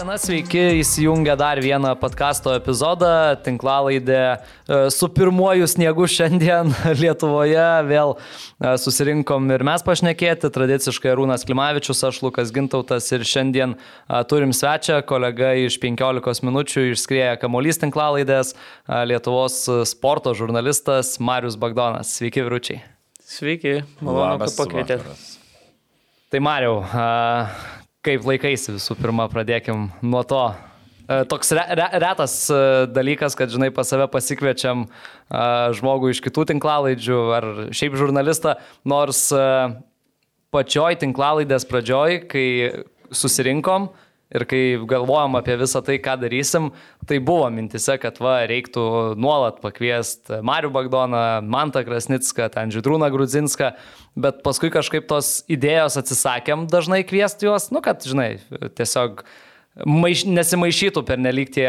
Labadiena, sveiki, įsijungę dar vieną podkasto epizodą, tinklalaidę e, su pirmuoju sniegu šiandien Lietuvoje. Vėl e, susirinkom ir mes pašnekėti, tradiciškai Rūnas Klimavičius, aš Lukas Gintautas ir šiandien e, turim svečią, kolega iš 15 minučių išskrieja Kamolys tinklalaidės, Lietuvos sporto žurnalistas Marius Bagdonas. Sveiki, vyručiai. Sveiki, malonu, kad pakvietėte. Tai Mariau, Kaip laikaisi visų pirma, pradėkim nuo to. E, toks re, re, retas e, dalykas, kad, žinai, pas save pasikviečiam e, žmogų iš kitų tinklalaidžių ar šiaip žurnalistą, nors pačioj tinklalaidės pradžioj, kai susirinkom, Ir kai galvojam apie visą tai, ką darysim, tai buvo mintise, kad va, reiktų nuolat pakviesti Mariu Bagdoną, Mantą Krasnicką, ten Žydrūną Grudzinską, bet paskui kažkaip tos idėjos atsisakėm dažnai kviesti juos, nu kad, žinai, tiesiog maiš, nesimaišytų per nelik tie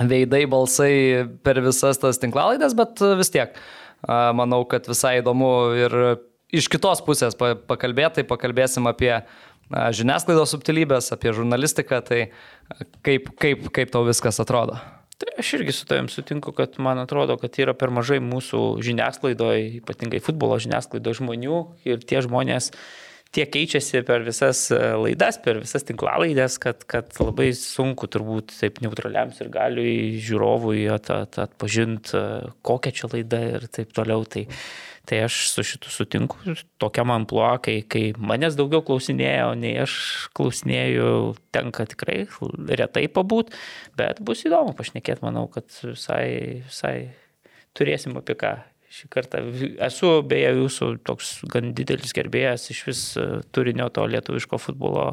veidai, balsai per visas tas tinklalaidės, bet vis tiek manau, kad visai įdomu ir iš kitos pusės pakalbėti, tai pakalbėsim apie žiniasklaidos subtilybės, apie žurnalistiką, tai kaip, kaip, kaip tau viskas atrodo? Tai aš irgi su tavim sutinku, kad man atrodo, kad yra per mažai mūsų žiniasklaidoje, ypatingai futbolo žiniasklaidoje žmonių ir tie žmonės tiek keičiasi per visas laidas, per visas tinklalaidės, kad, kad labai sunku turbūt taip neutraliam ir galiui žiūrovui at, at, atpažinti, kokia čia laida ir taip toliau. Tai, Tai aš su šitu sutinku, tokia man pluo, kai, kai manęs daugiau klausinėjo, nei aš klausinėjau, tenka tikrai retai pabūt, bet bus įdomu pašnekėti, manau, kad visai, visai turėsim apie ką šį kartą. Esu beje jūsų toks gan didelis gerbėjas, iš vis e, turinio to lietuviško futbolo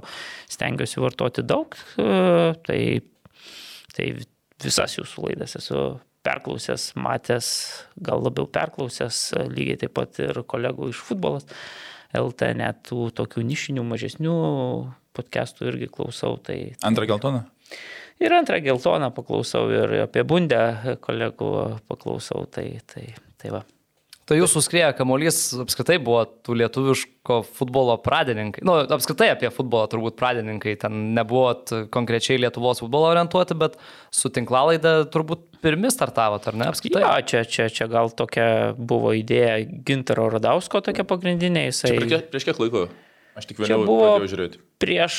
stengiuosi vartoti daug, e, tai, tai visas jūsų laidas esu perklausęs, matęs, gal labiau perklausęs, lygiai taip pat ir kolegų iš futbolas. LT net tų tokių nišinių, mažesnių podcastų irgi klausau. Tai, tai... Antrą geltoną? Ir antrą geltoną paklausau ir apie bundę kolegų paklausau. Tai, tai, tai va. Tai jūsų skrieja kamuolys apskritai buvo tų lietuviško futbolo pradininkai. Nu, apskritai apie futbolą turbūt pradininkai. Ten nebuvot konkrečiai Lietuvos futbolo orientuoti, bet su tinklalaidė turbūt pirmi startavot, ar ne? Apskritai. Ja, čia, čia, čia gal tokia buvo idėja Gintaro Radausko tokia pagrindinė. Jisai... Prieš, prieš kiek laiko? Aš tik vėliau pradėjau žiūrėti. Prieš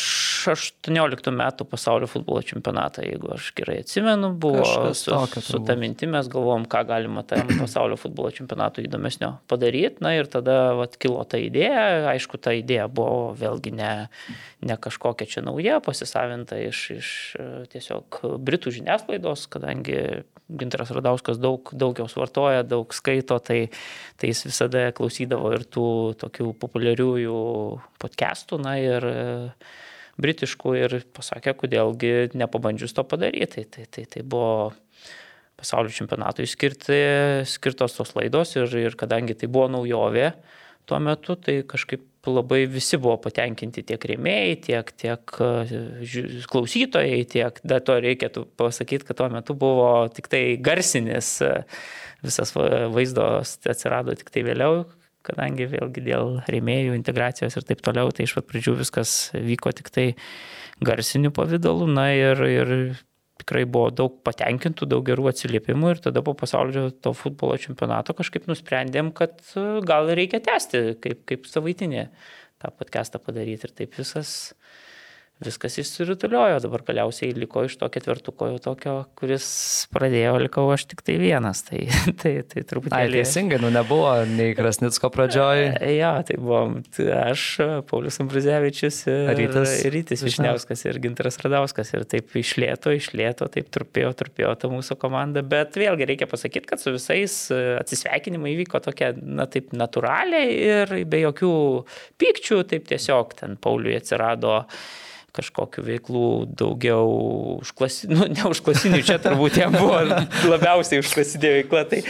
18 metų pasaulio futbolo čempionatą, jeigu aš gerai atsimenu, buvo Kažkas su, tokio, su ta mintim mes galvom, ką galima tam pasaulio futbolo čempionatui įdomesnio padaryti. Na ir tada vat, kilo ta idėja. Aišku, ta idėja buvo vėlgi ne, ne kažkokia čia nauja, pasisavinta iš, iš tiesiog Britų žiniasklaidos, kadangi Ginteras Radauskas daug, daug jos vartoja, daug skaito, tai, tai jis visada klausydavo ir tų tokių populiariųjų podcastų, na ir e, britiškų ir pasakė, kodėlgi nepabandžius to padaryti. Tai, tai, tai, tai buvo pasaulio čempionatui skirti, skirtos tos laidos ir, ir kadangi tai buvo naujovė tuo metu, tai kažkaip labai visi buvo patenkinti tiek rėmėjai, tiek, tiek e, klausytojai, tiek, dar to reikėtų pasakyti, kad tuo metu buvo tik tai garsinis, e, visas vaizdos atsirado tik tai vėliau, kadangi vėlgi dėl rėmėjų integracijos ir taip toliau, tai iš pat pradžių viskas vyko tik tai garsiniu pavydalu, na ir, ir tikrai buvo daug patenkintų, daug gerų atsiliepimų ir tada po pasaulio to futbolo čempionato kažkaip nusprendėm, kad e, gal reikia tęsti kaip, kaip savaitinį tą podcastą padaryti ir taip visas viskas išsirutuliojo, dabar galiausiai liko iš to ketvirtuko jau tokio, kuris pradėjo, likau aš tik tai vienas. Tai, tai, tai turbūt... Ai, teisingai, nu nebuvo nei Krasnicko pradžioj. E, ja, tai buvo tai aš, Paulius Ambrazevičius ir Rytis, Rytis Višniauskas ir Ginteras Radauskas. Ir taip išlėto, išlėto, taip trupėjo, trupėjo ta mūsų komanda. Bet vėlgi reikia pasakyti, kad su visais e, atsisveikinimai įvyko tokia, na taip, natūraliai ir be jokių pykčių, taip tiesiog ten Pauliui atsirado kažkokių veiklų daugiau užklasinių, nu, ne užklasinių, čia turbūt jam buvo labiausiai užklasinė veikla. Tai,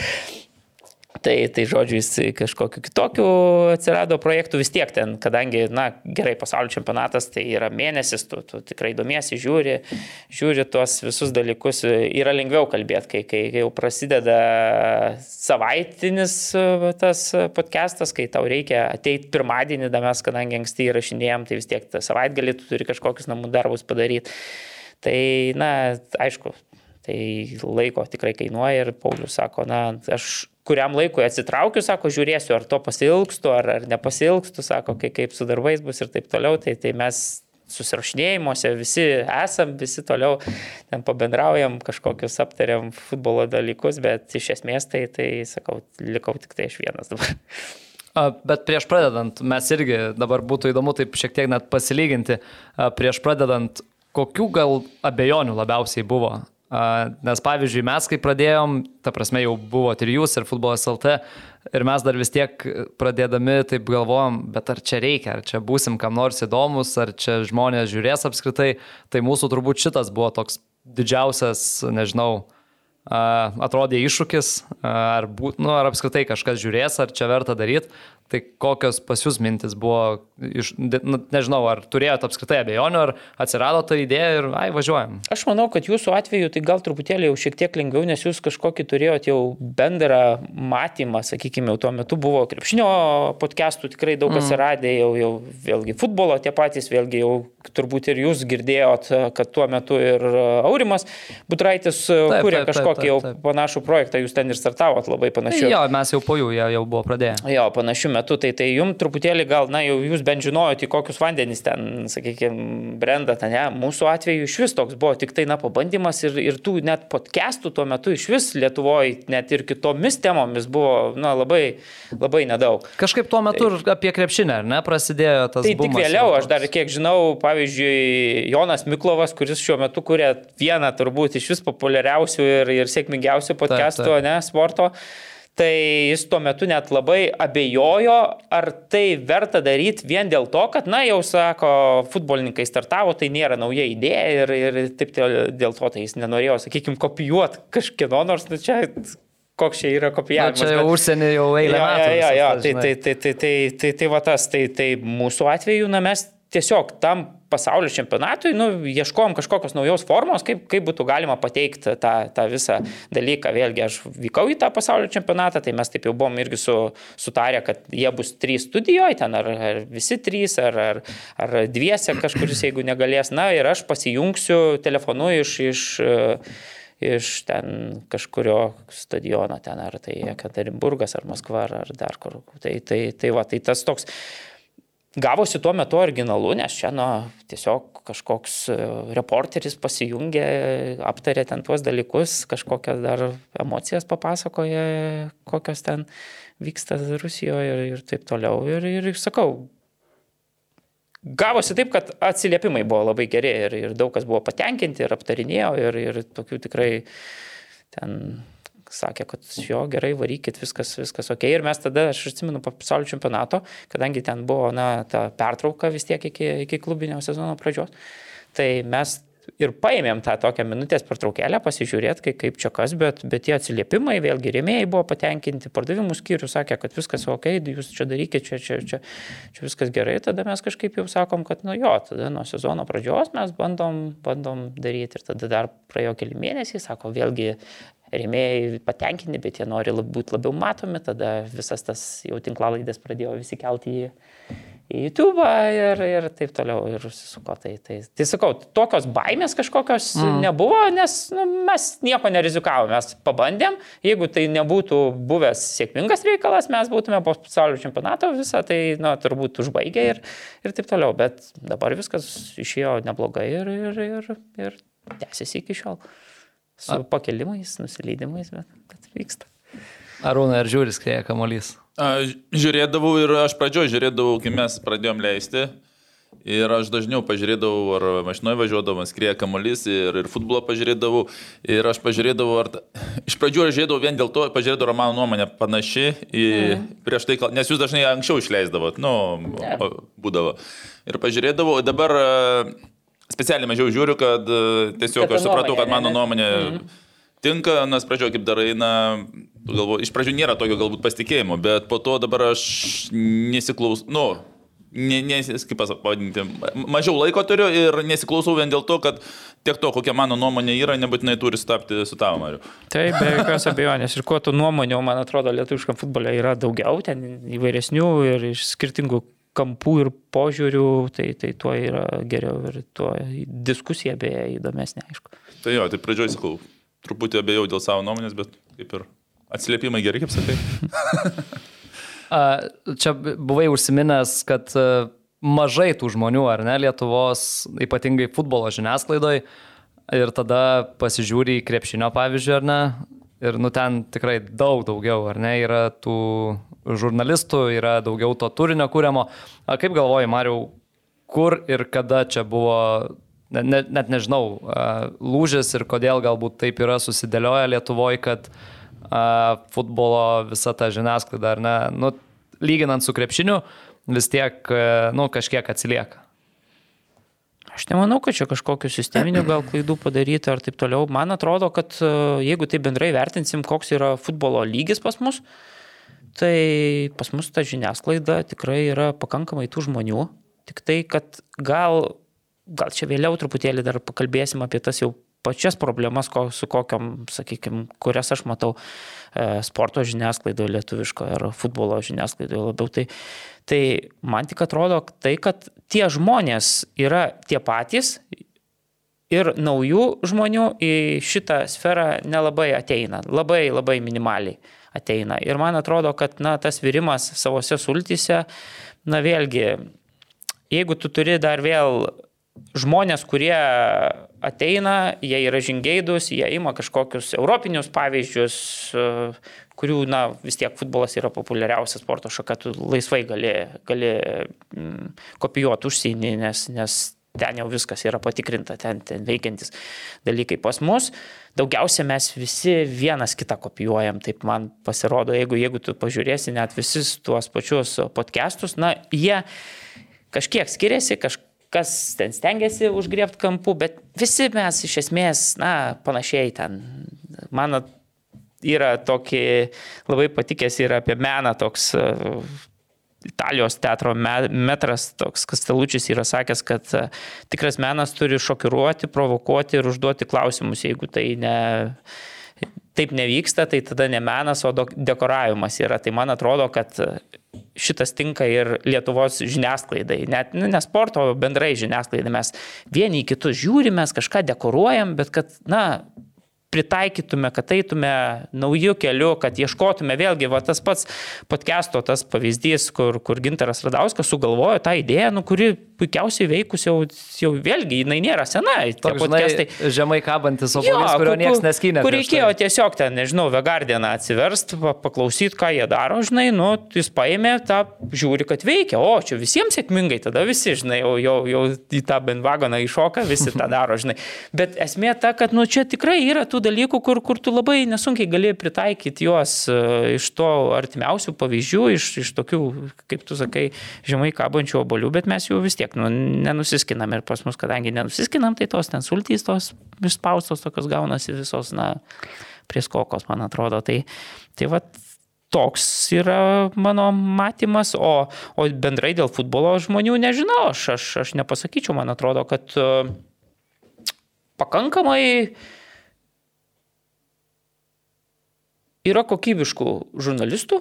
Tai, tai žodžiu, jis kažkokiu kitokiu atsirado projektų vis tiek ten, kadangi, na, gerai, pasaulio čempionatas tai yra mėnesis, tu, tu tikrai domiesi, žiūri, žiūri tuos visus dalykus, yra lengviau kalbėti, kai, kai jau prasideda savaitinis tas podcastas, kai tau reikia ateiti pirmadienį, da mes, kadangi anksti įrašinėjom, tai vis tiek tą savaitgalį tu turi kažkokius namų darbus padaryti. Tai, na, aišku, tai laiko tikrai kainuoja ir Paulius sako, na, aš kuriam laikui atsitraukiu, sako, žiūrėsiu, ar to pasilgstu, ar, ar nepasilgstu, sako, kai, kaip su darbais bus ir taip toliau, tai, tai mes susirašinėjimuose visi esam, visi toliau ten pabendraujam, kažkokius aptariam futbolo dalykus, bet iš esmės tai, tai sakau, likau tik tai aš vienas dabar. Bet prieš pradedant, mes irgi dabar būtų įdomu taip šiek tiek net pasilyginti, prieš pradedant, kokių gal abejonių labiausiai buvo Nes pavyzdžiui, mes kai pradėjom, ta prasme jau buvo ir jūs, ir futbolas LT, ir mes dar vis tiek pradėdami taip galvojom, bet ar čia reikia, ar čia būsim kam nors įdomus, ar čia žmonės žiūrės apskritai, tai mūsų turbūt šitas buvo toks didžiausias, nežinau, atrodė iššūkis, ar, būt, nu, ar apskritai kažkas žiūrės, ar čia verta daryti. Tai kokios pas jūs mintis buvo, iš, nu, nežinau, ar turėjote apskritai abejonių, ar atsirado ta idėja ir, ai, važiuojam. Aš manau, kad jūsų atveju tai gal truputėlį jau šiek tiek lengviau, nes jūs kažkokį turėjote jau bendrą matymą, sakykime, jau tuo metu buvo krepšinio podcastų tikrai daug mm. atsiradė, jau, jau vėlgi futbolo tie patys, vėlgi jau turbūt ir jūs girdėjot, kad tuo metu ir Aurimas Butraitis taip, kūrė kažkokį jau panašų projektą, jūs ten ir startavot labai panašiai. Jo, mes jau po jų jau, jau buvo pradėję. Jo, panašių metu, tai, tai jums truputėlį gal, na, jau jūs bent žinojot, į kokius vandenys ten, sakykime, brenda, ten, ne, mūsų atveju iš vis toks buvo tik tai, na, pabandymas ir, ir tų net podcastų tuo metu iš vis Lietuvoje, net ir kitomis temomis buvo, na, labai, labai nedaug. Kažkaip tuo metu tai, ir apie krepšinę, ne, prasidėjo tas. Tai tik vėliau, aš dar kiek žinau, pavyzdžiui, Jonas Miklovas, kuris šiuo metu kuria vieną turbūt iš vis populiariausių ir, ir sėkmingiausių podcastų, taip, taip. ne, sporto tai jis tuo metu net labai abejojo, ar tai verta daryti vien dėl to, kad, na, jau sako, futbolininkai startavo, tai nėra nauja idėja ir, ir taip dėl to tai jis nenorėjo, sakykime, kopijuoti kažkieno, nors nu, čia koks čia yra kopijavimas. Na, čia jau užsienį jau eilę. Ja, ja, ja, ja, tai, tai, tai, tai, tai, tai, tai va tas, tai, tai mūsų atveju, na, mes tiesiog tam pasaulio čempionatui, nu, ieškom kažkokios naujos formos, kaip, kaip būtų galima pateikti tą, tą visą dalyką. Vėlgi, aš vykau į tą pasaulio čempionatą, tai mes taip jau buvom irgi su, sutarę, kad jie bus trys studijoje, ten ar, ar visi trys, ar, ar, ar dviese kažkuris, jeigu negalės. Na ir aš pasijungsiu telefonu iš, iš iš ten kažkurio stadiono, ten ar tai Ekaterinburgas, ar Maskva, ar dar kur. Tai, tai, tai va, tai tas toks Gavosi tuo metu originalu, nes čia nu, tiesiog kažkoks e, reporteris pasijungė, aptarė ten tuos dalykus, kažkokias dar emocijas papasakoja, kokios ten vyksta Rusijoje ir, ir taip toliau. Ir, ir sakau, gavosi taip, kad atsiliepimai buvo labai geri ir, ir daug kas buvo patenkinti ir aptarinėjo ir, ir tokių tikrai ten sakė, kad jo gerai, varykit, viskas, viskas ok. Ir mes tada, aš atsimenu, po pasaulio čempionato, kadangi ten buvo, na, ta pertrauka vis tiek iki, iki klubinio sezono pradžios, tai mes ir paėmėm tą tokią minutės pertraukėlę, pasižiūrėti, kaip, kaip čia kas, bet, bet tie atsiliepimai, vėlgi rėmėjai buvo patenkinti, pardavimų skyrius sakė, kad viskas ok, jūs čia darykite, čia, čia, čia, čia viskas gerai, tada mes kažkaip jau sakom, kad nu jo, tada nuo sezono pradžios mes bandom, bandom daryti ir tada dar praėjo keli mėnesiai, sako, vėlgi rėmėjai patenkinti, bet jie nori būti labiau matomi, tada visas tas jau tinklalaidės pradėjo visi kelti į, į YouTube ir, ir taip toliau ir susisuko. Tai, tai, tai sakau, tokios baimės kažkokios mm. nebuvo, nes nu, mes nieko nerizikavome, mes pabandėm, jeigu tai nebūtų buvęs sėkmingas reikalas, mes būtume po pasaulio čempionato visą tai nu, turbūt užbaigę ir, ir taip toliau, bet dabar viskas išėjo neblogai ir, ir, ir, ir tęsiasi iki šiol. Su A. pakelimais, nusileidimais, bet, bet vyksta. Arūna, ar žiūri skrėja kamolys? Žiūrėdavau ir aš pradžioje žiūrėdavau, kai mes pradėjom leisti. Ir aš dažniau pažiūrėdavau, ar mašinoje važiuodavau, skrieja kamuolys ir, ir futbolą pažiūrėdavau. Ir aš pažiūrėdavau, ar... Ta... Iš pradžių aš žiūrėdavau vien dėl to, pažiūrėdavau, ar mano nuomonė panaši į mm. prieš tai, nes jūs dažnai anksčiau išleisdavot, nu, yeah. būdavo. Ir pažiūrėdavau, dabar specialiai mažiau žiūriu, kad e, tiesiog kad aš supratau, kad mano nuomonė... Mm. tinka, nes pradžioje kaip darai, na, galvo, iš pradžių nėra tokio galbūt pasitikėjimo, bet po to dabar aš nesiklausau, nu, ne, ne, kaip pavadinti, mažiau laiko turiu ir nesiklausau vien dėl to, kad tiek to, kokia mano nuomonė yra, nebūtinai turi stapti su tavo mariu. Taip, be jokios abejonės. Ir kuo tų nuomonių, man atrodo, lietuviškam futbole yra daugiau, ten įvairesnių ir iš skirtingų kampų ir požiūrių, tai, tai tuo yra geriau ir tuo diskusija beje įdomesnė, aišku. Tai jo, tai pradžioj sakau, truputį abejau dėl savo nuomonės, bet kaip ir atsiliepimai gerai, kaip sakai. Čia buvai užsiminęs, kad mažai tų žmonių, ar ne, Lietuvos, ypatingai futbolo žiniasklaidoje, ir tada pasižiūri į krepšinio pavyzdžiui, ar ne, ir nu ten tikrai daug daugiau, ar ne, yra tų žurnalistų, yra daugiau to turinio kūriamo. Kaip galvoji, Mariau, kur ir kada čia buvo, net, net nežinau, lūžis ir kodėl galbūt taip yra susidėlioję Lietuvoje, kad futbolo visa ta žiniasklaida, ar ne, nu, lyginant su krepšiniu, vis tiek, nu, kažkiek atsilieka. Aš nemanau, kad čia kažkokiu sisteminiu gal klaidų padaryta ar taip toliau. Man atrodo, kad jeigu tai bendrai vertinsim, koks yra futbolo lygis pas mus, tai pas mus ta žiniasklaida tikrai yra pakankamai tų žmonių. Tik tai, kad gal, gal čia vėliau truputėlį dar pakalbėsim apie tas jau pačias problemas, ko, su kokiam, sakykime, kurias aš matau e, sporto žiniasklaidoje lietuviškoje ar futbolo žiniasklaidoje labiau. Tai, tai man tik atrodo tai, kad tie žmonės yra tie patys ir naujų žmonių į šitą sferą nelabai ateina, labai labai minimaliai ateina. Ir man atrodo, kad na, tas virimas savose sultyse, na vėlgi, jeigu tu turi dar vėl žmonės, kurie ateina, jie yra žingeidus, jie ima kažkokius europinius pavyzdžius, kurių, na, vis tiek futbolas yra populiariausia sporto šaka, tu laisvai gali, gali mm, kopijuoti užsienį, nes, nes ten jau viskas yra patikrinta, ten, ten veikiantis dalykai pas mus. Daugiausia mes visi vienas kitą kopijuojam, taip man pasirodo, jeigu, jeigu tu pažiūrėsi net visus tuos pačius podcastus, na, jie kažkiek skiriasi, kažkiek kas ten stengiasi užgriebti kampų, bet visi mes iš esmės, na, panašiai ten. Man yra tokį labai patikęs ir apie meną toks uh, Italijos teatro metras, toks Kastelučius yra sakęs, kad uh, tikras menas turi šokiruoti, provokuoti ir užduoti klausimus, jeigu tai ne taip nevyksta, tai tada ne menas, o dekoravimas yra. Tai man atrodo, kad šitas tinka ir Lietuvos žiniasklaidai, net nu, ne sporto, o bendrai žiniasklaidai. Mes vieni į kitus žiūrime, kažką dekoruojam, bet kad, na, pritaikytume, kad eitume naujų kelių, kad ieškotume vėlgi, va tas pats podcast'o tas pavyzdys, kur, kur Ginteras Radauskas sugalvojo tą idėją, nu, kuri puikiausiai veikus jau, jau vėlgi, jinai nėra sena. Toks, podcastai žemai kabantis obolys, kurio niekas neskynė. Kur reikėjo tai. tiesiog ten, nežinau, Vegardieną atsiverst, paklausyti, ką jie daro, žinai, nu, jis paėmė tą, žiūri, kad veikia, o čia visiems sėkmingai, tada visi, žinai, jau, jau, jau į tą bendvagoną iššoka, visi tą daro, žinai. Bet esmė ta, kad, nu, čia tikrai yra tų dalykų, kur, kur tu labai nesunkiai gali pritaikyti juos e, iš to artimiausių pavyzdžių, iš, iš tokių, kaip tu sakai, žemai kabančių obolių, bet mes jų vis tiek nu, nenusiskinam ir pas mus, kadangi nenusiskinam, tai tos ten sultys, tos išspaustos tokios gaunasi visos, na, prieskokos, man atrodo. Tai, tai va, toks yra mano matymas, o, o bendrai dėl futbolo žmonių nežinau, aš, aš, aš nepasakyčiau, man atrodo, kad uh, pakankamai yra kokybiškų žurnalistų,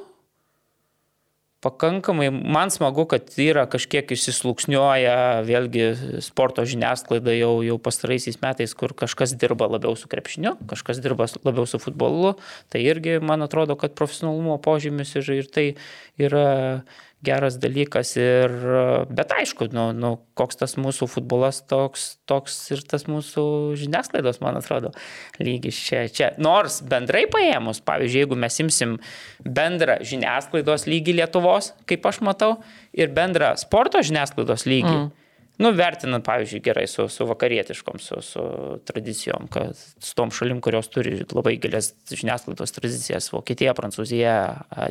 pakankamai, man smagu, kad yra kažkiek išsisluksniuoja vėlgi sporto žiniasklaida jau, jau pastaraisiais metais, kur kažkas dirba labiau su krepšiniu, kažkas dirba labiau su futbolu, tai irgi man atrodo, kad profesionalumo požymis ir, ir tai yra geras dalykas. Ir, bet aišku, nu, nu, koks tas mūsų futbolas, toks, toks ir tas mūsų žiniasklaidos, man atrodo, lygis čia. čia. Nors bendrai paėmus, pavyzdžiui, jeigu mes imsim bendrą žiniasklaidos lygį Lietuvos, kaip aš matau, ir bendrą sporto žiniasklaidos lygį. Mm Nu, vertinant, pavyzdžiui, gerai su, su vakarietiškom, su, su tradicijom, kad su tom šalim, kurios turi labai gilias žiniasklaidos tradicijas - Vokietija, Prancūzija,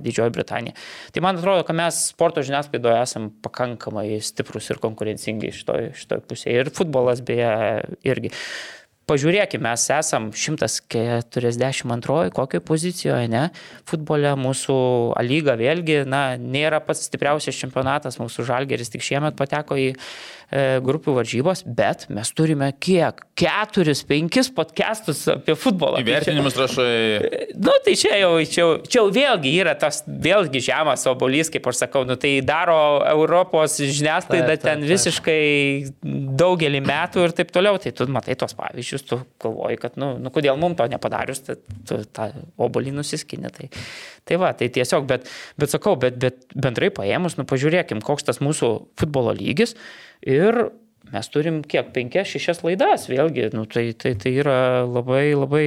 Didžioji Britanija. Tai man atrodo, kad mes sporto žiniasklaidoje esame pakankamai stiprus ir konkurencingi šitoje šitoj pusėje. Ir futbolas beje irgi pažiūrėkime, mes esam 142 kokioje pozicijoje, ne? Futbole mūsų lyga vėlgi, na, nėra pats stipriausias čempionatas, mūsų žalgeris tik šiemet pateko į grupių varžybos, bet mes turime kiek? Keturis, penkis podcastus apie futbolą. Tai Įvertinimus rašai. Nu, tai čia jau, čia, čia jau vėlgi yra tas vėlgi žemas obolys, kaip aš sakau, nu, tai daro Europos žiniasklaida ten visiškai daugelį metų ir taip toliau. Tai tu matai tos pavyzdžius, tu galvoji, kad, nu, nu kodėl mums to nepadarius, tai tu tą obolį nusiskinė. Tai, tai va, tai tiesiog, bet, bet sakau, bet, bet bendrai paėmus, nu pažiūrėkim, koks tas mūsų futbolo lygis. Ir mes turim kiek, penkias, šešias laidas, vėlgi, nu, tai, tai, tai yra labai, labai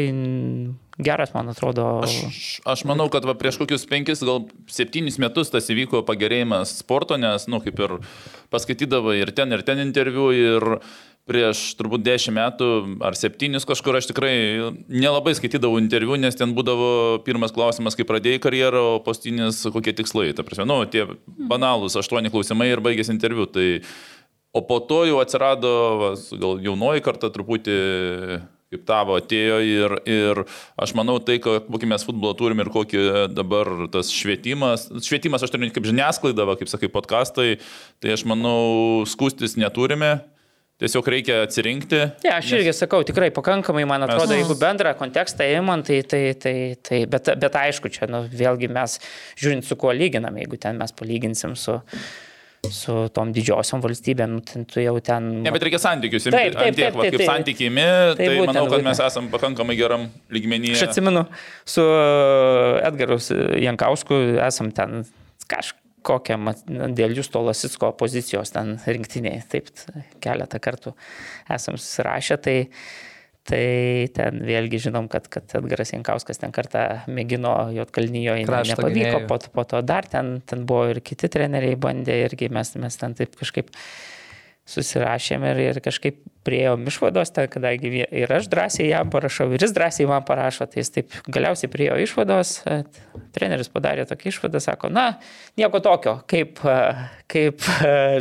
geras, man atrodo. Aš, aš manau, kad va, prieš kokius penkis, gal septynis metus tas įvyko pagerėjimas sporto, nes, nu, kaip ir paskaitydavo ir ten, ir ten interviu, ir prieš turbūt dešimt metų ar septynis kažkur aš tikrai nelabai skaitydavau interviu, nes ten būdavo pirmas klausimas, kai pradėjai karjerą, o pastinis kokie tikslai. Ta prasme, nu, tie banalūs aštuoni klausimai ir baigėsi interviu. Tai O po to jau atsirado, vas, gal jaunoji karta truputį kaip tavo atėjo ir, ir aš manau tai, kokį mes futbolą turim ir kokį dabar tas švietimas, švietimas aš turiu kaip žiniasklaida, va, kaip sakai, podkastai, tai aš manau skūstis neturime. Tiesiog reikia atsirinkti. Ne, ja, aš nes... irgi sakau, tikrai pakankamai, man atrodo, mes... jeigu bendrą kontekstą įmant, tai, tai, tai, tai bet, bet aišku, čia nu, vėlgi mes žiūrint su kuo lyginam, jeigu ten mes palyginsim su su tom didžiosiom valstybėm, nu, tu jau ten... Ne, bet reikia santykius, taip, taip, taip, taip, taip, kaip santykimi, tai, tai būtent, manau, kad būtent. mes esame pakankamai geram lygmenyje. Aš atsimenu, su Edgaru Jankausku esam ten kažkokią dėl jūs to Lasitsko pozicijos ten rinktiniai, taip keletą kartų esam susirašę, tai Tai ten vėlgi žinom, kad, kad Edgaras Jankauskas ten kartą mėgino Jotkalnyjoje, nepavyko, po, po to dar ten, ten buvo ir kiti treneriai bandė irgi mes, mes ten taip kažkaip susirašėm ir, ir kažkaip prieėjom išvados, tai kadangi ir aš drąsiai jam parašau, ir jis drąsiai man parašo, tai jis taip galiausiai prieėjo išvados, treneris padarė tokią išvadą, sako, na, nieko tokio, kaip, kaip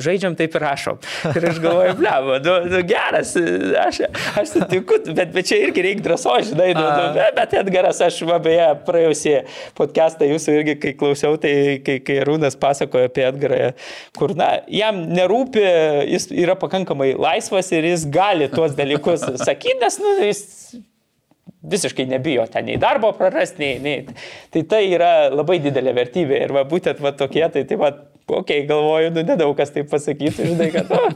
žaidžiam, taip ir rašom. Ir aš galvoju, blemo, nu, nu, geras, aš, aš sutinku, bet, bet čia irgi reikia drąsos, žinai, nu, nu, bet, bet Edgaras, aš beje, praėjusį podcastą jūsų irgi, kai klausiau, tai kai, kai Rūnas pasakojo apie Edgarą, kur, na, jam nerūpi, jis yra pakankamai laisvas ir jis gali tuos dalykus sakyti, nes nu, jis visiškai nebijo ten nei darbo prarasti, nei, nei. Tai tai yra labai didelė vertybė ir va, būtent va, tokie, tai taip pat, okei, okay, galvoju, nu nedaug kas taip pasakytų, žinai, kad, nu,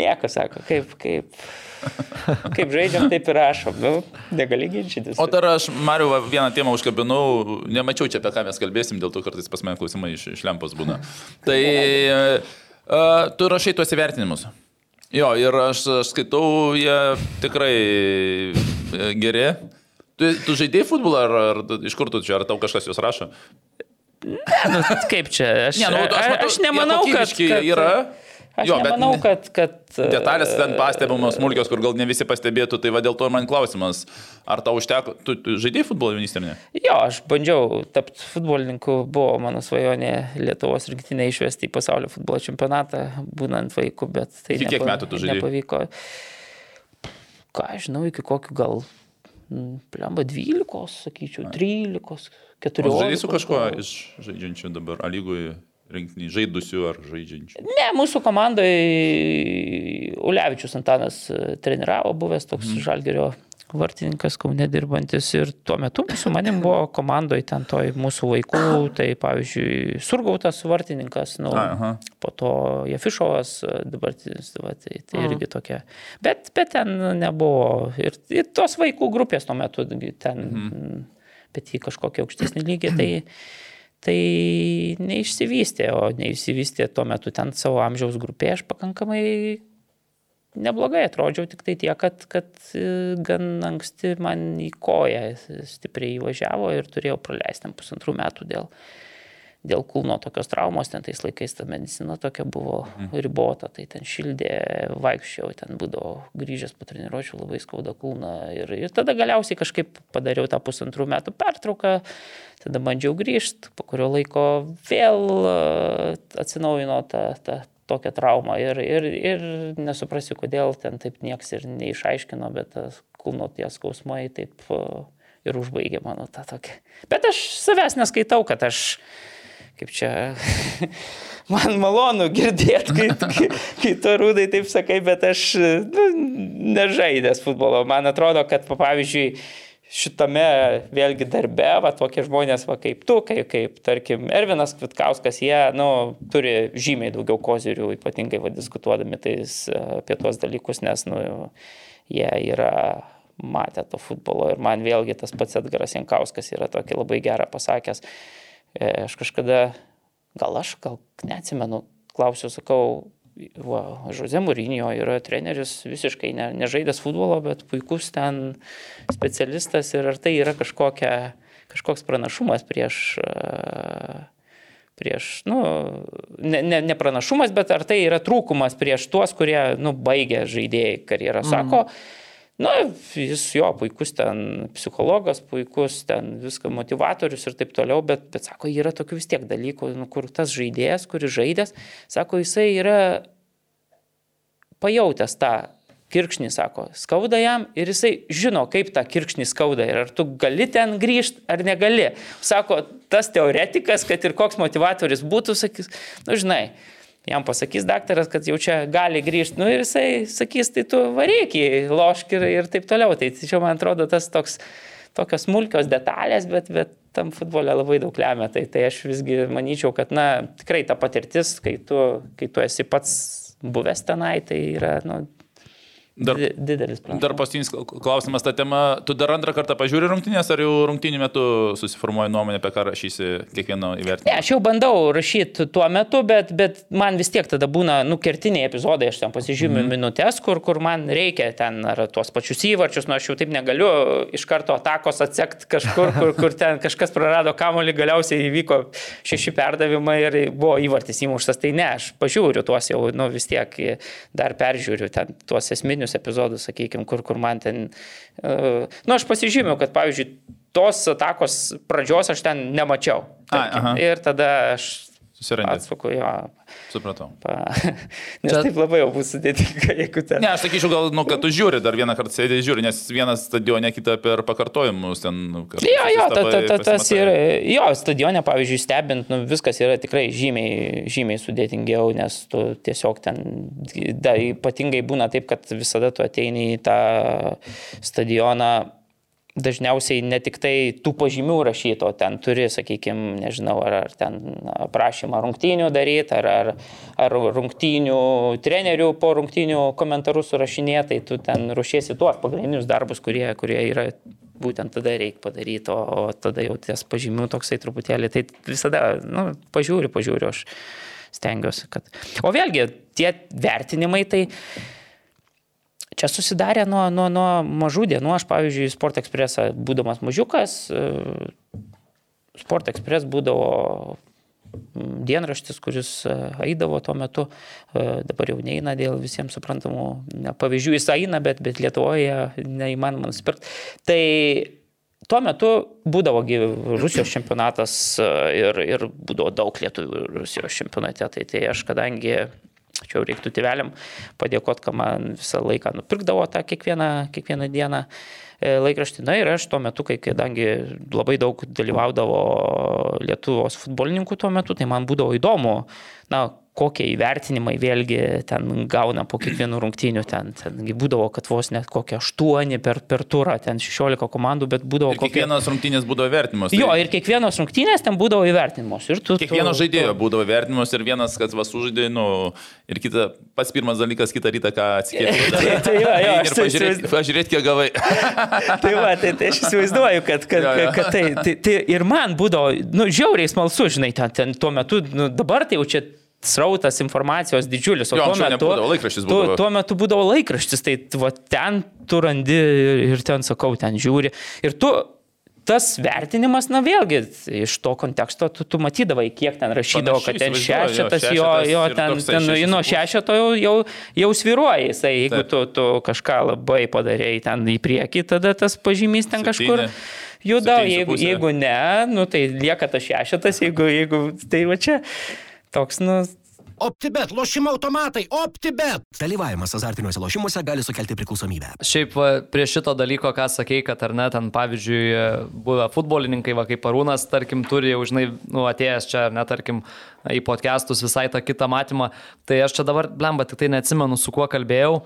nieko sako, kaip, kaip. Kaip žaidžiam, taip ir rašom. Nu, negali ginčytis. O dar aš, Mariu, vieną temą užkabinau, nemačiau čia apie ką mes kalbėsim, dėl to kartais pas mane klausimai iš, iš lempos būna. Tai tu rašai tuos įvertinimus. Jo, ir aš, aš skaitau, jie tikrai e, geri. Tu, tu žaidėjai futbolą, ar, ar iš kur tu čia, ar tau kažkas juos rašo? Ne, nu, kaip čia, aš, ne, nu, aš, matau, aš nemanau, kad, kad yra. Aš jo, nemanau, kad, kad... Detalės ten pastebimos smulkios, kur gal ne visi pastebėtų, tai va dėl to man klausimas, ar tau užteko, tu, tu žaidėjai futbolo ar ne? Jo, aš bandžiau tapti futbolininku, buvo mano svajonė Lietuvos rinktinė išvesti į pasaulio futbolo čempionatą, būnant vaiku, bet tai Iki kiek metų tu žaidėjai? Nepavyko. Ką aš žinau, iki kokių gal, plemba 12, sakyčiau, 13, 14. Žaidėjai su kažkuo iš žaidžiančių dabar, A rinkinį žaidusių ar žaidžiančių? Ne, mūsų komandoje Ulevičius Antanas e, treniravo, buvęs toks mm. žalgerio vartininkas Kaune dirbantis ir tuo metu su manim buvo komandoje ten toj mūsų vaikų, tai pavyzdžiui, Surgautas vartininkas, nu, Aha. po to Jefišovas e, dabartinis, va, tai, tai irgi tokia. Bet, bet ten nebuvo ir, ir tos vaikų grupės tuo metu ten, mhm. bet į kažkokį aukštesnį lygį, tai tai neišsivystė, o neišsivystė tuo metu ten savo amžiaus grupėje aš pakankamai neblogai atrodžiau, tik tai tiek, kad, kad e, gan anksti man į koją stipriai įvažiavo ir turėjau praleisti pusantrų metų dėl, dėl kulno tokios traumos, ten tais laikais ta medicina tokia buvo mhm. ribota, tai ten šildė, vaikščiau, ten būdavo grįžęs po treniruočio labai skauda kulną ir, ir tada galiausiai kažkaip padariau tą pusantrų metų pertrauką Tada bandžiau grįžti, po kurio laiko vėl e, atsinaujino ta, ta tokia trauma ir, ir, ir nesuprasiu, kodėl ten taip nieks ir neišaiškino, bet tas kulno tie skausmai taip ir užbaigė mano tą tokį. Bet aš savęs neskaitau, kad aš, kaip čia, man malonu girdėti, kai, kai, kai tu rūdai taip sakai, bet aš nu, nežaidęs futbolo. Man atrodo, kad pavyzdžiui, šitame vėlgi darbe, va, tokie žmonės va, kaip tu, kaip, kaip tarkim Ervinas Kvitkauskas, jie nu, turi žymiai daugiau kozirių, ypatingai va, diskutuodami tais apie tuos dalykus, nes nu, jie yra matę to futbolo ir man vėlgi tas pats Edgaras Jankauskas yra tokį labai gerą pasakęs. E, aš kažkada, gal aš, gal neatsimenu, klausiu, sakau, va, Žoze Mūrinio yra treneris visiškai ne, nežaidęs futbolo, bet puikus ten specialistas ir ar tai yra kažkokia, kažkoks pranašumas prieš, prieš nu, ne, ne, ne pranašumas, bet ar tai yra trūkumas prieš tuos, kurie, nu, baigė žaidėjai karjerą. Sako, mm. Na, jis jo, puikus ten psichologas, puikus ten viską motivatorius ir taip toliau, bet, bet sako, yra tokių vis tiek dalykų, nu, kur tas žaidėjas, kuris žaidės, sako, jisai yra pajautęs tą kirkšnį, sako, skauda jam ir jisai žino, kaip tą kirkšnį skauda ir ar tu gali ten grįžti ar negali. Sako, tas teoretikas, kad ir koks motivatorius būtų, sakys, nu žinai, jam pasakys daktaras, kad jau čia gali grįžti, nu ir jisai sakys, tai tu varyk į loškį ir, ir taip toliau. Tai čia man atrodo tas toks, tokios smulkios detalės, bet, bet tam futbole labai daug lemia. Tai, tai aš visgi manyčiau, kad, na, tikrai ta patirtis, kai tu, kai tu esi pats buvęs tenai, tai yra nu, Dar, didelis klausimas. Dar pastinis klausimas tą temą. Tu dar antrą kartą pažiūri rungtynės, ar jau rungtynių metu susiformuoji nuomonę, apie ką rašysi kiekvieno įvertinimo? Ne, aš jau bandau rašyti tuo metu, bet, bet man vis tiek tada būna nukertiniai epizodai, aš ten pasižymiu mm. minutės, kur, kur man reikia ten ar tuos pačius įvarčius, nu aš jau taip negaliu iš karto atakos atsekti kažkur, kur, kur ten kažkas prarado kamolį, galiausiai įvyko šeši perdavimai ir buvo įvartis įmuštas. Tai ne, aš pažiūriu tuos jau, nu vis tiek dar peržiūriu ten tuos esminius paskutinius epizodus, sakykime, kur, kur man ten... Uh, nu, aš pasižymiu, kad, pavyzdžiui, tos atakos pradžios aš ten nemačiau. Tarkim, A, ir tada aš Susirandi. Atsuku, jo. Supratau. Pa, nes Čia... taip labai jau bus sudėtinga, jeigu ten. Ne, aš sakyčiau, gal, nu, kad tu žiūri, dar vieną kartą sėdė žiūri, nes vienas stadione, kitą per pakartojimus ten. Jo, jo, ta, ta, ta, tas yra. Jo, stadione, pavyzdžiui, stebint, nu, viskas yra tikrai žymiai, žymiai sudėtingiau, nes tu tiesiog ten, da, ypatingai būna taip, kad visada tu ateini į tą stadioną dažniausiai ne tik tai tų pažymių rašyto, ten turi, sakykime, nežinau, ar, ar ten prašymą rungtynių daryti, ar, ar, ar rungtynių trenerių po rungtynių komentarus surašinėti, tai tu ten ruošiesi tuos pagrindinius darbus, kurie, kurie yra būtent tada reikia padaryti, o, o tada jau ties pažymių toksai truputėlį, tai visada, nu, pažiūriu, pažiūriu, aš stengiuosi, kad. O vėlgi, tie vertinimai tai Čia susidarė nuo, nuo, nuo mažų dienų. Aš, pavyzdžiui, Sport Expressą, būdamas mažiukas, e, Sport Express būdavo dienraštis, kuris e, eidavo tuo metu, e, dabar jau neina dėl visiems suprantamų pavyzdžių, jis eina, bet, bet Lietuvoje neįmanoma nusipirkti. Tai tuo metu būdavo Rusijos čempionatas ir, ir būdavo daug lietuvių Rusijos čempionate. Tai, tai aš kadangi Čia jau reiktų tėveliam padėkoti, kad man visą laiką nupirkdavo tą kiekvieną, kiekvieną dieną e, laikraštį. Na ir aš tuo metu, kai kadangi labai daug dalyvaudavo Lietuvos futbolininkų tuo metu, tai man būdavo įdomu, na, kokie įvertinimai vėlgi ten gauna po kiekvienų rungtynių. Ten, ten būdavo, kad vos net kokie 8 per, per turą, ten 16 komandų, bet būdavo... Ir kiekvienos kokie... rungtynės būdavo vertinimos. Tai... Jo, ir kiekvienos rungtynės ten būdavo įvertinimos. Ir tu, Kiekvieno tu, žaidėjo tu... būdavo vertinimos ir vienas, kas vas užžaidė, nu, ir kita, pats pirmas dalykas, kitą rytą ką atsikėlė. tai, tai, jo, jo, ir pažiūrėti, pažiūrėt, kiek gavai. tai va, tai, tai aš įsivaizduoju, kad, kad, jo, jo. kad tai, tai, tai ir man būdavo, nu, žiauriai smalsu, žinai, ten, ten tuo metu, nu, dabar tai jau čia srautas informacijos didžiulis, o jo, tuo, metu, laikraštis būdavo. Tuo, metu būdavo laikraštis, tai va, ten tu randi ir ten sakau, ten žiūri. Ir tu tas vertinimas, na vėlgi, iš to konteksto tu, tu matydavai, kiek ten rašydavo, Panašiai, kad ten šešetas, jo, jo, ten, ten nu, nuo šešeto jau, jau, jau sviruoja jisai, jeigu tu, tu kažką labai padarėjai ten į priekį, tada tas pažymys ten Septynė. kažkur juda, jeigu, jeigu ne, nu, tai lieka tas šešetas, jeigu, jeigu tai va čia toks, nu, OptiBet, lošimo automatai, OptiBet. Dalyvavimas azartiniuose lošimuose gali sukelti priklausomybę. Šiaip va, prie šito dalyko, ką sakei, kad ar ne, ten pavyzdžiui, buvę futbolininkai, va kaip Arūnas, tarkim, turi jau, žinai, nu, atėjęs čia, net, tarkim, į podcastus visai tą kitą matymą, tai aš čia dabar, blemba, tik tai neatsimenu, su kuo kalbėjau,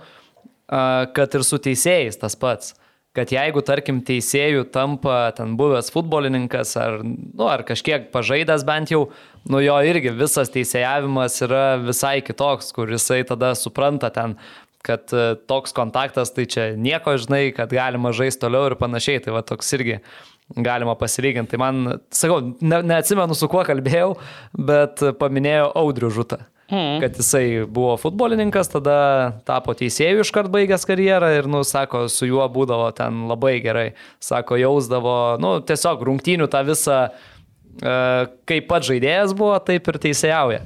kad ir su teisėjais tas pats kad jeigu, tarkim, teisėjų tampa ten buvęs futbolininkas ar, nu, ar kažkiek pažaidęs bent jau, nu jo irgi visas teisėjavimas yra visai kitoks, kur jisai tada supranta ten, kad e, toks kontaktas tai čia nieko, žinai, kad galima žaisti toliau ir panašiai, tai va toks irgi galima pasilyginti. Tai man, sakau, ne, neatsimenu su kuo kalbėjau, bet paminėjau Audrių žutą. Mm. Kad jisai buvo futbolininkas, tada tapo teisėjų iškart baigęs karjerą ir, nu, sako, su juo būdavo ten labai gerai. Sako, jausdavo, nu, tiesiog rungtynių tą visą, e, kaip pat žaidėjas buvo, taip ir teisėjauja.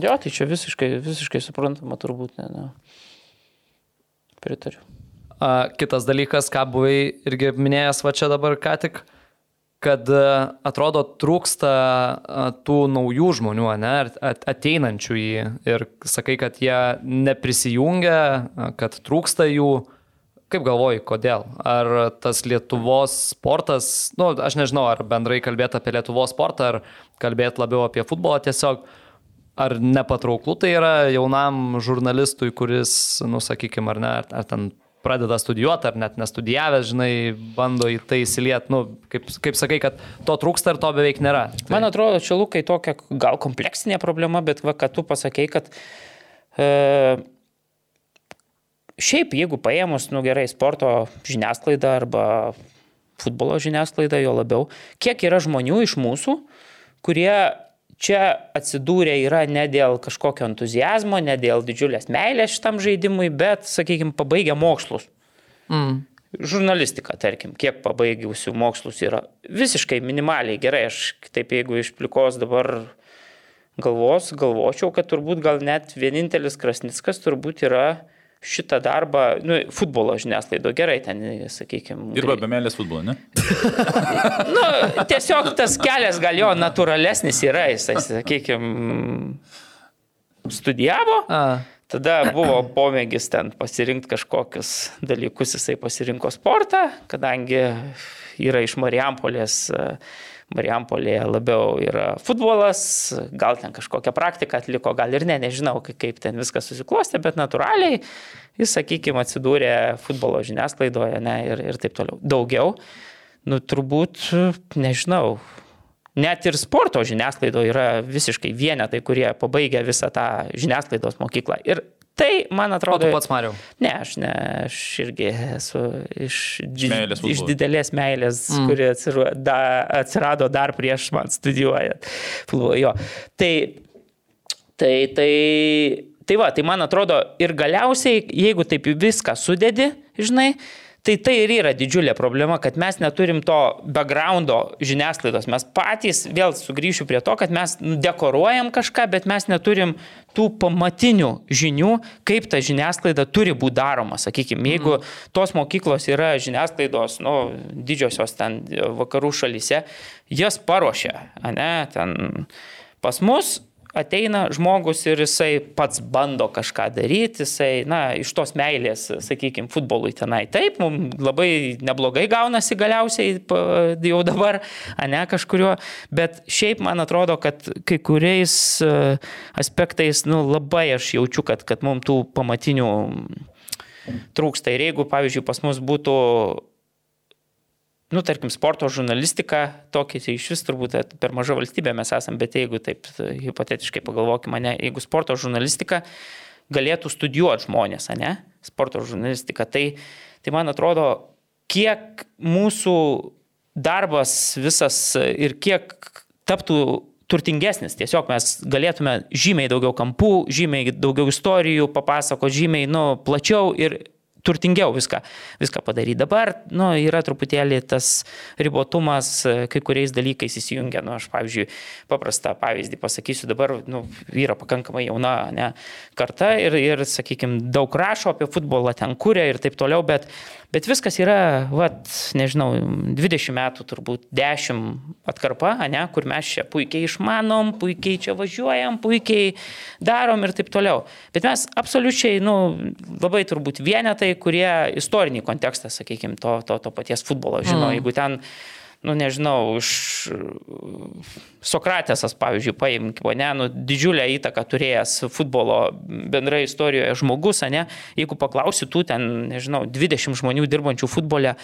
Jo, tai čia visiškai, visiškai suprantama turbūt, ne, ne. Pritariu. A, kitas dalykas, ką buvai irgi minėjęs va čia dabar ką tik, kad e, atrodo trūksta e, tų naujų žmonių, ne, ateinančių į ir sakai, kad jie neprisijungia, e, kad trūksta jų. Kaip galvoji, kodėl? Ar tas Lietuvos sportas, nu, aš nežinau, ar bendrai kalbėti apie Lietuvos sportą, ar kalbėti labiau apie futbolą tiesiog, ar nepatrauklų tai yra jaunam žurnalistui, kuris, nu, sakykime, ar ne, ar ten pradeda studijuoti ar net nestudijavęs, žinai, bando į tai įsilieti, nu, kaip, kaip sakai, kad to trūksta ir to beveik nėra. Tai... Man atrodo, čia lūkai tokia gal kompleksinė problema, bet va, kad tu pasakei, kad e, šiaip jeigu paėmus, nu gerai, sporto žiniasklaidą arba futbolo žiniasklaidą, jo labiau, kiek yra žmonių iš mūsų, kurie čia atsidūrė yra ne dėl kažkokio entuzijazmo, ne dėl didžiulės meilės šitam žaidimui, bet, sakykime, pabaigę mokslus. Mm. Žurnalistika, tarkim, kiek pabaigusių mokslus yra visiškai minimaliai gerai. Aš taip, jeigu iš plikos dabar galvos, galvočiau, kad turbūt gal net vienintelis Krasnickas turbūt yra šitą darbą, nu, futbolo žiniasklaido gerai ten, sakykime. Dirba be meilės futbolo, ne? nu, tiesiog tas kelias gal jo natūralesnis yra, jisai, sakykime, studijavo. A. Tada buvo pomėgis ten pasirinkti kažkokius dalykus, jisai pasirinko sportą, kadangi yra iš Marijampolės. Uh, Marijampolėje labiau yra futbolas, gal ten kažkokią praktiką atliko, gal ir ne, nežinau, kaip ten viskas susiklostė, bet natūraliai jis, sakykime, atsidūrė futbolo žiniasklaidoje ne, ir, ir taip toliau. Daugiau, nu turbūt, nežinau, net ir sporto žiniasklaidoje yra visiškai vienetai, kurie pabaigia visą tą žiniasklaidos mokyklą. Ir Tai, man atrodo. O tu pats Mariau? Ne, aš ne, aš irgi esu iš, meilės iš didelės meilės, mm. kuri atsirado, da, atsirado dar prieš man studijuojant. Jo. Tai, tai, tai, tai va, tai man atrodo ir galiausiai, jeigu taip viską sudedi, žinai, Tai tai ir yra didžiulė problema, kad mes neturim to backgroundo žiniasklaidos. Mes patys, vėl sugrįšiu prie to, kad mes dekoruojam kažką, bet mes neturim tų pamatinių žinių, kaip ta žiniasklaida turi būti daroma. Sakykime, jeigu mhm. tos mokyklos yra žiniasklaidos, nu, didžiosios ten vakarų šalyse, jas paruošia, ne, ten pas mus ateina žmogus ir jisai pats bando kažką daryti, jisai, na, iš tos meilės, sakykime, futbolui tenai. Taip, mums labai neblogai gaunasi galiausiai jau dabar, ne kažkurio, bet šiaip man atrodo, kad kai kuriais e, aspektais, nu, labai aš jaučiu, kad, kad mums tų pamatinių trūksta. Ir jeigu, pavyzdžiui, pas mus būtų nu, tarkim, sporto žurnalistika, tokia tai iš vis turbūt per maža valstybė mes esame, bet jeigu taip hipotetiškai pagalvokime, ne, jeigu sporto žurnalistika galėtų studijuoti žmonės, ne, sporto žurnalistika, tai, tai man atrodo, kiek mūsų darbas visas ir kiek taptų turtingesnis. Tiesiog mes galėtume žymiai daugiau kampų, žymiai daugiau istorijų papasako, žymiai, nu, plačiau ir turtingiau viską, viską padaryti. Dabar nu, yra truputėlį tas ribotumas kai kuriais dalykais įsijungia. Nu, aš, pavyzdžiui, paprastą pavyzdį pasakysiu, dabar nu, yra pakankamai jauna ne, karta ir, ir sakykime, daug rašo apie futbolą, ten kūrė ir taip toliau, bet Bet viskas yra, vat, nežinau, 20 metų turbūt, 10 atkarpa, ne, kur mes čia puikiai išmanom, puikiai čia važiuojam, puikiai darom ir taip toliau. Bet mes absoliučiai, nu, labai turbūt vienetai, kurie istorinį kontekstą, sakykime, to, to, to paties futbolo žino. Mm. Jeigu ten nu nežinau, iš Sokratėsas, pavyzdžiui, paimkime, ne, nu, didžiulę įtaką turėjęs futbolo bendrai istorijoje žmogus, ne, jeigu paklausi tų ten, nežinau, 20 žmonių dirbančių futbole,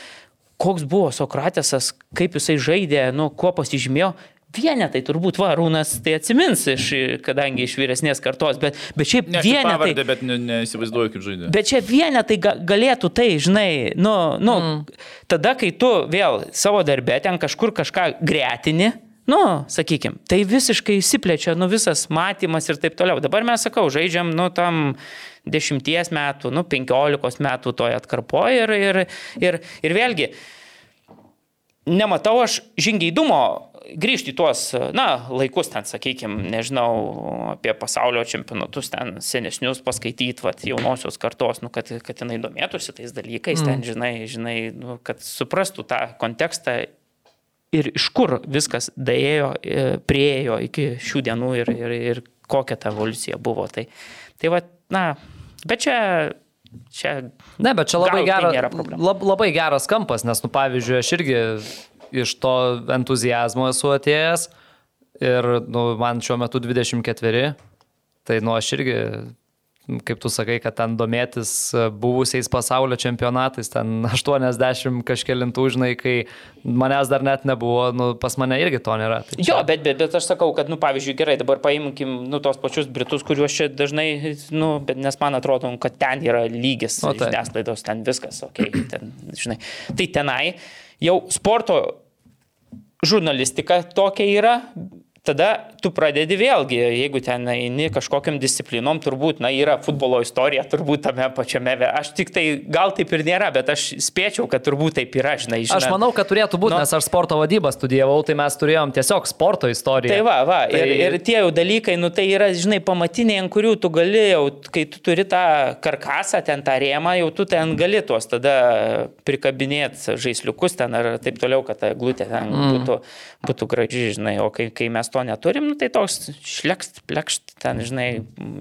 koks buvo Sokratėsas, kaip jisai žaidė, nu, kuo pasižymėjo, Vienetai turbūt Varūnas tai atsimins, iš, kadangi iš vyresnės kartos, bet, bet šiaip ne, vienetai. Pavardė, bet neįsivaizduoju, ne kaip žaidė. Bet čia vienetai ga, galėtų tai, žinai, nu, nu mm. tada, kai tu vėl savo darbę ten kažkur kažką gretini, nu, sakykim, tai visiškai įsiplečia, nu, visas matymas ir taip toliau. Dabar mes, sakau, žaidžiam, nu, tam dešimties metų, nu, penkiolikos metų toje atkarpoje ir, ir, ir, ir vėlgi, nematau aš žingeidumo grįžti į tuos, na, laikus ten, sakykime, nežinau, apie pasaulio čempionatus ten senesnius paskaityti, vat, jaunosios kartos, nu, kad, kad jinai domėtųsi tais dalykais, mm. ten, žinai, žinai nu, kad suprastų tą kontekstą ir iš kur viskas daėjo, e, priejo iki šių dienų ir, ir, ir kokia ta evoliucija buvo. Tai, tai va, na, bet čia Čia, ne, bet čia labai, gera, tai lab, labai geras kampas, nes, nu, pavyzdžiui, aš irgi iš to entuzijazmo esu atėjęs ir nu, man šiuo metu 24, tai nu aš irgi kaip tu sakai, kad ten domėtis buvusiais pasaulio čempionatais, ten 80 kažkėlintų, žinai, kai manęs dar net nebuvo, nu, pas mane irgi to nėra. Tai čia... Jo, bet, bet, bet aš sakau, kad, nu, pavyzdžiui, gerai, dabar paimkim, nu, tos pačius britus, kuriuos čia dažnai, nu, bet nes man atrodo, kad ten yra lygis o, tai. žiniasklaidos, ten viskas, okei, okay, ten, žinai. Tai tenai jau sporto žurnalistika tokia yra, tada tu pradedi vėlgi, jeigu ten eini kažkokiam disciplinom, turbūt, na, yra futbolo istorija, turbūt tame pačiame, aš tik tai, gal taip ir nėra, bet aš spėčiau, kad turbūt taip yra, žinai, žinai. Aš manau, kad turėtų būti, nu, nes aš sporto vadybą studijavau, tai mes turėjom tiesiog sporto istoriją. Tai va, va, tai... ir, ir tie jau dalykai, nu, tai yra, žinai, pamatiniai, ant kurių tu gali jau, kai tu turi tą karkasą, ten tą rėmą, jau tu ten gali tuos tada prikabinėti žaisliukus ten ar taip toliau, kad ta glūtė ten mm. būtų, būtų graži, žinai, o kai, kai mes to neturim, nu, tai toks šlekst, plekšt, ten, žinai,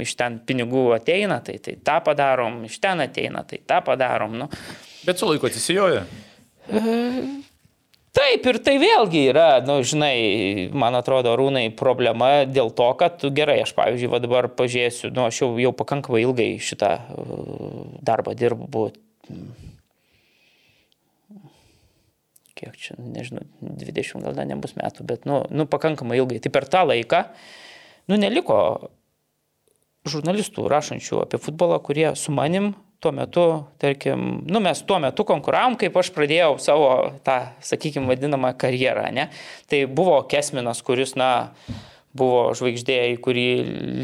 iš ten pinigų ateina, tai, tai tą padarom, iš ten ateina, tai tą padarom. Nu. Bet su laiku atsisijoja. E, taip, ir tai vėlgi yra, na, nu, žinai, man atrodo, rūnai problema dėl to, kad gerai, aš pavyzdžiui, va dabar pažiūrėsiu, nu, aš jau, jau pakankamai ilgai šitą uh, darbą dirbu. Kiek čia, nežinau, 20 gal dar nebus metų, bet, nu, nu, pakankamai ilgai. Tai per tą laiką, nu, neliko žurnalistų rašančių apie futbolą, kurie su manim tuo metu, tarkim, nu mes tuo metu konkuravom, kaip aš pradėjau savo tą, sakykime, vadinamą karjerą, ne? Tai buvo Kesminas, kuris, na, buvo žvaigždė, į kurį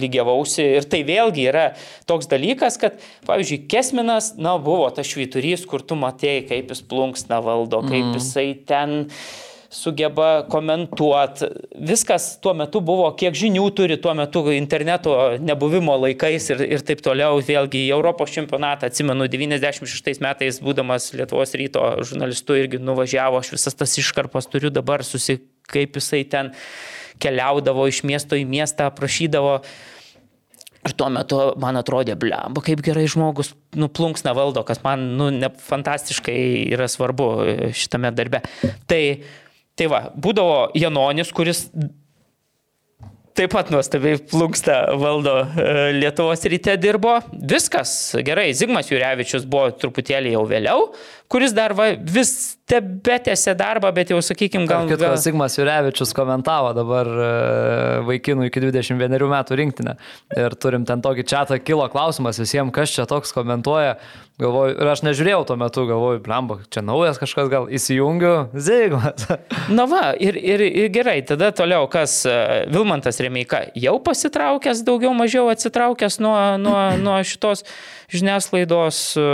lygiavausi. Ir tai vėlgi yra toks dalykas, kad, pavyzdžiui, Kesminas, na, buvo tas švyturys, kur tu matėjai, kaip jis plunksna valdo, kaip mm. jisai ten sugeba komentuoti. Viskas tuo metu buvo, kiek žinių turi tuo metu interneto nebuvimo laikais ir, ir taip toliau. Vėlgi į Europos čempionatą, atsimenu, 96 metais, būdamas Lietuvos ryto žurnalistu, irgi nuvažiavo, aš visas tas iškarpas turiu dabar, susi, kaip jisai ten keliaudavo iš miesto į miestą, prašydavo. Ir tuo metu man atrodė, blemba, kaip gerai žmogus nuplunksna valdo, kas man nu, ne, fantastiškai yra svarbu šitame darbe. Tai Tai va, būdavo Janonis, kuris taip pat nuostabiai plūksta valdo e, Lietuvos ryte dirbo. Viskas gerai, Zigmas Jurevičius buvo truputėlį jau vėliau, kuris dar va, vis tebetėse darbą, bet jau sakykime gal... Kitko, gal... Zigmas Jurevičius komentavo dabar e, vaikinų iki 21 metų rinktinę. Ir turim ten tokį čatą, kilo klausimas visiems, kas čia toks komentuoja. Galvoju, ir aš nežiūrėjau tuo metu, galvoju, blemba, čia naujas kažkas, gal įsijungiu, Zygmas. Na va, ir, ir, ir gerai, tada toliau, kas e, Vilmantas Remeika jau pasitraukęs, daugiau mažiau atsitraukęs nuo, nuo, nuo šitos žiniasklaidos. E,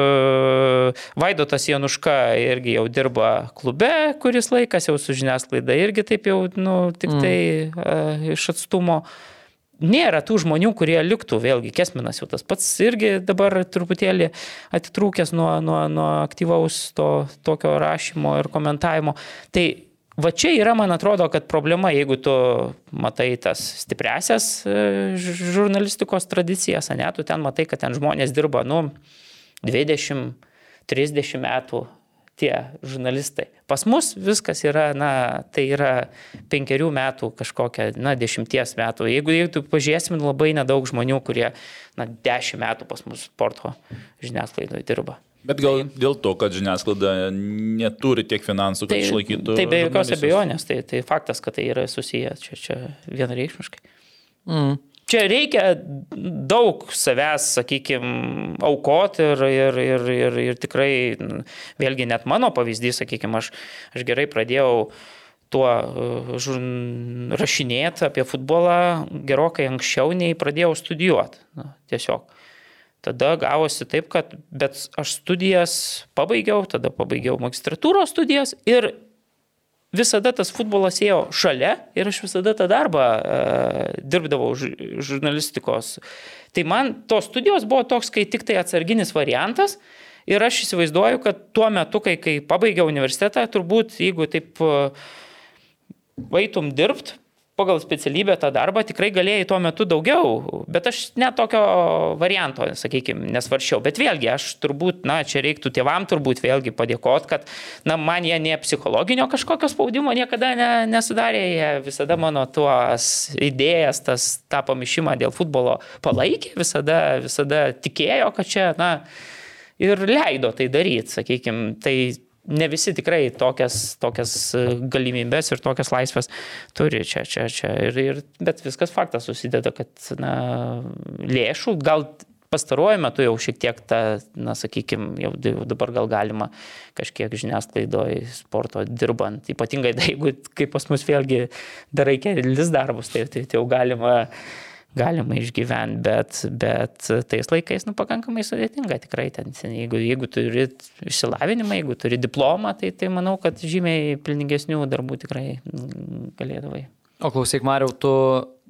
Vaidotas Januška irgi jau dirba klube, kuris laikas jau su žiniasklaida, irgi taip jau, nu, tik tai mm. iš atstumo. Uh, nėra tų žmonių, kurie liktų, vėlgi, Kesminas jau tas pats irgi dabar truputėlį atitrūkęs nuo, nuo, nuo aktyvaus to tokio rašymo ir komentavimo. Tai va čia yra, man atrodo, kad problema, jeigu tu matai tas stipresias e, žurnalistikos tradicijas, ne, tu ten matai, kad ten žmonės dirba, nu, 20, 30 metų tie žurnalistai. Pas mus viskas yra, na, tai yra penkerių metų kažkokia, na, dešimties metų. Jeigu, jeigu tu pažiūrėsim, labai nedaug žmonių, kurie, na, dešimt metų pas mus sporto žiniasklaidoje dirba. Bet gal tai, dėl to, kad žiniasklaida neturi tiek finansų, kad tai, išlaikytų. Tai be jokios abejonės, tai, tai faktas, kad tai yra susiję čia, čia vienareikšmiškai. Mm čia reikia daug savęs, sakykime, aukoti ir, ir, ir, ir, ir tikrai, vėlgi net mano pavyzdys, sakykime, aš, aš gerai pradėjau tuo uh, rašinėti apie futbolą gerokai anksčiau, nei pradėjau studijuoti. Na, tiesiog. Tada gavosi taip, kad, bet aš studijas pabaigiau, tada pabaigiau magistratūros studijas ir visada tas futbolas ėjo šalia ir aš visada tą darbą e, dirbdavau žurnalistikos. Tai man tos studijos buvo toks, kai tik tai atsarginis variantas. Ir aš įsivaizduoju, kad tuo metu, kai, kai pabaigiau universitetą, turbūt jeigu taip e, vaitum dirbti, pagal specialybę tą darbą tikrai galėjai tuo metu daugiau, bet aš net tokio varianto, sakykime, nesvaršiau. Bet vėlgi, aš turbūt, na, čia reiktų tėvam turbūt vėlgi padėkoti, kad, na, man jie ne psichologinio kažkokio spaudimo niekada ne, nesudarė, jie visada mano tuos idėjas, tas, tą pamišimą dėl futbolo palaikė, visada, visada tikėjo, kad čia, na, ir leido tai daryti, sakykime. Tai ne visi tikrai tokias, tokias e, galimybės ir tokias laisvės turi čia, čia, čia. Ir, ir, bet viskas faktas susideda, kad na, lėšų gal pastaruoju metu jau šiek tiek ta, na, sakykime, jau dabar gal galima kažkiek žiniasklaidoje sporto dirbant, ypatingai jeigu kaip pas mus vėlgi darai kelis darbus, tai, tai, tai jau galima galima išgyventi, bet, bet tais laikais nu, pakankamai sudėtinga tikrai ten. Jeigu, jeigu turi išsilavinimą, jeigu turi diplomą, tai, tai manau, kad žymiai pilningesnių darbų tikrai galėdavai. O klausyk, Mariau, tu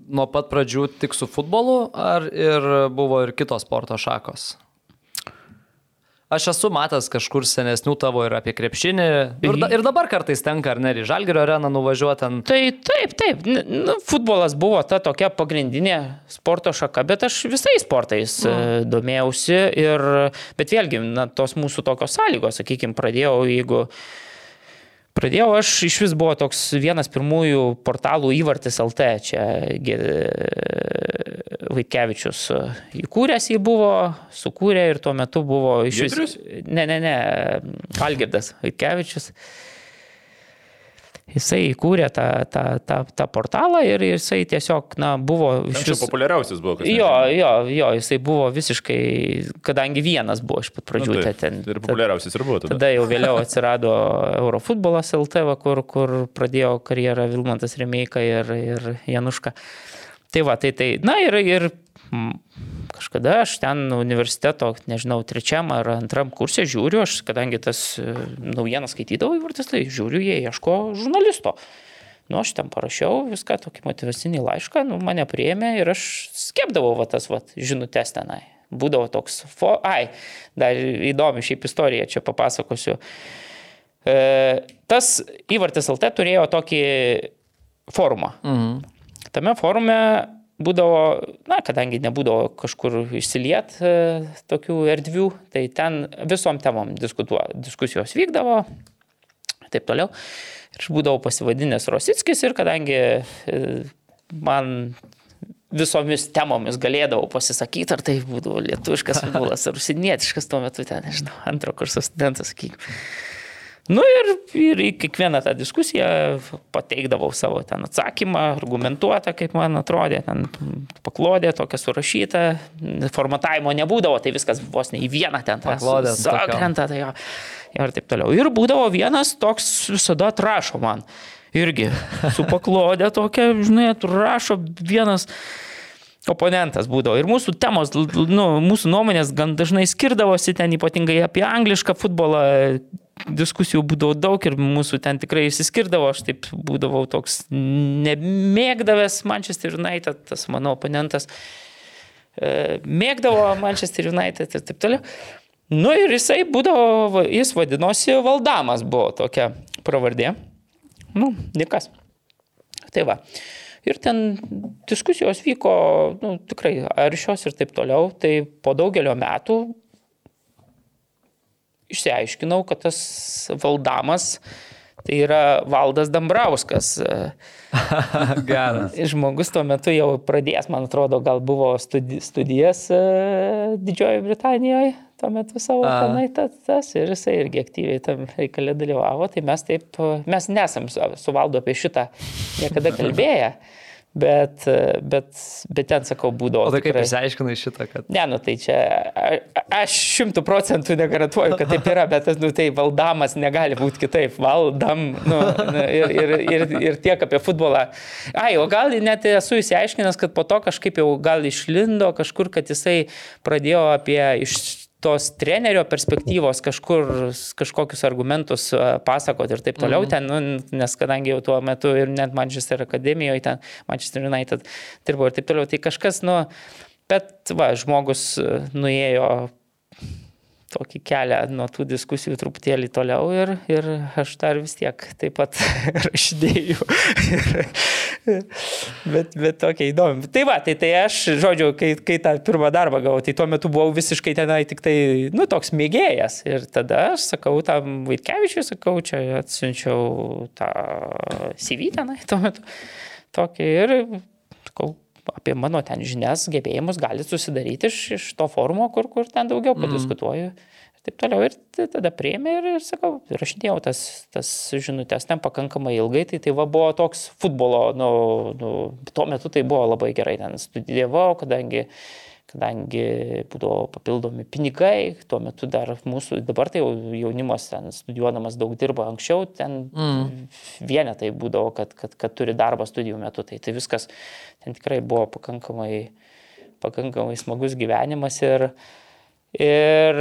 nuo pat pradžių tik su futbolu ar ir buvo ir kitos sporto šakos? Aš esu matęs kažkur senesnių tavo ir apie krepšinį. Ir, da, ir dabar kartais tenka, ar ne, į Žalgirio areną nuvažiuoti ant... Tai taip, taip. Nu, futbolas buvo ta tokia pagrindinė sporto šaka, bet aš visais sportais mm. domėjausi. Ir, bet vėlgi, na, tos mūsų tokios sąlygos, sakykime, pradėjau, jeigu... Pradėjau aš iš vis buvo toks vienas pirmųjų portalų įvartis LT, čia Vaitkevičius įkūręs jį buvo, sukūrė ir tuo metu buvo iš vis... Ne, ne, ne, Algirdas Vaitkevičius jisai įkūrė tą, tą, tą, tą portalą ir jisai tiesiog, na, buvo... Iš vis populiariausias buvo. Jo, jo, jo, jisai buvo visiškai, kadangi vienas buvo iš pat pradžių nu, tai, ten. Ir populiariausias ir buvo tada. Tada jau vėliau atsirado Eurofutbolas LT, kur, kur pradėjo karjerą Vilmantas Remeika ir, ir Januška. Tai va, tai tai, na ir, ir kažkada aš ten universiteto, nežinau, trečiam ar antram kursė žiūriu, aš kadangi tas e, naujienas skaitydavau įvartis, tai žiūriu, jie ieško žurnalisto. Nu, aš ten parašiau viską, tokį motivacinį laišką, nu, mane prieėmė ir aš skepdavau va, tas va, žinutės tenai. Būdavo toks, fo... ai, dar įdomi šiaip istorija, čia papasakosiu. E, tas įvartis LT turėjo tokį forumą. Mhm. Tame forume būdavo, na, kadangi nebūdavo kažkur išsiliet e, tokių erdvių, tai ten visom temom diskusijos vykdavo, taip toliau. Ir aš būdavau pasivadinęs Rosickis ir kadangi e, man visomis temomis galėdavau pasisakyti, ar tai būdavo lietuviškas futbolas, ar užsienietiškas tuo metu ten, nežinau, antro kurso studentas, sakykime. Nu ir, ir į kiekvieną tą diskusiją pateikdavau savo ten atsakymą, argumentuotą, kaip man atrodė, ten paklodė tokia surašyta, formatavimo nebūdavo, tai viskas vos ne į vieną ten tą Paklodė sakrentą, tai jo. Ir taip toliau. Ir būdavo vienas toks visada atrašo man. Irgi su paklodė tokia, žinai, atrašo vienas oponentas būdavo. Ir mūsų temos, nu, mūsų nuomonės gan dažnai skirdavosi ten ypatingai apie anglišką futbolą. Diskusijų būdavo daug ir mūsų ten tikrai įsiskirdavo, aš taip būdavau toks nemėgdavęs Manchester United, tas mano oponentas e, mėgdavo Manchester United ir taip toliau. Nu ir jisai būdavo, jis vadinosi Valdamas, buvo tokia pravardė. Nu, nikas. Tai va. Ir ten diskusijos vyko nu, tikrai aršios ir taip toliau. Tai po daugelio metų išsiaiškinau, kad tas valdamas tai yra Valdas Dambrauskas. Geras. Žmogus tuo metu jau pradėjęs, man atrodo, gal buvo studi studijas e, Didžiojoje Britanijoje, tuo metu savo A. tenai tas, tas ir jisai irgi aktyviai tam reikalė dalyvavo, tai mes taip, mes nesam su Valdu apie šitą niekada kalbėję. Bet, bet, bet ten, sakau, būdavo. O tai kaip išsiaiškinai šitą, kad... Ne, nu tai čia, a, aš šimtų procentų negarantuoju, kad taip yra, bet nu, tai valdamas negali būti kitaip. Valdam, nu, nu, ir, ir, ir, ir tiek apie futbolą. Ai, o gal net esu įsiaiškinęs, kad po to kažkaip jau gal išlindo kažkur, kad jisai pradėjo apie iš tos trenerio perspektyvos kažkur kažkokius argumentus pasakoti ir taip toliau mhm. ten, nu, nes kadangi jau tuo metu ir net Manchester akademijoje, ten Manchester United dirbo ir taip toliau, tai kažkas, nu, bet va, žmogus nuėjo tokį kelią nuo tų diskusijų truputėlį toliau ir, ir aš dar vis tiek taip pat rašydėjau. bet, bet tokia įdomi. Tai va, tai, tai aš, žodžiu, kai, kai tą pirmą darbą gavau, tai tuo metu buvau visiškai tenai tik tai, nu, toks mėgėjas. Ir tada aš sakau tam Vaitkevičiui, sakau, čia atsiunčiau tą CV tenai tuo metu. Tokį ir sakau, apie mano ten žinias, gebėjimus gali susidaryti iš, iš to forumo, kur, kur ten daugiau mhm. padiskutuoju. Mm. Ir taip toliau. Ir tada priemė ir, ir sakau, rašinėjau tas, tas žinutės ten pakankamai ilgai. Tai tai va buvo toks futbolo, nu, nu, tuo metu tai buvo labai gerai. Ten studijavau, kadangi kadangi būdavo papildomi pinigai, tuo metu dar mūsų, dabar tai jau jaunimas ten studijuodamas daug dirba anksčiau, ten mm. vienetai būdavo, kad, kad, kad turi darbą studijų metu, tai, tai viskas ten tikrai buvo pakankamai, pakankamai smagus gyvenimas ir, Ir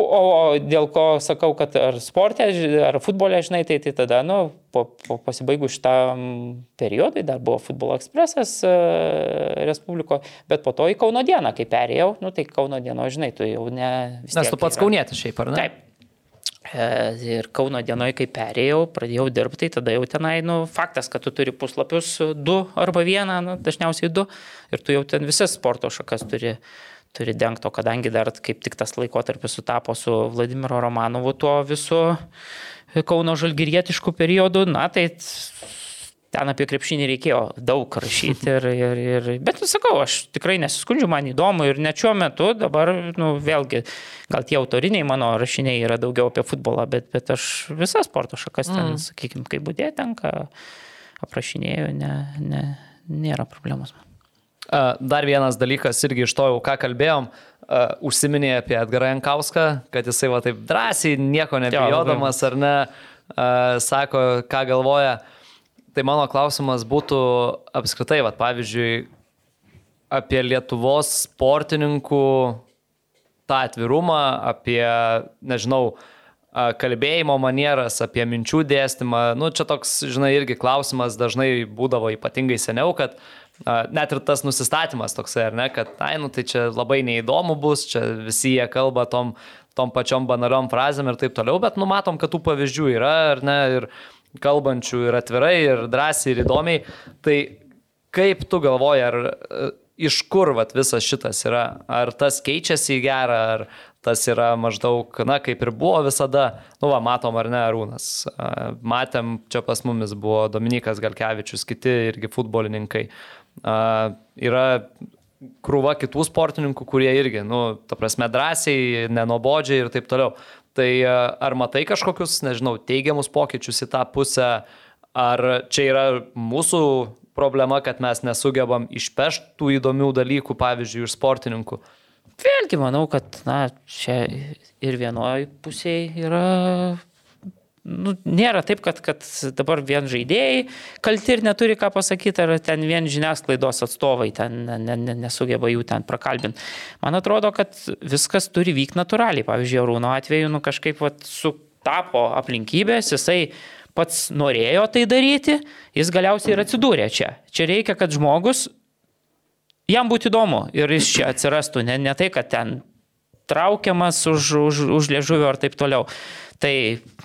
o, o dėl ko sakau, kad ar sportė, ar futbolė, žinai, tai, tai tada, nu, po, po pasibaigus šitam periodui dar buvo futbolo ekspresas e, Respubliko, bet po to į Kauno dieną, kai perėjau, nu, tai Kauno dieno, žinai, tu jau ne... Nes tu pats kaunietis šiaip, ar ne? Taip. E, ir Kauno dienoje, kai perėjau, pradėjau dirbti, tai tada jau tenai, nu, faktas, kad tu turi puslapius du arba vieną, nu, dažniausiai du, ir tu jau ten visas sporto šakas turi turi dengto, kadangi dar kaip tik tas laikotarpis sutapo su Vladimiro Romanovu tuo visu Kauno žalgirietiškų periodų, na tai ten apie krepšinį reikėjo daug rašyti. Ir, ir, ir, bet, nu, sakau, aš tikrai nesiskundžiu, man įdomu ir net šiuo metu dabar, nu, vėlgi, gal tie autoriniai mano rašiniai yra daugiau apie futbolą, bet, bet aš visas sporto šakas ten, mm. sakykime, kaip būdė tenka, aprašinėjau, ne, ne, nėra problemos. Dar vienas dalykas, irgi iš to jau ką kalbėjom, užsiminė apie Edgarą Jankauską, kad jisai va taip drąsiai, nieko nebijodamas ar ne, sako, ką galvoja. Tai mano klausimas būtų apskritai, va, pavyzdžiui, apie Lietuvos sportininkų tą atvirumą, apie, nežinau, kalbėjimo manieras, apie minčių dėstymą. Nu, čia toks, žinai, irgi klausimas dažnai būdavo ypatingai seniau, kad uh, net ir tas nusistatymas toksai, ar ne, kad, ai, nu tai čia labai neįdomu bus, čia visi jie kalba tom, tom pačiom banaliom frazėm ir taip toliau, bet numatom, kad tų pavyzdžių yra, ar ne, ir kalbančių ir atvirai, ir drąsiai, ir įdomiai. Tai kaip tu galvoji, ar e, iš kur vat, visas šitas yra? Ar tas keičiasi į gerą, ar tas yra maždaug, na, kaip ir buvo visada, nu, va, matom ar ne, Arūnas. Matėm, čia pas mumis buvo Dominikas Galkevičius, kiti irgi futbolininkai yra krūva kitų sportininkų, kurie irgi, nu, ta prasme, drąsiai, nenobodžiai ir taip toliau. Tai ar matai kažkokius, nežinau, teigiamus pokyčius į tą pusę, ar čia yra mūsų problema, kad mes nesugebam išpešti tų įdomių dalykų, pavyzdžiui, iš sportininkų? Vėlgi manau, kad na, čia ir vienoje pusėje yra nu, nėra taip, kad, kad dabar vien žaidėjai kalti ir neturi ką pasakyti, ar ten vien žiniasklaidos atstovai ten ne, ne, nesugeba jų ten prakalbinti. Man atrodo, kad viskas turi vykti natūraliai. Pavyzdžiui, Rūno atveju nu, kažkaip vat, sutapo aplinkybės, jisai pats norėjo tai daryti, jis galiausiai ir atsidūrė čia. Čia reikia, kad žmogus, jam būtų įdomu ir jis čia atsirastų, ne, ne tai, kad ten traukiamas už, už, už liežuvio ar taip toliau. Tai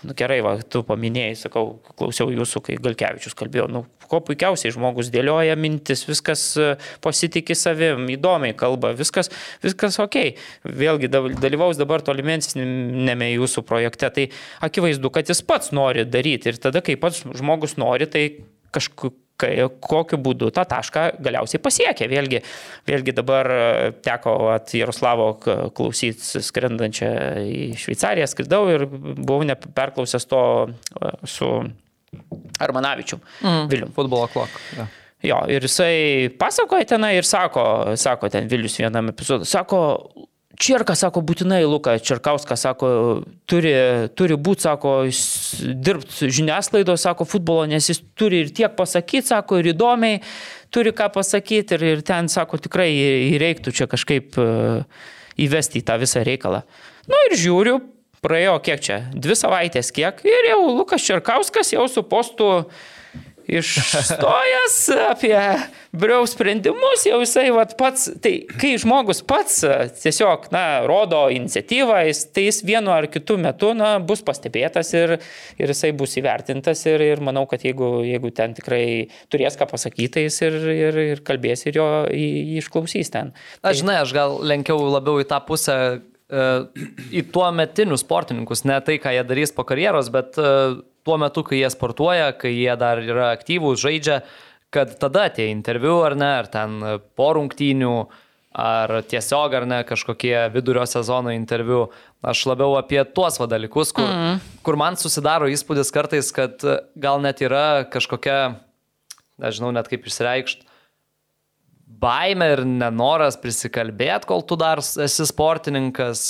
nu, gerai, va, tu paminėjai, sakau, klausiau jūsų, kai Galkevičius kalbėjo, nu, ko puikiausiai žmogus dėlioja mintis, viskas e, pasitikė savim, įdomiai kalba, viskas, viskas ok. Vėlgi dalyvaus dabar tolimesnėme jūsų projekte, tai akivaizdu, kad jis pats nori daryti ir tada, kai pats žmogus nori, tai kažkokiu kokiu būdu tą tašką galiausiai pasiekė. Vėlgi, vėlgi dabar e, teko at Jaroslavo klausyti skrendančią į Šveicariją, skridau ir buvau neperklausęs to e, su Armanavičiu. Mm, Vilium. Futbolo klok. Ja. Jo, ir jisai pasakoja tenai ir sako, sako ten Vilius vienam epizodui, sako, Čierka sako, būtinai Luka Čerkauskas sako, turi, turi būti, sako, dirbti žiniasklaido, sako, futbolo, nes jis turi ir tiek pasakyti, sako, ir įdomiai turi ką pasakyti ir, ir ten, sako, tikrai reiktų čia kažkaip e, įvesti į tą visą reikalą. Na nu, ir žiūriu, praėjo kiek čia, dvi savaitės kiek ir jau Lukas Čerkauskas jau su postu išstojęs apie briau sprendimus, jau jisai vat, pats, tai kai žmogus pats tiesiog, na, rodo iniciatyvą, jis, tai jis vienu ar kitu metu, na, bus pastebėtas ir, ir jisai bus įvertintas ir, ir manau, kad jeigu, jeigu ten tikrai turės ką pasakyti, tai jis ir, ir, ir kalbės ir jo išklausys ten. Tai... Aš žinai, aš gal lenkiau labiau į tą pusę, e, į tuo metinius sportininkus, ne tai, ką jie darys po karjeros, bet e, tuo metu, kai jie sportuoja, kai jie dar yra aktyvūs, žaidžia, kad tada tie interviu ar ne, ar ten po rungtynių, ar tiesiog ar ne kažkokie vidurio sezono interviu. Aš labiau apie tuos dalykus, kur, mm. kur man susidaro įspūdis kartais, kad gal net yra kažkokia, nežinau net kaip išreikšti, baime ir nenoras prisikalbėti, kol tu dar esi sportininkas,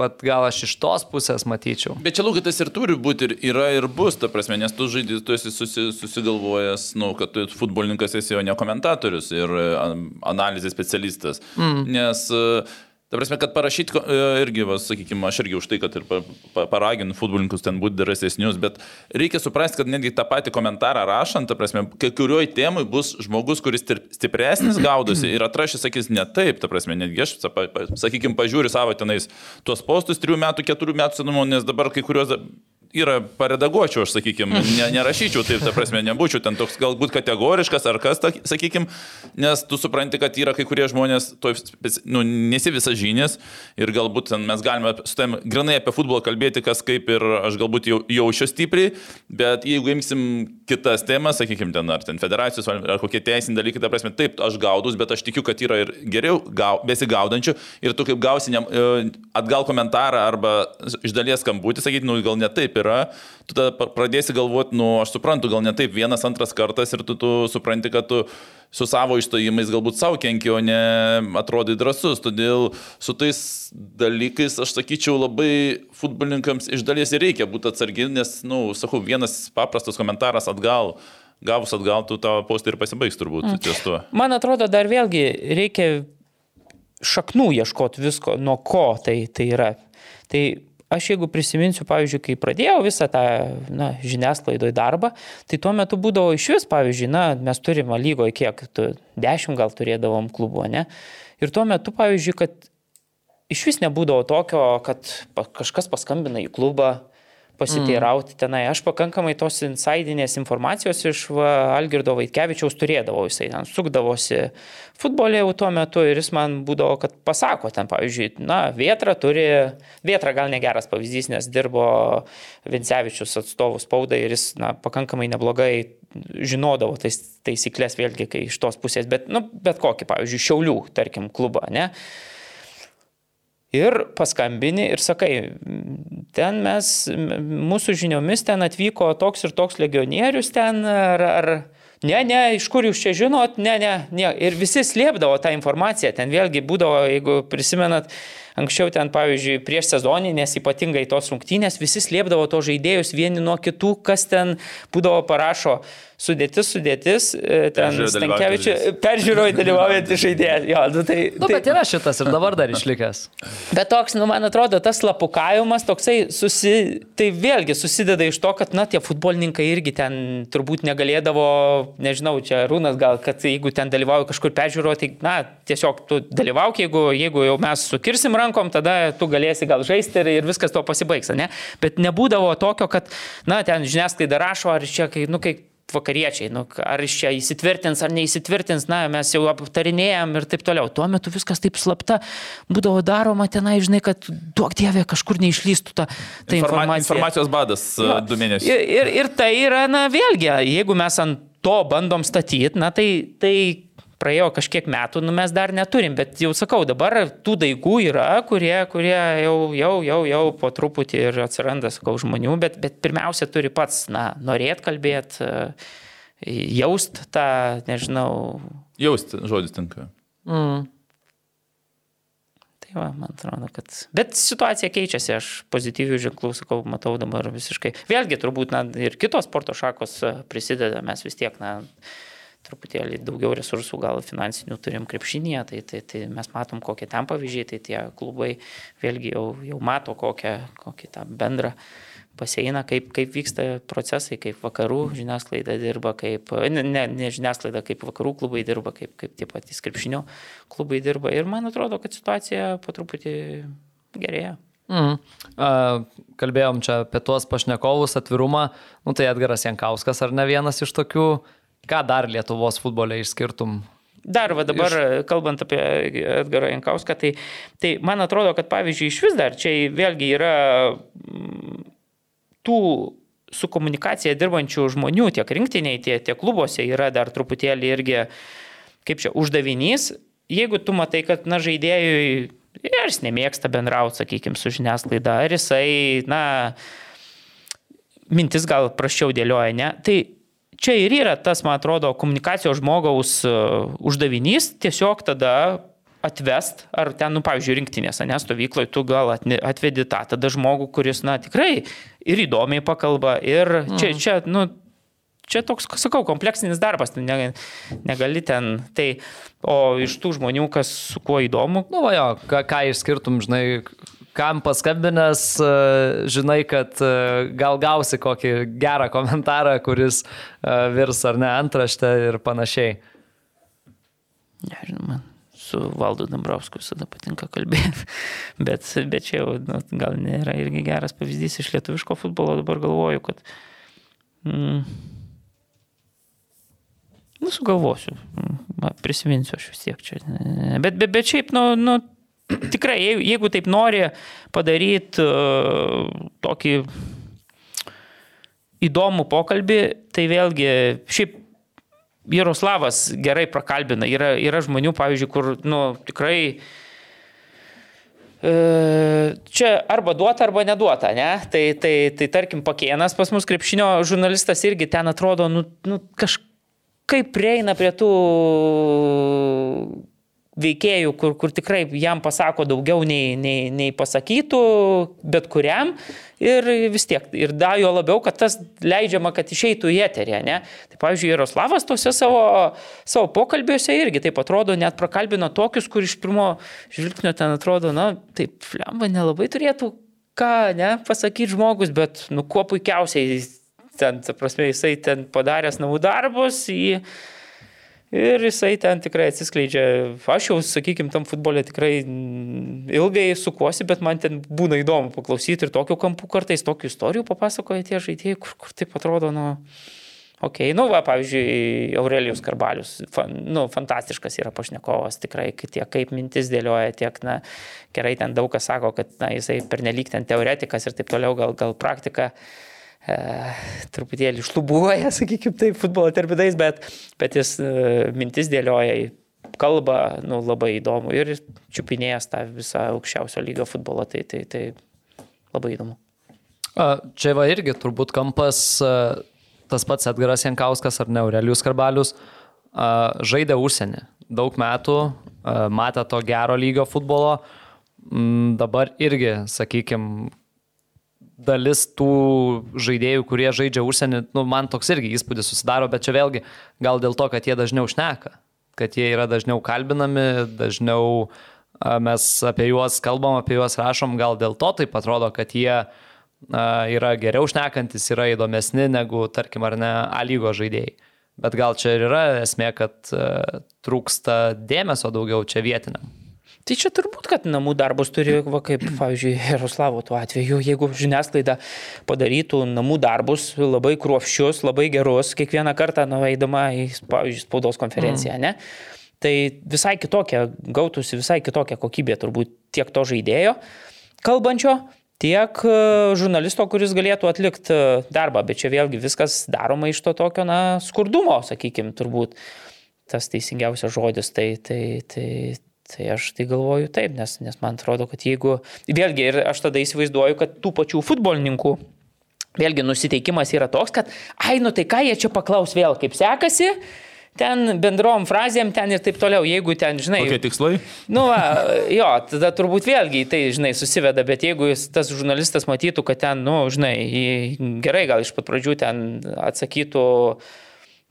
bet gal aš iš tos pusės matyčiau. Bet čia lūkitas ir turi būti, ir yra ir bus, ta prasme, nes tu žaidži, tu esi susi, susigalvojęs, nu, kad tu futbolininkas esi, o ne komentatorius ir analizės specialistas. Mm. Nes uh, Ta prasme, kad parašyti e, irgi, va, sakykime, aš irgi už tai, kad ir paraginu futbolininkus ten būti drąsesnius, bet reikia suprasti, kad netgi tą patį komentarą rašant, ta prasme, kai kuriuoj temai bus žmogus, kuris stipresnis gaudosi ir atrašys, sakys, ne taip, ta prasme, netgi aš, sakykime, pažiūriu savo tenais tuos postus 3 metų, 4 metų senumo, nes dabar kai kuriuos yra paredaguočiau, aš sakykime, ne, nerašyčiau taip, ta prasme, nebūčiau ten toks galbūt kategoriškas ar kas, sakykime, nes tu supranti, kad yra kai kurie žmonės, to, nu, nesi visas žinias ir galbūt mes galime su tam grinai apie futbolą kalbėti, kas kaip ir aš galbūt jau, jaučiu stipriai, bet jeigu imsim kitas temas, sakykime, ten ar ten federacijos ar kokie teisiniai dalykai, ta prasme, taip, aš gaudus, bet aš tikiu, kad yra ir geriau gau, besigaudančių ir tu kaip gausi ne, atgal komentarą arba iš dalies skambutį, sakyti, nu gal ne taip yra, tu tada pradėsi galvoti, nu, aš suprantu, gal ne taip vienas, antras kartas ir tu, tu supranti, kad tu su savo išstojimais galbūt savo kenki, o ne atrodai drasus. Todėl su tais dalykais, aš sakyčiau, labai futbolininkams iš dalies ir reikia būti atsargiai, nes, na, nu, sakau, vienas paprastas komentaras atgal gavus atgal, tu tavo postą ir pasibaigs turbūt mm. ties tuo. Man atrodo, dar vėlgi reikia šaknų ieškoti visko, nuo ko tai, tai yra. Tai Aš jeigu prisiminsiu, pavyzdžiui, kai pradėjau visą tą na, žiniasklaidoje darbą, tai tuo metu būdavo iš vis, pavyzdžiui, na, mes turime lygoje kiek, tu, dešimt gal turėdavom klubo, ne? Ir tuo metu, pavyzdžiui, kad iš vis nebūdavo tokio, kad kažkas paskambina į klubą, pasiteirauti mm. tenai. Aš pakankamai tos insidinės informacijos iš va, Algirdo Vaitkevičiaus turėdavau, jisai ten sukdavosi futbolė jau tuo metu ir jis man būdavo, kad pasako ten, pavyzdžiui, na, Vietra turi, Vietra gal negeras pavyzdys, nes dirbo Vincevičius atstovų spaudai ir jis, na, pakankamai neblogai žinodavo tais, taisyklės vėlgi, kai iš tos pusės, bet, nu, bet kokį, pavyzdžiui, Šiaulių, tarkim, klubą, ne? Ir paskambini ir sakai, ten mes, mūsų žiniomis ten atvyko toks ir toks legionierius ten, ar, ar ne, ne, iš kur jūs čia žinot, ne, ne, ne. Ir visi slėpdavo tą informaciją, ten vėlgi būdavo, jeigu prisimenat, Anksčiau ten, pavyzdžiui, prieš sezoninės ypatingai tos rungtynės visi slėpdavo to žaidėjus vieni nuo kitų, kas ten būdavo parašo sudėtis, sudėtis, e, ten Stankievičiu, peržiūroje dalyvaujantį žaidėją. Jo, nu, tai, nu, tai, bet yra šitas ir dabar dar išlikęs. Bet toks, nu, man atrodo, tas lapukavimas toksai, susi, tai vėlgi susideda iš to, kad, na, tie futbolininkai irgi ten turbūt negalėdavo, nežinau, čia Rūnas gal, kad jeigu ten dalyvauja kažkur peržiūroje, tai, na, tiesiog tu dalyvauk, jeigu, jeigu jau mes sukirsim rankom, tada tu galėsi gal žaisti ir, ir viskas to pasibaigs, ne? Bet nebūdavo tokio, kad, na, ten žiniasklaida rašo, ar čia, kai, nu, kai vakariečiai, nu, ar iš čia įsitvirtins ar neįsitvirtins, na, mes jau aptarinėjom ir taip toliau. Tuo metu viskas taip slapta būdavo daroma tenai, žinai, kad duok dievė kažkur neišlystų ta, ta Informa informacija. Informacijos badas jo. du mėnesius. Ir, ir, ir tai yra, na, vėlgi, jeigu mes ant to bandom statyti, na, tai, tai praėjo kažkiek metų, nu mes dar neturim, bet jau sakau, dabar tų daigų yra, kurie, kurie jau, jau, jau, jau po truputį ir atsiranda, sakau, žmonių, bet, bet pirmiausia turi pats, na, norėt kalbėti, jaust tą, nežinau. Jaust, žodis tinka. Mm. Tai va, man atrodo, kad. Bet situacija keičiasi, aš pozityvių ženklų, sakau, matau dabar visiškai. Vėlgi, turbūt, na, ir kitos sporto šakos prisideda, mes vis tiek, na, truputėlį daugiau resursų gal finansinių turim krepšinėje, tai, tai, tai mes matom kokie ten pavyzdžiai, tai tie klubai vėlgi jau, jau mato kokią, kokį tą bendrą pasieina, kaip, kaip vyksta procesai, kaip vakarų žiniasklaida dirba, kaip, ne, ne, ne žiniasklaida, kaip vakarų klubai dirba, kaip, kaip tie patys krepšinio klubai dirba. Ir man atrodo, kad situacija po truputį gerėja. Mm. Kalbėjom čia apie tuos pašnekovus, atvirumą, nu tai Edgaras Jankauskas ar ne vienas iš tokių Ką dar Lietuvos futbole išskirtum? Dar va dabar, iš... kalbant apie Edgarą Jankauską, tai, tai man atrodo, kad pavyzdžiui iš vis dar čia vėlgi yra mm, tų su komunikacija dirbančių žmonių tiek rinktiniai, tiek, tiek klubuose yra dar truputėlį irgi, kaip čia, uždavinys. Jeigu tu matai, kad, na, žaidėjui, ar jis nemėgsta bendrauti, sakykime, su žiniasklaida, ar jisai, na, mintis gal prašiau dėlioja, ne, tai čia ir yra tas, man atrodo, komunikacijos žmogaus e, uždavinys tiesiog tada atvest, ar ten, nu, pavyzdžiui, rinktinės, ne, stovykloje tu gal atvedi tą tada žmogų, kuris, na, tikrai ir įdomiai pakalba, ir čia, mm. čia nu, čia toks, sakau, kompleksinis darbas, ne, negali ten, tai, o iš tų žmonių, kas su kuo įdomu. Nu, va jo, ką, ką išskirtum, žinai, kam paskambinęs, e, žinai, kad e, gal gausi kokį gerą komentarą, kuris e, virs ar ne antraštę ir panašiai. Nežinau, man su Valdu Dambrausku visada patinka kalbėti, bet, bet čia jau nu, gal nėra irgi geras pavyzdys iš lietuviško futbolo, dabar galvoju, kad... Mm, Nu, sugalvosiu, mm, prisiminsiu aš vis tiek čia. Bet, bet, bet šiaip, nu, nu, tikrai, jeigu taip nori padaryti uh, tokį įdomų pokalbį, tai vėlgi, šiaip Jaroslavas gerai prakalbina. Yra, yra žmonių, pavyzdžiui, kur, nu, tikrai e, Čia arba duota, arba neduota, ne? Tai, tai, tai tarkim, pakienas pas mus krepšinio žurnalistas irgi ten atrodo, nu, nu kažkaip prieina prie tų veikėjų, kur, kur tikrai jam pasako daugiau nei, nei, nei pasakytų, bet kuriam. Ir vis tiek, ir da jo labiau, kad tas leidžiama, kad išeitų į eterį, ne? Tai pavyzdžiui, Jaroslavas tose savo, savo pokalbiuose irgi taip atrodo, net prakalbino tokius, kur iš pirmo žvilgsnio ten atrodo, na, taip, flemba nelabai turėtų ką, ne, pasakyti žmogus, bet, nu, kuo puikiausiai ten, ta prasme, jisai ten padaręs namų darbus, jį Ir jisai ten tikrai atsiskleidžia. Aš jau, sakykime, tam futbolė tikrai ilgai sukuosi, bet man ten būna įdomu paklausyti ir tokių kampų kartais, tokių istorijų papasakoja tie žaidėjai, kur, kur taip atrodo, nu, Ok, nu, va, pavyzdžiui, Aurelijus Karbalius, fan, nu, fantastiškas yra pašnekovas, tikrai tiek kaip mintis dėlioja, tiek, na, gerai ten daug kas sako, kad, na, jisai pernelyg ten teoretikas ir taip toliau, gal, gal praktika. Uh, e, truputėlį šlubuoja, sakykime, taip, futbolo terminais, bet, bet jis e, mintis dėlioja kalba, nu, labai įdomu ir čiupinėjęs tą visą aukščiausio lygio futbolą, tai, tai, tai labai įdomu. Čia va irgi turbūt kampas tas pats Edgaras Jankauskas ar ne Aurelijus Karbalius žaidė užsienį. Daug metų matė to gero lygio futbolo. Mm, dabar irgi, sakykime, dalis tų žaidėjų, kurie žaidžia užsienį, nu, man toks irgi įspūdis susidaro, bet čia vėlgi gal dėl to, kad jie dažniau šneka, kad jie yra dažniau kalbinami, dažniau mes apie juos kalbam, apie juos rašom, gal dėl to taip atrodo, kad jie yra geriau šnekantis, yra įdomesni negu, tarkim, ar ne, A lygo žaidėjai. Bet gal čia ir yra esmė, kad trūksta dėmesio daugiau čia vietiniam. Tai čia turbūt, kad namų darbus turi, va, kaip, pavyzdžiui, Jaroslavo tuo atveju, jeigu žiniasklaida padarytų namų darbus labai kruopščius, labai gerus, kiekvieną kartą nuveidama į, pavyzdžiui, spaudos konferenciją, mm. ne? Tai visai kitokia, gautųsi visai kitokia kokybė turbūt tiek to žaidėjo kalbančio, tiek e, žurnalisto, kuris galėtų atlikti e, darbą, bet čia vėlgi viskas daroma iš to tokio, na, skurdumo, sakykime, turbūt tas teisingiausias žodis, tai, tai, tai, tai aš tai galvoju taip, nes, nes man atrodo, kad jeigu, vėlgi, ir aš tada įsivaizduoju, kad tų pačių futbolininkų, vėlgi nusiteikimas yra toks, kad, ai, nu tai ką jie čia paklaus vėl, kaip sekasi, ten bendrom frazėm, ten ir taip toliau, jeigu ten, žinai. Kokie tikslai? Nu, va, jo, tada turbūt vėlgi tai, žinai, susiveda, bet jeigu tas žurnalistas matytų, kad ten, nu, žinai, gerai, gal iš pat pradžių ten atsakytų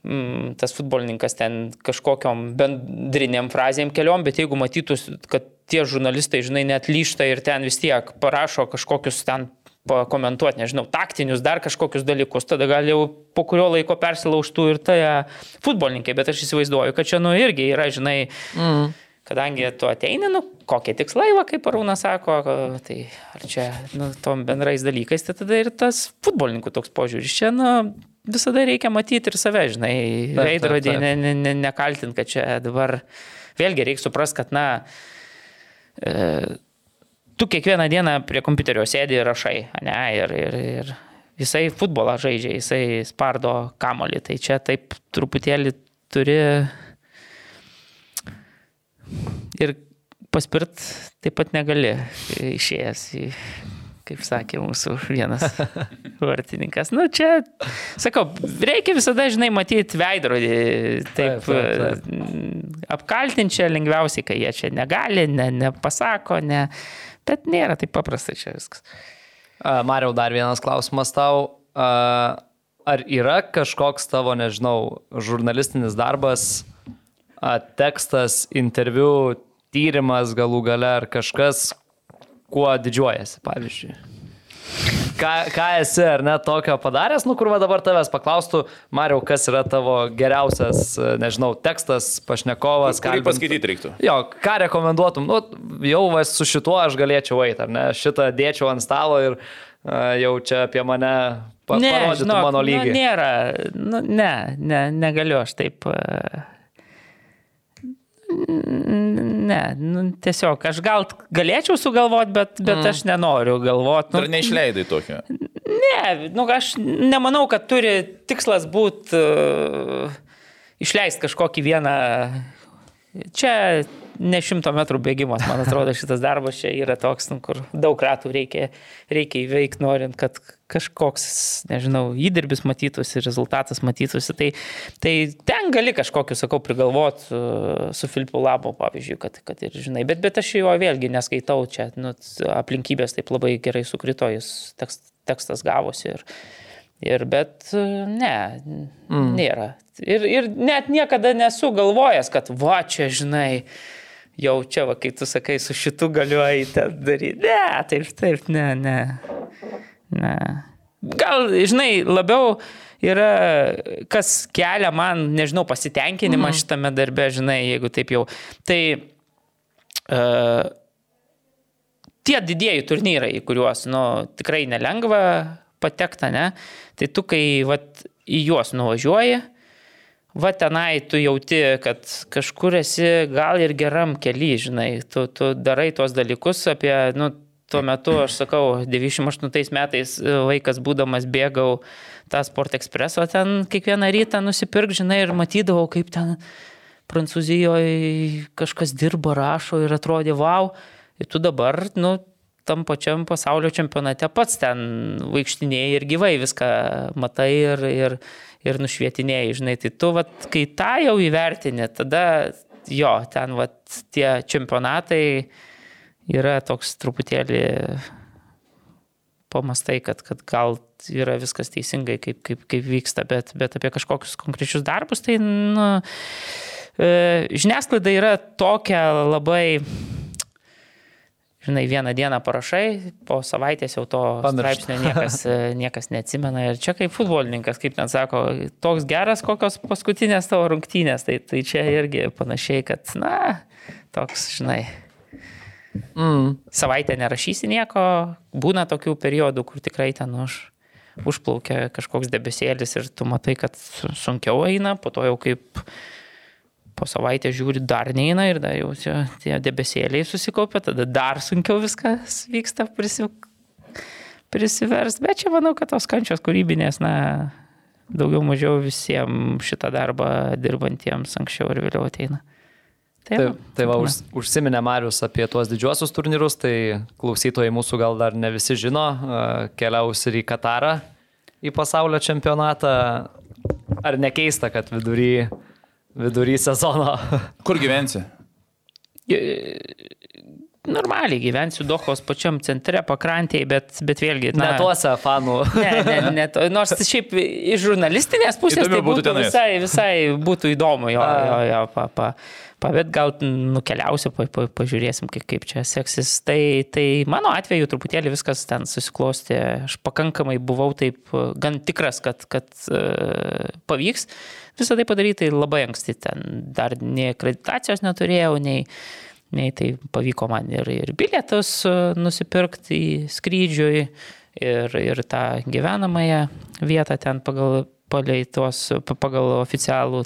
mm, tas futbolininkas ten kažkokiam bendriniam frazėm keliom, bet jeigu matytų, kad tie žurnalistai, žinai, net lyšta ir ten vis tiek parašo kažkokius ten pakomentuoti, nežinau, taktinius, dar kažkokius dalykus, tada gal jau po kurio laiko persilaužtų ir tai futbolininkai, bet aš įsivaizduoju, kad čia, nu, irgi yra, žinai, mm. kadangi tu ateini, nu, kokie tikslai, va, kaip Arūna sako, tai ar čia, nu, tom bendrais dalykais, tai tada ir tas futbolininkų toks požiūris čia, nu, visada reikia matyti ir save, žinai, veidrodį, ne, ne, ne, nekaltint, kad čia dabar, vėlgi reikia suprasti, kad, na, e, tu kiekvieną dieną prie kompiuterio sėdi ir rašai, ne, ir, ir, ir jisai futbolą žaidžia, jisai spardo kamolį, tai čia taip truputėlį turi ir paspirt taip pat negali išėjęs į, kaip sakė mūsų vienas vartininkas. Nu, čia, sakau, reikia visada, žinai, matyti veidrodį, taip, taip, taip, taip. apkaltinčia lengviausiai, kai jie čia negali, ne, nepasako, ne, Bet nėra taip paprasta čia viskas. Mariau, dar vienas klausimas tau. Ar yra kažkoks tavo, nežinau, žurnalistinis darbas, tekstas, interviu, tyrimas galų gale ar kažkas, kuo didžiuojasi, pavyzdžiui? ką, ką esi ar ne tokio padaręs, nu kur va dabar tavęs paklaustų, Mariau, kas yra tavo geriausias, nežinau, tekstas, pašnekovas. Ką paskaityti reiktų? Jo, ką rekomenduotum, nu, jau va, su šituo aš galėčiau eiti, ar ne, šitą dėčiau ant stalo ir uh, jau čia apie mane pa ne, parodytų žinok, mano lygį. Nu, nėra, nu, ne, ne, negaliu aš taip. Uh Ne, nu, tiesiog aš gal galėčiau sugalvoti, bet, bet mm. aš nenoriu galvoti. Nu, Ar neišleidai tokio? Ne, nu, aš nemanau, kad turi tikslas būti uh, išleisti kažkokį vieną. Čia ne šimto metrų bėgimas, man atrodo, šitas darbas čia yra toks, nu, kur daug ratų reikia, reikia įveikti, norint, kad kažkoks, nežinau, įdirbis matytųsi, rezultatas matytųsi. Tai, tai ten gali kažkokiu, sakau, prigalvoti su, su Filipu Labo, pavyzdžiui, kad, kad ir žinai, bet, bet aš jo vėlgi neskaitau, čia nu, aplinkybės taip labai gerai sukrito, jis tekst, tekstas gavosi ir, ir bet ne, mm. nėra. Ir, ir net niekada nesu galvojęs, kad va čia, žinai, jau čia, va, kai tu sakai, su šitu galiu eiti daryti. Ne, taip, taip, ne, ne. ne. Gal, žinai, labiau yra, kas kelia man, nežinau, pasitenkinimą mm. šitame darbe, žinai, jeigu taip jau. Tai uh, tie didieji turnyrai, į kuriuos, nu, tikrai nelengva patekta, ne, tai tu, kai, vat, į juos nuvažiuoji, va tenai tu jauti, kad kažkur esi gal ir geram keli, žinai, tu, tu darai tuos dalykus apie, nu, tuo metu, aš sakau, 98 metais vaikas būdamas bėgau tą Sport Expresso ten kiekvieną rytą nusipirk, žinai, ir matydavau, kaip ten Prancūzijoje kažkas dirba, rašo ir atrodė, wow, ir tu dabar, nu, tam pačiam pasaulio čempionate pats ten vaikštinėjai ir gyvai viską matai ir, ir, ir nušvietinėjai, žinai, tai tu, vat, kai tą jau įvertini, tada jo, ten vat, tie čempionatai yra toks truputėlį pamastai, kad, kad gal yra viskas teisingai, kaip, kaip, kaip vyksta, bet, bet apie kažkokius konkrečius darbus, tai nu, e, žiniasklaida yra tokia labai žinai, vieną dieną parašai, po savaitės jau to Pamiršt. straipsnio niekas, niekas neatsimena. Ir čia kaip futbolininkas, kaip ten sako, toks geras, kokios paskutinės tavo rungtynės, tai, tai čia irgi panašiai, kad, na, toks, žinai. Mm. Savaitę nerašysi nieko, būna tokių periodų, kur tikrai ten už, užplaukia kažkoks debesėlis ir tu matai, kad sunkiau eina, po to jau kaip po savaitę žiūri, dar neina ir dar jau tie debesėliai susikaupia, tada dar sunkiau viskas vyksta prisi, prisivers. Bet čia manau, kad tos kančios kūrybinės, na, daugiau mažiau visiems šitą darbą dirbantiems anksčiau ir vėliau ateina. Tai, tai, tai va, už, užsiminė Marius apie tuos didžiuosius turnyrus, tai klausytojai mūsų gal dar ne visi žino, keliaus ir į Katarą, į pasaulio čempionatą. Ar nekeista, kad vidury vidury sezono. Kur gyvensi? Normaliai gyvensiu Dohos pačiam centre, pakrantėje, bet, bet vėlgi... Na, ne tuose fanų. Ne, ne, ne to, nors šiaip iš žurnalistinės pusės Įdomi tai būtų, būtų visai, visai būtų įdomu jo, jo, jo pa, pa, pa, bet gal nukeliausiu, pa, pa, pažiūrėsim, kaip, kaip čia seksis. Tai, tai mano atveju truputėlį viskas ten susiklosti. Aš pakankamai buvau taip gan tikras, kad, kad uh, pavyks visą tai padaryti labai anksti. Ten dar nei akreditacijos neturėjau, nei, nei tai pavyko man ir, ir bilietus e, nusipirkti skrydžiui, ir, ir tą gyvenamąją vietą ten pagal palei tuos, pagal oficialų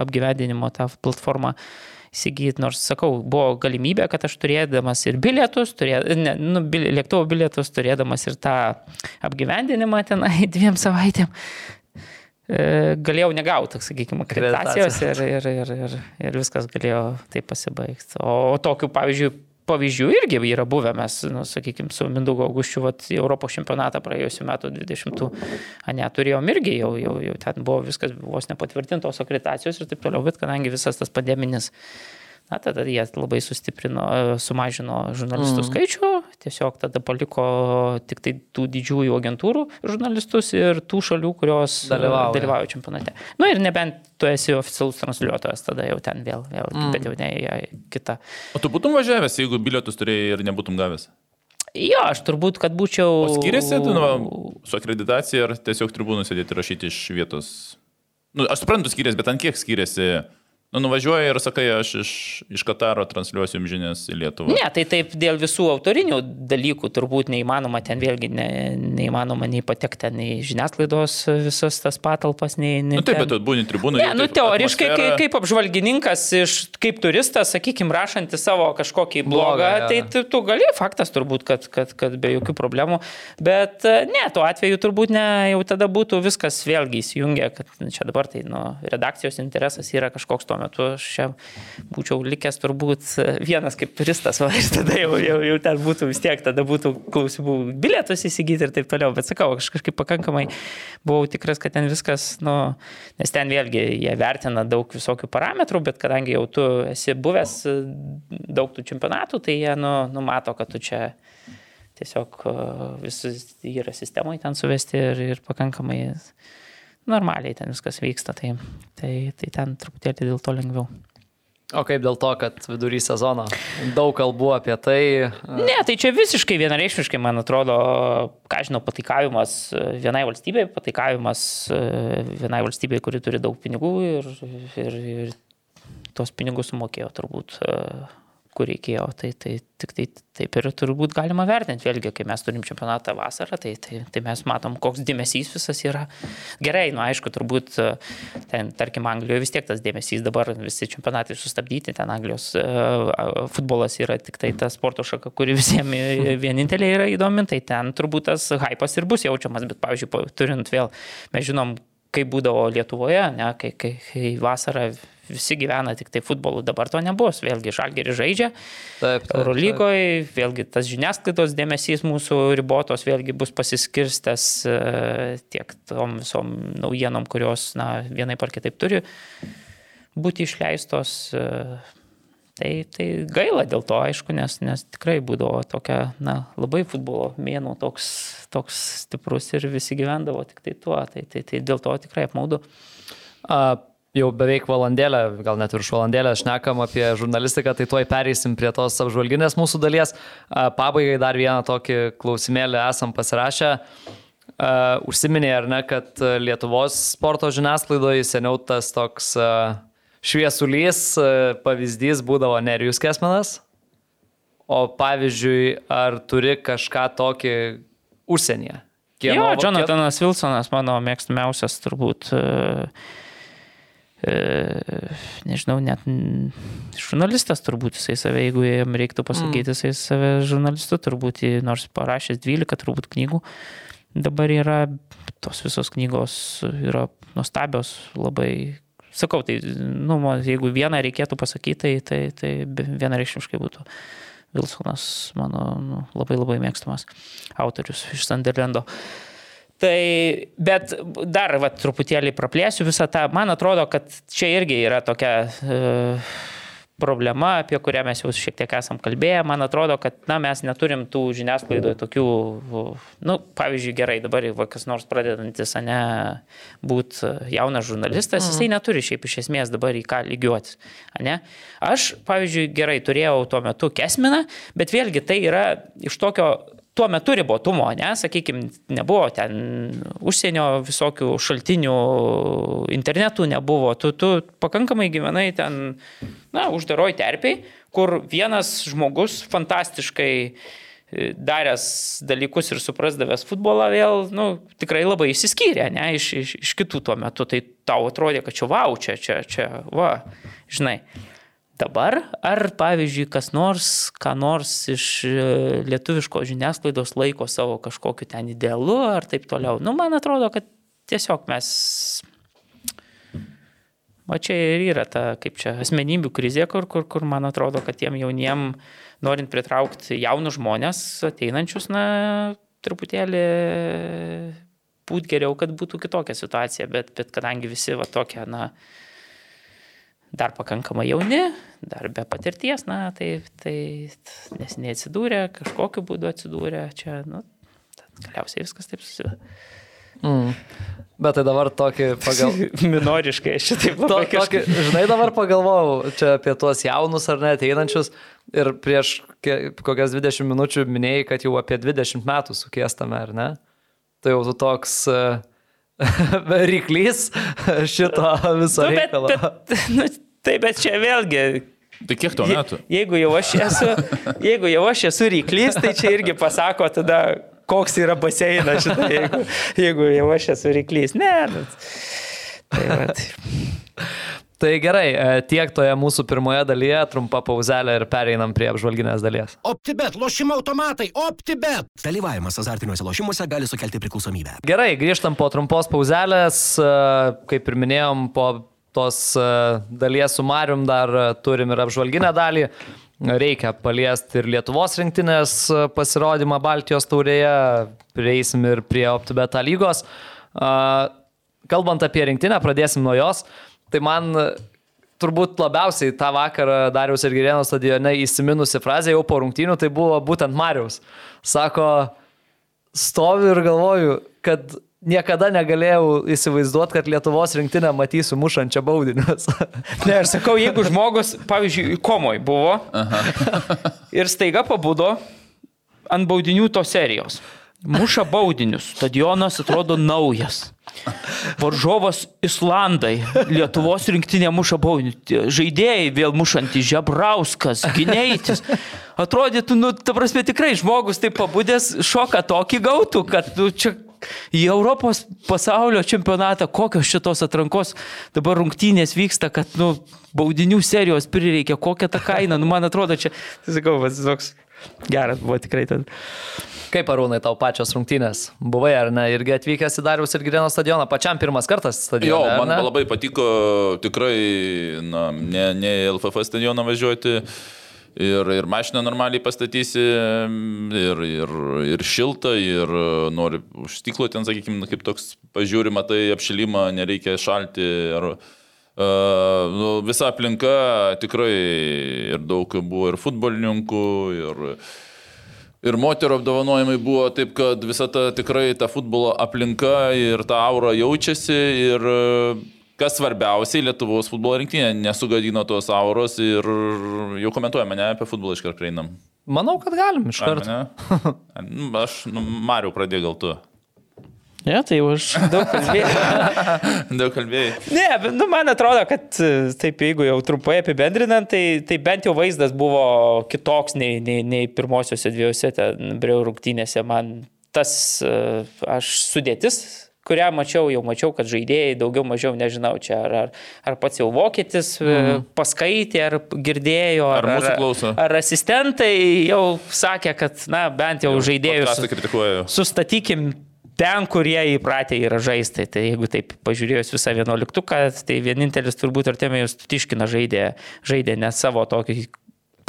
apgyvendinimo tą platformą įsigyti, nors sakau, buvo galimybė, kad aš turėdamas ir bilietus, turė, ne, nu, lėktuvo bilietus, turėdamas ir tą apgyvendinimą tenai dviem savaitėm, galėjau negauti, sakykime, akreditacijos ir, ir, ir, ir, ir viskas galėjo taip pasibaigti. O tokių, pavyzdžiui, pavyzdžių irgi yra buvę, mes, nu, sakykime, su Mindaugo Auguščiu, vat, Europos čempionatą praėjusiu metu 20, ne, turėjom irgi, jau, jau, jau ten buvo viskas vos nepatvirtintos akreditacijos ir taip toliau, bet kadangi visas tas pandeminis Na, tada jie labai sustiprino, sumažino žurnalistų mm. skaičių, tiesiog tada paliko tik tai tų didžiųjų agentūrų žurnalistus ir tų šalių, kurios dalyvauja, dalyvauja čempionate. Na nu, ir nebent tu esi oficialus transliuotojas, tada jau ten vėl, vėl mm. bet jau ne kita. O tu būtum važiavęs, jeigu bilietus turėjai ir nebūtum gavęs? Jo, aš turbūt, kad būčiau. O skiriasi nu, su akreditacija ar tiesiog tribūnų sėdėti rašyti iš vietos? Nu, aš suprantu, skiriasi, bet ant kiek skiriasi? Nu, nuvažiuoji ir sakai, aš iš, iš Kataro transliuosiu jums žinias į Lietuvą. Ne, tai taip dėl visų autorinių dalykų turbūt neįmanoma ten vėlgi ne, neįmanoma nei patekti ten į žiniasklaidos visas tas patalpas, nei... nei nu, taip, ten... bet tu būni tribūnai. Ne, nu teoriškai, atmosfera... kaip, kaip apžvalgininkas, iš, kaip turistas, sakykime, rašantis savo kažkokį blogą, blogą ja. tai tu, tu gali, faktas turbūt, kad, kad, kad be jokių problemų, bet ne, tuo atveju turbūt ne, jau tada būtų viskas vėlgi įsijungę, kad čia dabar tai nu, redakcijos interesas yra kažkoks to tuo metu aš čia būčiau likęs turbūt vienas kaip turistas, va, ir tada jau, jau, jau ten būtų vis tiek, tada būtų klausimų bilietus įsigyti ir taip toliau. Bet sakau, aš kažkaip pakankamai buvau tikras, kad ten viskas, nu, nes ten vėlgi jie vertina daug visokių parametrų, bet kadangi jau tu esi buvęs daug tų čempionatų, tai jie nu, numato, kad tu čia tiesiog visus yra sistemoje ten suvesti ir, ir pakankamai normaliai ten viskas vyksta, tai, tai, tai ten truputėlį dėl to lengviau. O kaip dėl to, kad vidury sezono daug kalbų apie tai? Ne, tai čia visiškai vienareikšmiškai, man atrodo, ką žinau, patikavimas vienai valstybei, patikavimas vienai valstybei, kuri turi daug pinigų ir, ir, ir tuos pinigus sumokėjo turbūt kur reikėjo. Tai, tai tik tai taip ir turbūt galima vertinti. Vėlgi, kai mes turim čempionatą vasarą, tai, tai, tai mes matom, koks dėmesys visas yra. Gerai, nu aišku, turbūt ten, tarkim, Anglijoje vis tiek tas dėmesys dabar visi čempionatai sustabdyti, ten Anglijos uh, futbolas yra tik tai ta sporto šaka, kuri visiems vienintelė yra įdomi, tai ten turbūt tas hypas ir bus jaučiamas, bet, pavyzdžiui, turint vėl, mes žinom, kaip būdavo Lietuvoje, ne, kai, kai, kai vasarą visi gyvena tik tai futbolu, dabar to nebus, vėlgi žalgerį žaidžia. Taip, taip, Eurolygoje, vėlgi tas žiniasklaidos dėmesys mūsų ribotos, vėlgi bus pasiskirstęs e, tiek tom visom naujienom, kurios, na, vienai par kitaip turi būti išleistos. e, Tai, tai gaila dėl to, aišku, nes, nes tikrai būdavo tokia, na, labai futbolo mėnų toks, toks stiprus ir visi gyvendavo tik tai tuo. Tai, tai, tai dėl to tikrai apmaudu. A, jau beveik valandėlę, gal net virš valandėlę šnekam apie žurnalistiką, tai tuoj pereisim prie tos apžvalginės mūsų dalies. Pabaigai dar vieną tokį klausimėlį esam pasirašę. Užsiminė, ar ne, kad Lietuvos sporto žiniasklaidoje seniau tas toks šviesulys pavyzdys būdavo Nerijus Kesmanas. O pavyzdžiui, ar turi kažką tokį užsienyje? Kieno, jo, Jonathanas Wilsonas, mano mėgstamiausias turbūt. Uh, nežinau, net žurnalistas turbūt jisai save, jeigu jam reiktų pasakyti, jisai save žurnalistu turbūt, nors parašęs 12 turbūt knygų, dabar yra, tos visos knygos yra nuostabios, labai, sakau, tai, nu, jeigu vieną reikėtų pasakyti, tai, tai, tai vienareikšmiškai būtų. Wilsonas, mano nu, labai labai mėgstamas autorius iš Sunderlando. Uh, Tai, bet dar va, truputėlį praplėsiu visą tą. Man atrodo, kad čia irgi yra tokia e, problema, apie kurią mes jau šiek tiek esam kalbėję. Man atrodo, kad na, mes neturim tų žiniasklaidoje tokių, nu, pavyzdžiui, gerai, dabar va, kas nors pradedantis, ne, būti jaunas žurnalistas, jisai mhm. neturi šiaip iš esmės dabar į ką lygiuotis. Ne? Aš, pavyzdžiui, gerai turėjau tuo metu kesminą, bet vėlgi tai yra iš tokio tuo metu ribotumo, ne, sakykime, nebuvo ten užsienio visokių šaltinių, internetų nebuvo, tu, tu pakankamai gyvenai ten, na, uždaroj terpiai, kur vienas žmogus fantastiškai e, daręs dalykus ir suprasdavęs futbolą vėl, nu, tikrai labai išsiskyrė, ne, iš, iš, iš kitų tuo metu, tai tau atrodė, kad čia wow, čia, čia, čia, va, žinai. Dabar, ar pavyzdžiui, kas nors, ką nors iš e, lietuviško žiniasklaidos laiko savo kažkokiu ten idealu ar taip toliau. Nu, man atrodo, kad tiesiog mes... O čia ir yra ta, kaip čia, asmenybių krizė, kur, kur, kur man atrodo, kad tiem jauniem, norint pritraukti jaunus žmonės, ateinančius, na, truputėlį būt geriau, kad būtų kitokia situacija, bet, bet kadangi visi va tokia, na, dar pakankamai jauni, dar be patirties, na, tai, tai nes neatsidūrė, kažkokiu būdu atsidūrė, čia, nu, galiausiai viskas taip susideda. Mm. Bet tai dabar tokį pagal... Minoriškai, šitaip to, tokį, Žinai, dabar pagalvojau čia apie tuos jaunus ar net einančius ir prieš kokias 20 minučių minėjai, kad jau apie 20 metų sukiestame, ar ne? Tai jau tu toks uh, ryklys šito viso nu, bet, reikalo. Bet, nu, taip, bet čia vėlgi Tai kiek tuo metu? Je, jeigu, jau aš esu, jeigu jau aš esu ryklys, tai čia irgi pasako tada, koks yra baseinas šitą, jeigu, jeigu jau aš esu ryklys. Ne, bet. Tai, va, tai. Gerai, e, tiek toje mūsų pirmoje dalyje, trumpa pauzelė ir pereinam prie apžvalginės dalies. OptiBet, lošimo automatai, OptiBet. Dalyvavimas azartiniuose lošimuose gali sukelti priklausomybę. Gerai, grįžtam po trumpos pauzelės, e, kaip ir minėjom, po tos e, dalies su Marium dar turim ir apžvalginę dalį. Reikia paliesti ir Lietuvos rinktinės pasirodymą Baltijos taurėje, prieisim ir prie OptiBet lygos. Kalbant apie rinktinę, pradėsim nuo jos. Tai man turbūt labiausiai tą vakarą Dariaus ir Girėno stadione įsiminusi frazė jau po rungtynių, tai buvo būtent Mariaus. Sako, stoviu ir galvoju, kad niekada negalėjau įsivaizduoti, kad Lietuvos rinktinę matysiu mušančią baudinius. ne, aš sakau, jeigu žmogus, pavyzdžiui, komoj buvo Aha. ir staiga pabudo ant baudinių tos serijos. Muša baudinius, stadionas atrodo naujas. Varžovas Islandai, Lietuvos rinktinė muša baudinį, žaidėjai vėl mušantys, Žebrauskas, Gineitis. Atrodytų, nu, ta prasme, tikrai žmogus taip pabudęs šoką tokį gautų, kad nu, čia į Europos pasaulio čempionatą, kokios šitos atrankos dabar rungtynės vyksta, kad, nu, baudinių serijos prireikia, kokia ta kaina, nu, man atrodo, čia, tai sakau, vas, toks geras buvo tikrai tada. Kaip arūnai tau pačios rungtynės? Buvai ar ne? Irgi atvykęs į Dariaus ir Girėno stadioną, pačiam pirmas kartas stadioną. Jo, man labai patiko tikrai, na, ne, ne LFF stadioną važiuoti. Ir, ir mašiną normaliai pastatysi, ir, ir, ir šiltą, ir nori už stiklo ten, sakykime, kaip toks pažiūrima, tai apšilimą nereikia šalti. Ir, uh, nu, visa aplinka tikrai ir daug buvo ir futbolininkų, ir, Ir moterų apdovanojimai buvo taip, kad visa ta tikrai ta futbolo aplinka ir ta aura jaučiasi ir kas svarbiausiai, Lietuvos futbolo rinktinė nesugadino tos auros ir jau komentuojame, ne, apie futbolą iškart prieinam. Manau, kad galim iš karto. Aš, nu, Mariu, pradėjau gal tu. Ne, tai už daug kalbėjai. daug kalbėjai. Ne, bet nu, man atrodo, kad taip, jeigu jau trumpai apibendrinant, tai, tai bent jau vaizdas buvo kitoks nei, nei, nei pirmosiuose dviejose breu rungtynėse. Man tas, aš sudėtis kurią mačiau, jau mačiau, kad žaidėjai daugiau mažiau, nežinau, čia ar, ar, ar pats jau vokietis mm. paskaitė, ar girdėjo, ar, ar, ar, ar asistentai jau sakė, kad, na, bent jau, jau žaidėjus sustatykim ten, kur jie įpratę yra žaisti. Tai jeigu taip pažiūrėjus visą vienuoliktuką, tai vienintelis turbūt Artemijus Tiškina žaidė, žaidė ne savo tokį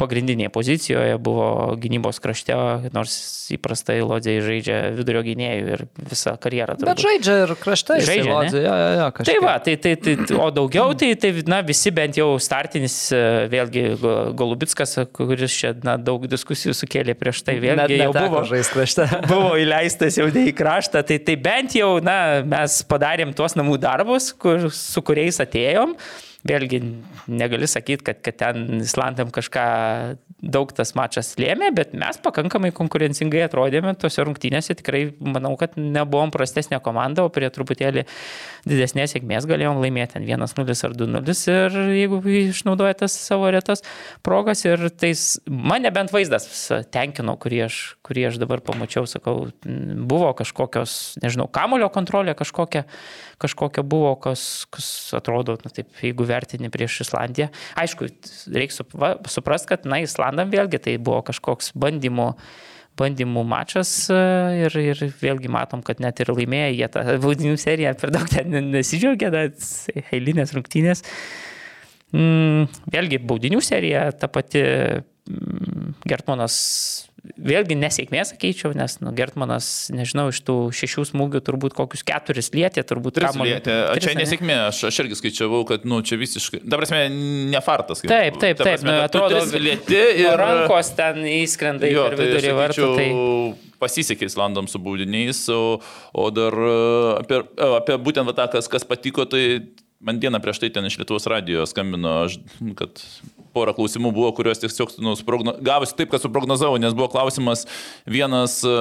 pagrindinėje pozicijoje, buvo gynybos krašte, nors įprastai Lodžiai žaidžia vidurio gynėjų ir visą karjerą. Turbūt. Bet žaidžia ir krašte, žaidžia. Lodžiai, ja, ja, ja, kažkaip. tai va, tai, tai, tai, o daugiau, tai, tai na, visi bent jau startinis, vėlgi Golubitskas, kuris čia na, daug diskusijų sukėlė prieš tai, vėlgi net, jau buvo, buvo įleistas jau į kraštą, tai, tai bent jau na, mes padarėm tuos namų darbus, kur, su kuriais atėjom. Vėlgi negali sakyti, kad, kad ten Islandam kažką daug tas mačas lėmė, bet mes pakankamai konkurencingai atrodėme tose rungtynėse. Tikrai manau, kad nebuvom prastesnė komanda, o prie truputėlį didesnės sėkmės galėjom laimėti 1-0 ar 2-0 ir jeigu išnaudoja tas savo retas progas ir tai mane bent vaizdas tenkino, kurį aš, kurį aš dabar pamačiau, sakau, buvo kažkokios, nežinau, kamulio kontrolė kažkokia kažkokia buvo, kas, kas atrodo, na, taip, jeigu vertini prieš Islandiją. Aišku, reikia suprasti, kad, na, Islandam vėlgi tai buvo kažkoks bandymų bandymų mačas e, ir, ir vėlgi matom, kad net ir laimėję jie tą baudinių seriją per daug ten nesidžiaugia, bet eilinės rungtynės. Mm, vėlgi baudinių serija, ta pati mm, Gertmanas vėlgi nesėkmės sakyčiau, nes nu, Gertmanas, nežinau, iš tų šešių smūgių turbūt kokius keturis lietė, turbūt tris kamuolį. lietė. Tris, čia nesėkmė, aš, aš irgi skaičiavau, kad, nu, čia visiškai, dabar prasme, ne fartas. Kaip, taip, taip, taip, prasme, nu, atrodo, lieti ir rankos ten įskrenda jo, į vidurį vartų. Tai pasisekė Islandam su baudiniais, o, o dar apie, apie būtent tą, kas, kas patiko, tai Man dieną prieš tai ten iš Lietuvos radijo skambino, aš, kad pora klausimų buvo, kuriuos tiesiog nu, sprogno, gavosi taip, kad suprognozavau, nes buvo klausimas vienas, e,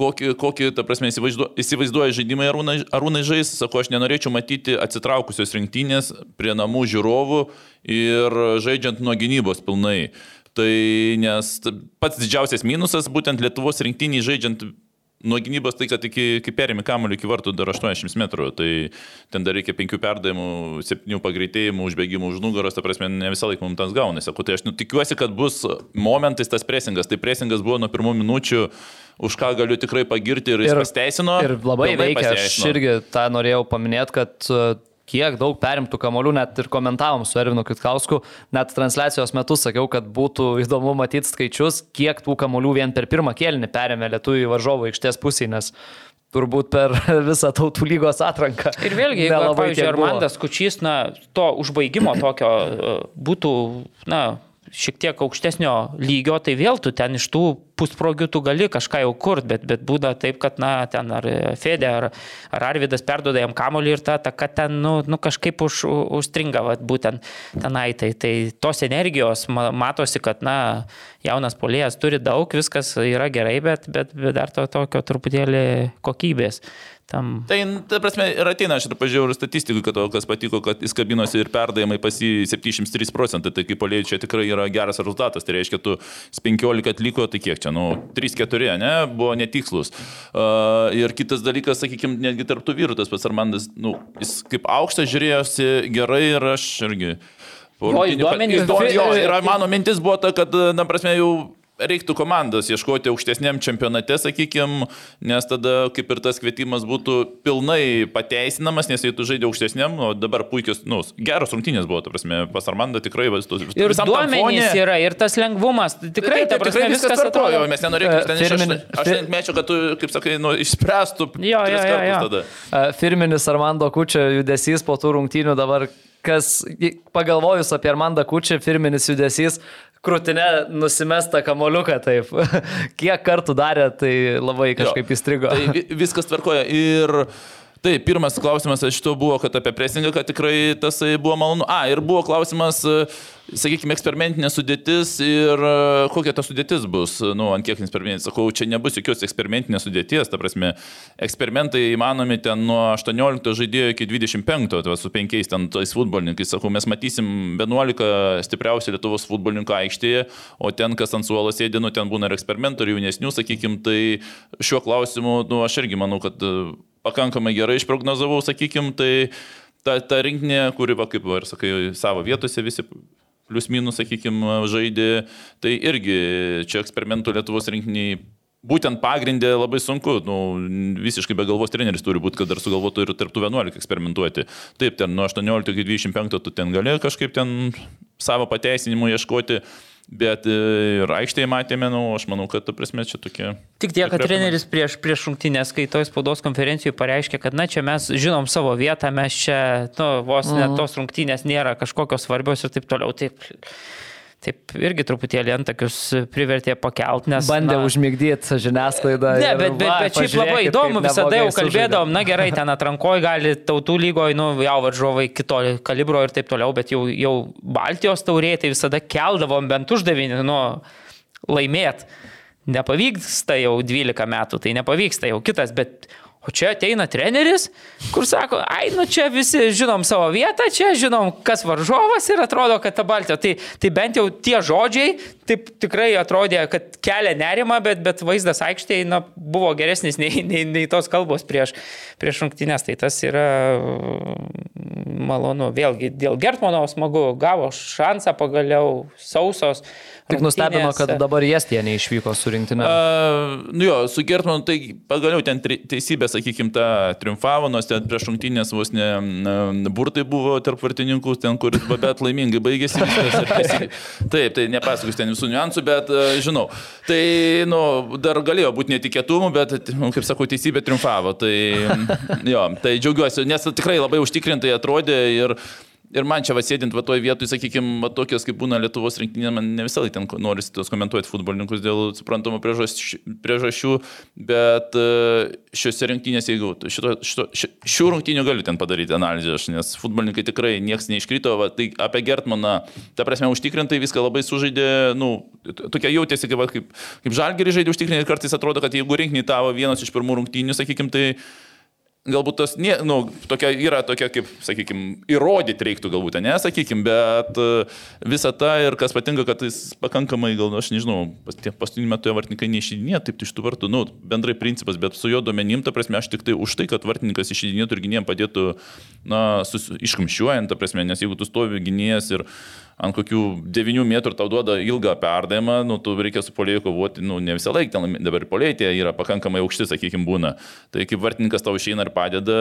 kokį, kokį ta prasme, įsivaizduoja, įsivaizduoja žaidimai arūnai, arūnai žais, sako, aš nenorėčiau matyti atsitraukusios rinktynės prie namų žiūrovų ir žaidžiant nuo gynybos pilnai. Tai nes pats didžiausias minusas būtent Lietuvos rinktynį žaidžiant Nuo gynybos tai, kad iki, iki perėmė kamuolį iki vartų dar 80 metrų, tai ten dar reikia 5 perdavimų, 7 pagreitėjimų, užbėgimų už nugaros, ta prasme, ne visą laiką mums tas gaunasi. Sakau, tai aš nu, tikiuosi, kad bus momentais tas presingas. Tai presingas buvo nuo pirmų minučių, už ką galiu tikrai pagirti ir jis ir, pasteisino. Ir labai veikia, aš irgi tą norėjau paminėti, kad kiek daug perimtų kamolių, net ir komentavom su Ervinu Kitkausku, net transliacijos metu sakiau, kad būtų įdomu matyti skaičius, kiek tų kamolių vien per pirmą kėlinį perėmė lietuvių varžovų aikštės pusėje, nes turbūt per visą tautų lygos atranką. Ir vėlgi, jeigu, pavyzdžiui, Armandas Kučys, na, to užbaigimo tokio e, būtų, na, šiek tiek aukštesnio lygio, tai vėl tu ten iš tų pusprogių tu gali kažką jau kurt, bet, bet būda taip, kad, na, ten ar Fedė, ar, ar Arvidas perduoda jam kamolį ir ta, ta kad ten, nu, nu kažkaip už, užstringa, vat, būtent tenai. Tai, tai tos energijos matosi, kad, na, jaunas polėjas turi daug, viskas yra gerai, bet, bet, bet dar to tokio truputėlį kokybės. Tam... Tai, ta prasme, ir ateina, aš ir pažiūrėjau statistikų, kad to, kas patiko, kad jis kabinosi ir perdavimai pas jį 73 procentai, tai kaip polėjai čia tikrai yra geras rezultatas, tai reiškia, tu 15 atliko, tai kiek čia, nu, 3-4, ne, buvo netikslus. Uh, ir kitas dalykas, sakykime, netgi tarptų vyrų, tas pats Armandas, nu, jis kaip aukštas žiūrėjosi gerai ir aš irgi... O, įdomenys, jo, ir mano mintis buvo ta, kad, na, prasme, jau reiktų komandos ieškoti aukštesniam čempionate, sakykime, nes tada kaip ir tas kvietimas būtų pilnai pateisinamas, nes jei tu žaidži aukštesniam, o dabar puikios, nu, geros rungtynės buvo, ta prasme, pas Armandą tikrai vastus. Ir duomenys yra, ir tas lengvumas, tikrai, ta prasme, tikrai viskas atrodo. Mes nenorėtume, ten Firmin... aš, mečiau, kad tu, kaip sakai, nu, išspręstų. Jo, jo, jo, jo. Tada. Firminis Armando Kučio judesys po tų rungtynių dabar kas pagalvojus apie Armandą Kučią, firminis judesys, krūtinę nusimestą kamoliuką taip. Kiek kartų darė, tai labai kažkaip jo, įstrigo. Tai viskas tvarkoja ir Tai pirmas klausimas iš to buvo, kad apie presingą, kad tikrai tas buvo malonu. A, ir buvo klausimas, sakykime, eksperimentinė sudėtis ir kokia ta sudėtis bus, nu, ant kiek eksperimentinė. Sakau, čia nebus jokios eksperimentinės sudėties, ta prasme, eksperimentai įmanomi ten nuo 18 žaidėjo iki 25, tai su penkiais ten tais futbolininkais. Sakau, mes matysim 11 stipriausių Lietuvos futbolininkų aikštėje, o ten, kas ant suolo sėdi, nu, ten būna ir eksperimentų, ir jaunesnių, sakykime, tai šiuo klausimu, nu, aš irgi manau, kad pakankamai gerai išprognozavau, sakykim, tai ta, ta rinkinė, kuri, va, kaip ir sakai, savo vietose visi plius minus, sakykim, žaidė, tai irgi čia eksperimentų Lietuvos rinkiniai būtent pagrindė labai sunku, nu, visiškai be galvos treneris turi būti, kad dar sugalvotų ir tarptų 11 eksperimentuoti. Taip, ten nuo 18 iki 25 tu ten gali kažkaip ten savo pateisinimų ieškoti. Bet e, ir aikštėje matėme, nu, aš manau, kad, ta prasme, čia tokie. Tik tiek, kad treneris prieš, prieš šimtinės, kai toj spaudos konferencijoje pareiškė, kad, na, čia mes žinom savo vietą, mes čia, nu, vos net mhm. tos rungtynės nėra kažkokios svarbios ir taip toliau. Taip taip irgi truputėlį antakius privertė pakelt, nes... Bandė užmigdyti žiniasklaidą. Ne, bet, bet, bet šiaip labai įdomu, visada jau kalbėdavom, na gerai, ten atrankoje gali tautų lygoje, nu, jau varžovai kito kalibro ir taip toliau, bet jau, jau Baltijos taurėje tai visada keldavom bent uždavinį, nu, laimėt. Nepavyksta jau 12 metų, tai nepavyksta jau kitas, bet O čia ateina treneris, kur sako, ai, nu čia visi žinom savo vietą, čia žinom, kas varžovas ir atrodo, kad ta Baltija. Tai, tai bent jau tie žodžiai, taip tikrai atrodė, kad kelia nerima, bet, bet vaizdas aikštėje na, buvo geresnis nei, nei, nei tos kalbos prieš, prieš rungtynės. Tai tas yra mm, malonu. Vėlgi, dėl Gertmano smagu, gavo šansą pagaliau sausos. Tik nustebino, kad dabar Estija neišvyko su rinktine. Uh, nu jo, su Gertmanu tai pagaliau ten teisybė, sakykime, ta triumfavo, nors ten prieš rungtynės vos ne burtai buvo tarp vartininkų, ten kur bet laimingai baigėsi. Taip, tai nepasakosiu ten visų niuansų, bet uh, žinau. Tai, nu, dar galėjo būti netikėtumų, bet, nu, kaip sakau, teisybė triumfavo. Tai, jo, tai džiaugiuosi, nes tikrai labai užtikrintai atrodė ir Ir man čia vasėdint va toj vietoj, sakykime, tokios kaip būna Lietuvos rinktinė, man ne visą laiką ten norisi tos komentuoti futbolininkus dėl suprantamų priežasčių, bet e, šiuose rinktinėse, jeigu šito, šito, šių rungtynių galiu ten padaryti analizę, nes futbolininkai tikrai niekas neiškrito, va, tai apie Gertmaną, ta prasme, užtikrintai viską labai sužaidė, nu, tokia jautėsi, kaip, kaip, kaip žalgerį žaidė užtikrintai ir kartais atrodo, kad jeigu rinkiniai tavo vienas iš pirmų rungtynių, sakykime, tai galbūt tas, ne, nu, tokia yra tokia, kaip, sakykime, įrodyti reiktų galbūt, ne, sakykime, bet e, visa ta ir kas patinka, kad jis pakankamai, gal, aš nežinau, pas, paskutiniu metu vartininkai neišydinė, taip iš tų vartų, nu, bendrai principas, bet su jo duomenim, ta prasme, aš tik tai už tai, kad vartininkas išydinėtų ir gynėjim padėtų, na, sus, iškamšiuojant, ta prasme, nes jeigu tu stovi gynėjas ir ant kokių 9 metrų tau duoda ilgą perdavimą, nu, tu reikia su polėjui kovoti, nu, ne visą laiką, ten dabar polėjai yra pakankamai aukšti, sakykime, būna. Tai kaip vartininkas tau išeina ir padeda,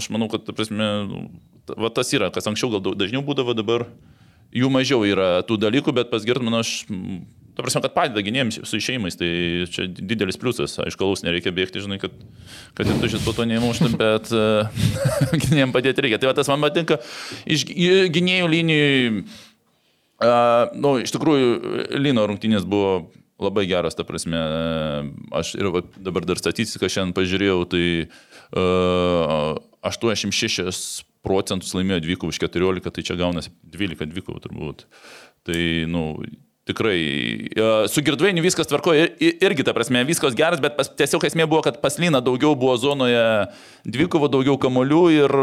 aš manau, kad, prasme, nu, va, tas yra, kas anksčiau gal dažniau būdavo, dabar jų mažiau yra tų dalykų, bet pas Gertmaną aš Ta prasme, kad padeda gynėjams su išeimais, tai čia didelis pliusas. Aišku, galus nereikia bėgti, žinai, kad, kad tu šis po to neįmuštum, bet uh, gynėjim padėti reikia. Tai va, tas man patinka. Iš gynėjų linijų, uh, nu, iš tikrųjų, Lino rungtynės buvo labai geras, ta prasme, aš ir dabar dar statistiką šiandien pažiūrėjau, tai uh, 86 procentus laimėjo dvikovų iš 14, tai čia gaunasi 12 dvikovų turbūt. Tai, nu, Tikrai. Su Girdvainiu viskas tvarko irgi, ta prasme, viskas geras, bet pas, tiesiog esmė buvo, kad pas Lyną daugiau buvo zonoje dvikovo, daugiau kamolių ir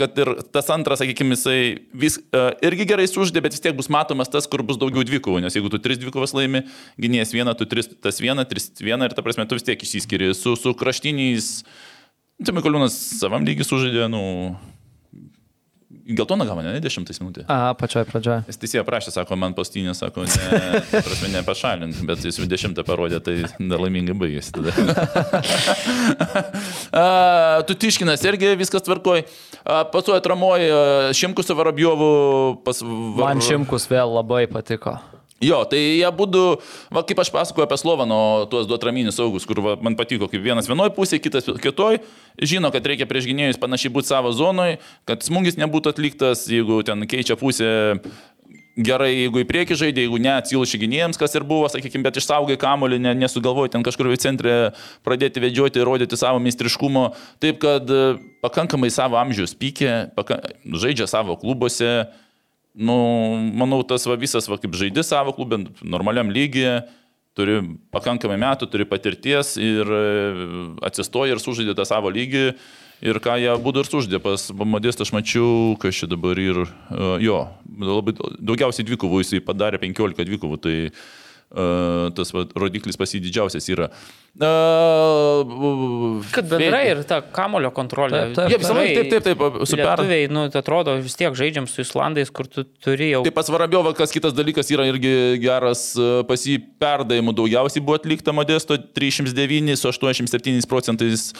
kad ir tas antras, sakykime, jisai vis, irgi gerai suždė, bet vis tiek bus matomas tas, kur bus daugiau dvikovų, nes jeigu tu tris dvikovas laimi, gynėjas vieną, tu tris, tas vieną, tris vieną ir ta prasme, tu vis tiek išsiskiri su, su kraštiniais. Tai Mikoliūnas savam lygiai sužaidė, nu, Geltoną gavo, ne, 10 minutė. A, pačioj pradžioje. Jis teisėje prašė, sako, man pastinė, sako, ne, prasme, ne pašalink, bet jis 20 parodė, tai dar laimingai baigėsi tada. A, tu tiškinas irgi viskas tvarkoj. Pasuoju atramoji Šimkus su Varabjovu pas... Var... Man Šimkus vėl labai patiko. Jo, tai jie būtų, va, kaip aš pasakoju apie Slovano, tuos du atraminius saugus, kur va, man patiko, kaip vienas vienoje pusėje, kitas kitoje, žino, kad reikia prieš gynėjus panašiai būti savo zonoje, kad smūgis nebūtų atliktas, jeigu ten keičia pusę gerai, jeigu į priekį žaidė, jeigu ne, atsilši gynėjams, kas ir buvo, sakykime, bet išsaugai kamolį, ne, nesugalvoji ten kažkur į centrą pradėti vedžioti, rodyti savo meistriškumo, taip kad e, pakankamai savo amžiaus pykė, paka, žaidžia savo klubuose nu, manau, tas va, visas, va, kaip žaidži savo klubė, normaliam lygiai, turi pakankamai metų, turi patirties ir e, atsistoja ir sužaidė tą savo lygį. Ir ką jie būtų ir suždė, pas Modestą aš mačiau, kas čia dabar ir uh, jo, labai daugiausiai dvikovų jisai padarė 15 dvikovų, tai uh, tas va, rodiklis pasididžiausias yra. Uh, kad bendrai ir ta kamulio kontrolė. Taip, taip, taip, taip, taip, taip super. Lietuviai, nu, tai atrodo, vis tiek žaidžiam su Islandais, kur tu turi jau. Taip, pas Varabiovą, kas kitas dalykas yra irgi geras, pas jį perdavimų daugiausiai buvo atlikta Modesto 309 su 87 procentais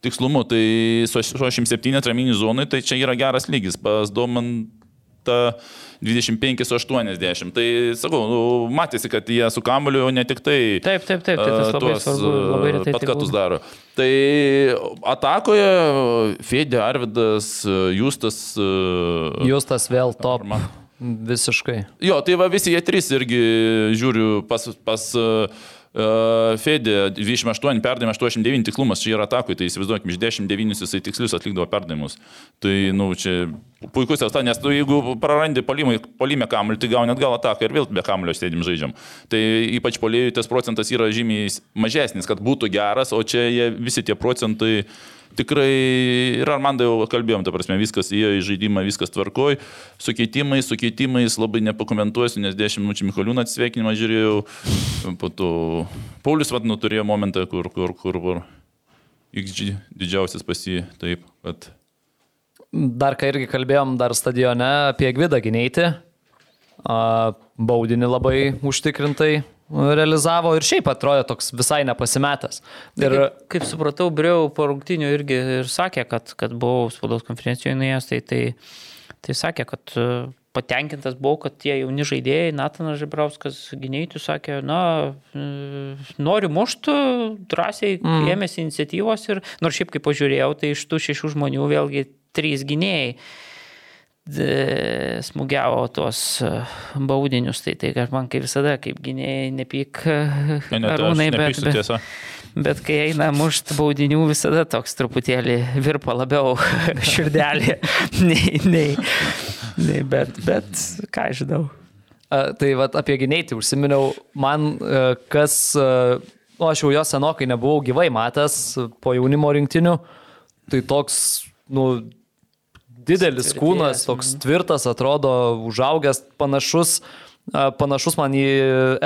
tikslumu, tai su 87 traminių zonai, tai čia yra geras lygis. Pas Doman ta 25-80. Tai sakau, nu, matėsi, kad jie su kamuoliu ne tik tai... Taip, taip, taip, tai tas labai tuos, svarbu, labai retai. Pat katus daro. Tai atakoje Fedė, Arvidas, Justas. Justas vėl top. Arma. Visiškai. Jo, tai va visi jie trys irgi žiūriu pas, pas uh, Fedė 28, perdavimai 89 tikslumas, čia yra atakui, tai įsivaizduokime, iš 10-9 jisai tikslius atlikdavo perdavimus. Tai, na, nu, čia puikus tas, nes tu jeigu prarandi polimę kamuolį, tai gauni atgal ataką ir vėl be kamuolio sėdim žaidžiam. Tai ypač polėjui tas procentas yra žymiai mažesnis, kad būtų geras, o čia jie, visi tie procentai tikrai ir Armandai jau kalbėjom, ta prasme, viskas įėjo į žaidimą, viskas tvarkoj, su keitimais, su keitimais labai nepakomentuosiu, nes 10 minučių Mikoliūną atsveikinimą žiūrėjau, po to Paulius vad nuturėjo momentą, kur, kur, kur, kur XG didžiausias pasi, taip, kad... Dar ką irgi kalbėjom dar stadione apie Gvidą Gineitį, baudinį labai užtikrintai realizavo ir šiaip atrodė toks visai nepasimetęs. Ir kaip, kaip supratau, Briau po rungtinių irgi ir sakė, kad, kad buvau spaudos konferencijoje nuėjęs, tai, tai, tai sakė, kad e, patenkintas buvau, kad tie jauni žaidėjai, Natanas Žibrauskas gynėjai, sakė, na, e, noriu muštų, drąsiai mm. ėmėsi iniciatyvos ir nors šiaip kaip pažiūrėjau, tai iš tų šešių žmonių vėlgi trys gynėjai smūgiavo tuos e, baudinius, tai tai man kaip visada, kaip gynėjai, nepyk ne, ne, arūnai, bet, bet, bet kai eina mušt baudinių, visada toks truputėlį virpa labiau širdelį, nei, nei, nei bet, bet ką žinau. A, tai vat, apie gynėjį užsiminiau, man e, kas, o nu, aš jau jo senokai nebuvau gyvai matęs po jaunimo rinktinių, tai toks, nu, didelis kūnas, toks mhm. tvirtas, atrodo, užaugęs, panašus, panašus man į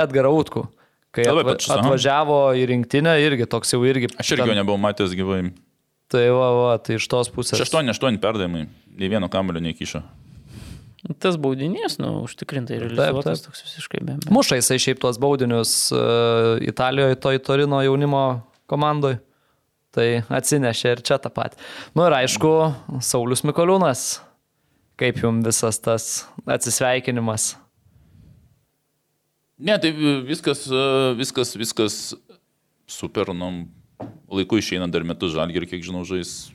Edgarą Utkų. Kai atva, pačius, atvažiavo į rinktinę, irgi toks jau irgi. Aš irgi jo nebuvau matęs gyvai. Tai va, va, tai iš tos pusės. 8-8 perdavimai, nei vieno kamulio neįkišo. Tas baudinys, nu, užtikrintai realizuotas toks visiškai be. Muša jisai šiaip tuos baudinius uh, Italijoje, toj Torino jaunimo komandoje. Tai atsinešė ir čia tą patį. Nu, ir aišku, Saulis Mikoliūnas, kaip jums visas tas atsisveikinimas? Ne, tai viskas, viskas, viskas super, nu, laiku išeina dar metus žalgi ir kiek žinau žais.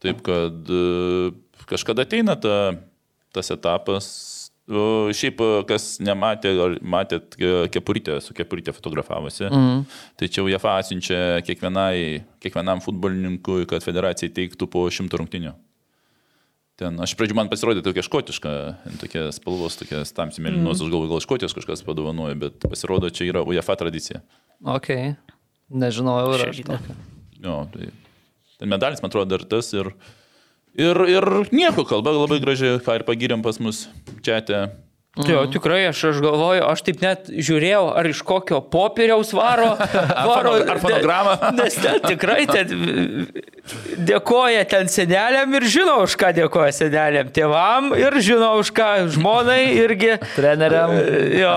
Taip kad kažkada ateina ta, tas etapas, Šiaip, kas nematė, matėt kepurytę, su kepurytė fotografavosi. Mm. Tai čia UEFA atsiunčia kiekvienam futbolininkui, kad federacija teiktų po šimtų rungtinių. Ten, aš pradžiu man pasirodė tokia škotiška, tokia spalvos, tokia tamsi mėlynos, mm. aš galvoju, gal škotijos kažkas padovanoja, bet pasirodo, čia yra UEFA tradicija. Ok, nežinojau, ar aš. Jo, tai ten medalis, man atrodo, dar tas ir... Ir Ir, ir nieko kalba labai gražiai, ką ir pagiriam pas mus čia. Mhm. Jo, tikrai, aš, aš galvoju, aš taip net žiūrėjau, ar iš kokio popieriaus varo. varo ar fonogramą. Nes ten tikrai ten dėkoja ten seneliam ir žino, už ką dėkoja seneliam, tėvam ir žino, už ką žmonai irgi. Treneriam. Jo,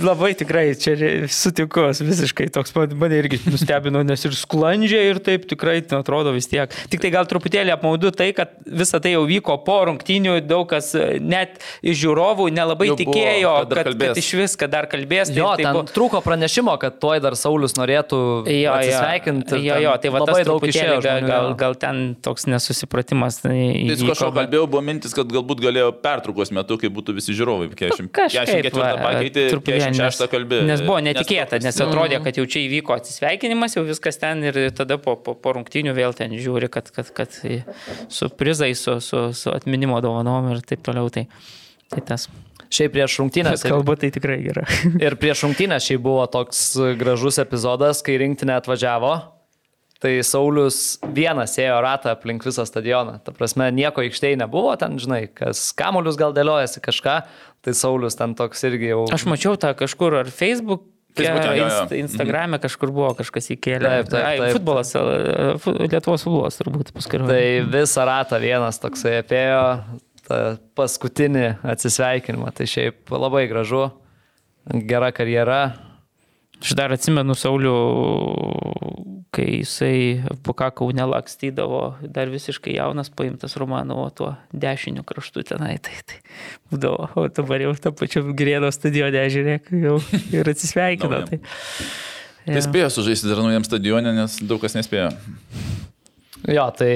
labai tikrai čia sutinku, visiškai toks mane irgi nustebino, nes ir sklandžiai ir taip tikrai nu, atrodo vis tiek. Tik tai gal truputėlį apmaudu tai, kad visa tai jau vyko po rungtynių, daug kas net iš žiūrovų nelabai jau tikėjo, buvo, kad, kad, kad iš vis, kad dar kalbės. Jo, tai, ten buvo... trūko pranešimo, kad tuoj dar Saulis norėtų jo, atsisveikinti. Jo, jo, tai va tas daug išėjo. Gal, gal, gal ten toks nesusipratimas. Tai Jis kažko kalbėjau, buvo mintis, kad galbūt galėjo pertraukos metu, kai būtų visi žiūrovai. 44 pakeitė, 46 kalbėjo. Nes buvo netikėta, nes atrodė, kad jau čia įvyko atsisveikinimas, jau viskas ten ir tada po, po, po rungtynių vėl ten žiūri, kad, kad, kad su prizai, su, su, su atminimo dovanom ir taip toliau. Tai, tai tas. Šiaip prieš rungtynės. Kalba tai tikrai gera. ir prieš rungtynės šiaip buvo toks gražus epizodas, kai rinktinė atvažiavo Tai Saulis vienas ėjo ratą aplink visą stadioną. Ta prasme, nieko aikštėje nebuvo, ten, žinai, kas kamuolius gal dėliojasi kažką, tai Saulis ten toks irgi jau. Aš mačiau tą kažkur ar Facebook. Facebook'e, inst, Instagram'e kažkur buvo kažkas įkėlė. Taip, taip, taip. Ai, futbolas, Lietuvos futbolas turbūt paskui. Tai visą ratą vienas toksai apėjo, tą paskutinį atsisveikinimą. Tai šiaip labai gražu, gera karjera, Aš dar atsimenu Saulių, kai jisai po ką Kaune lakstydavo, dar visiškai jaunas paimtas Romanovo tuo dešiniu kraštu tenai. Tai, tai būdavo, o dabar jau tą pačią Grėdo stadionę žiūrėk, jau ir atsisveikino. tai, tai spėjo sužaisti dar naujam stadionė, nes daug kas nespėjo. Jo, tai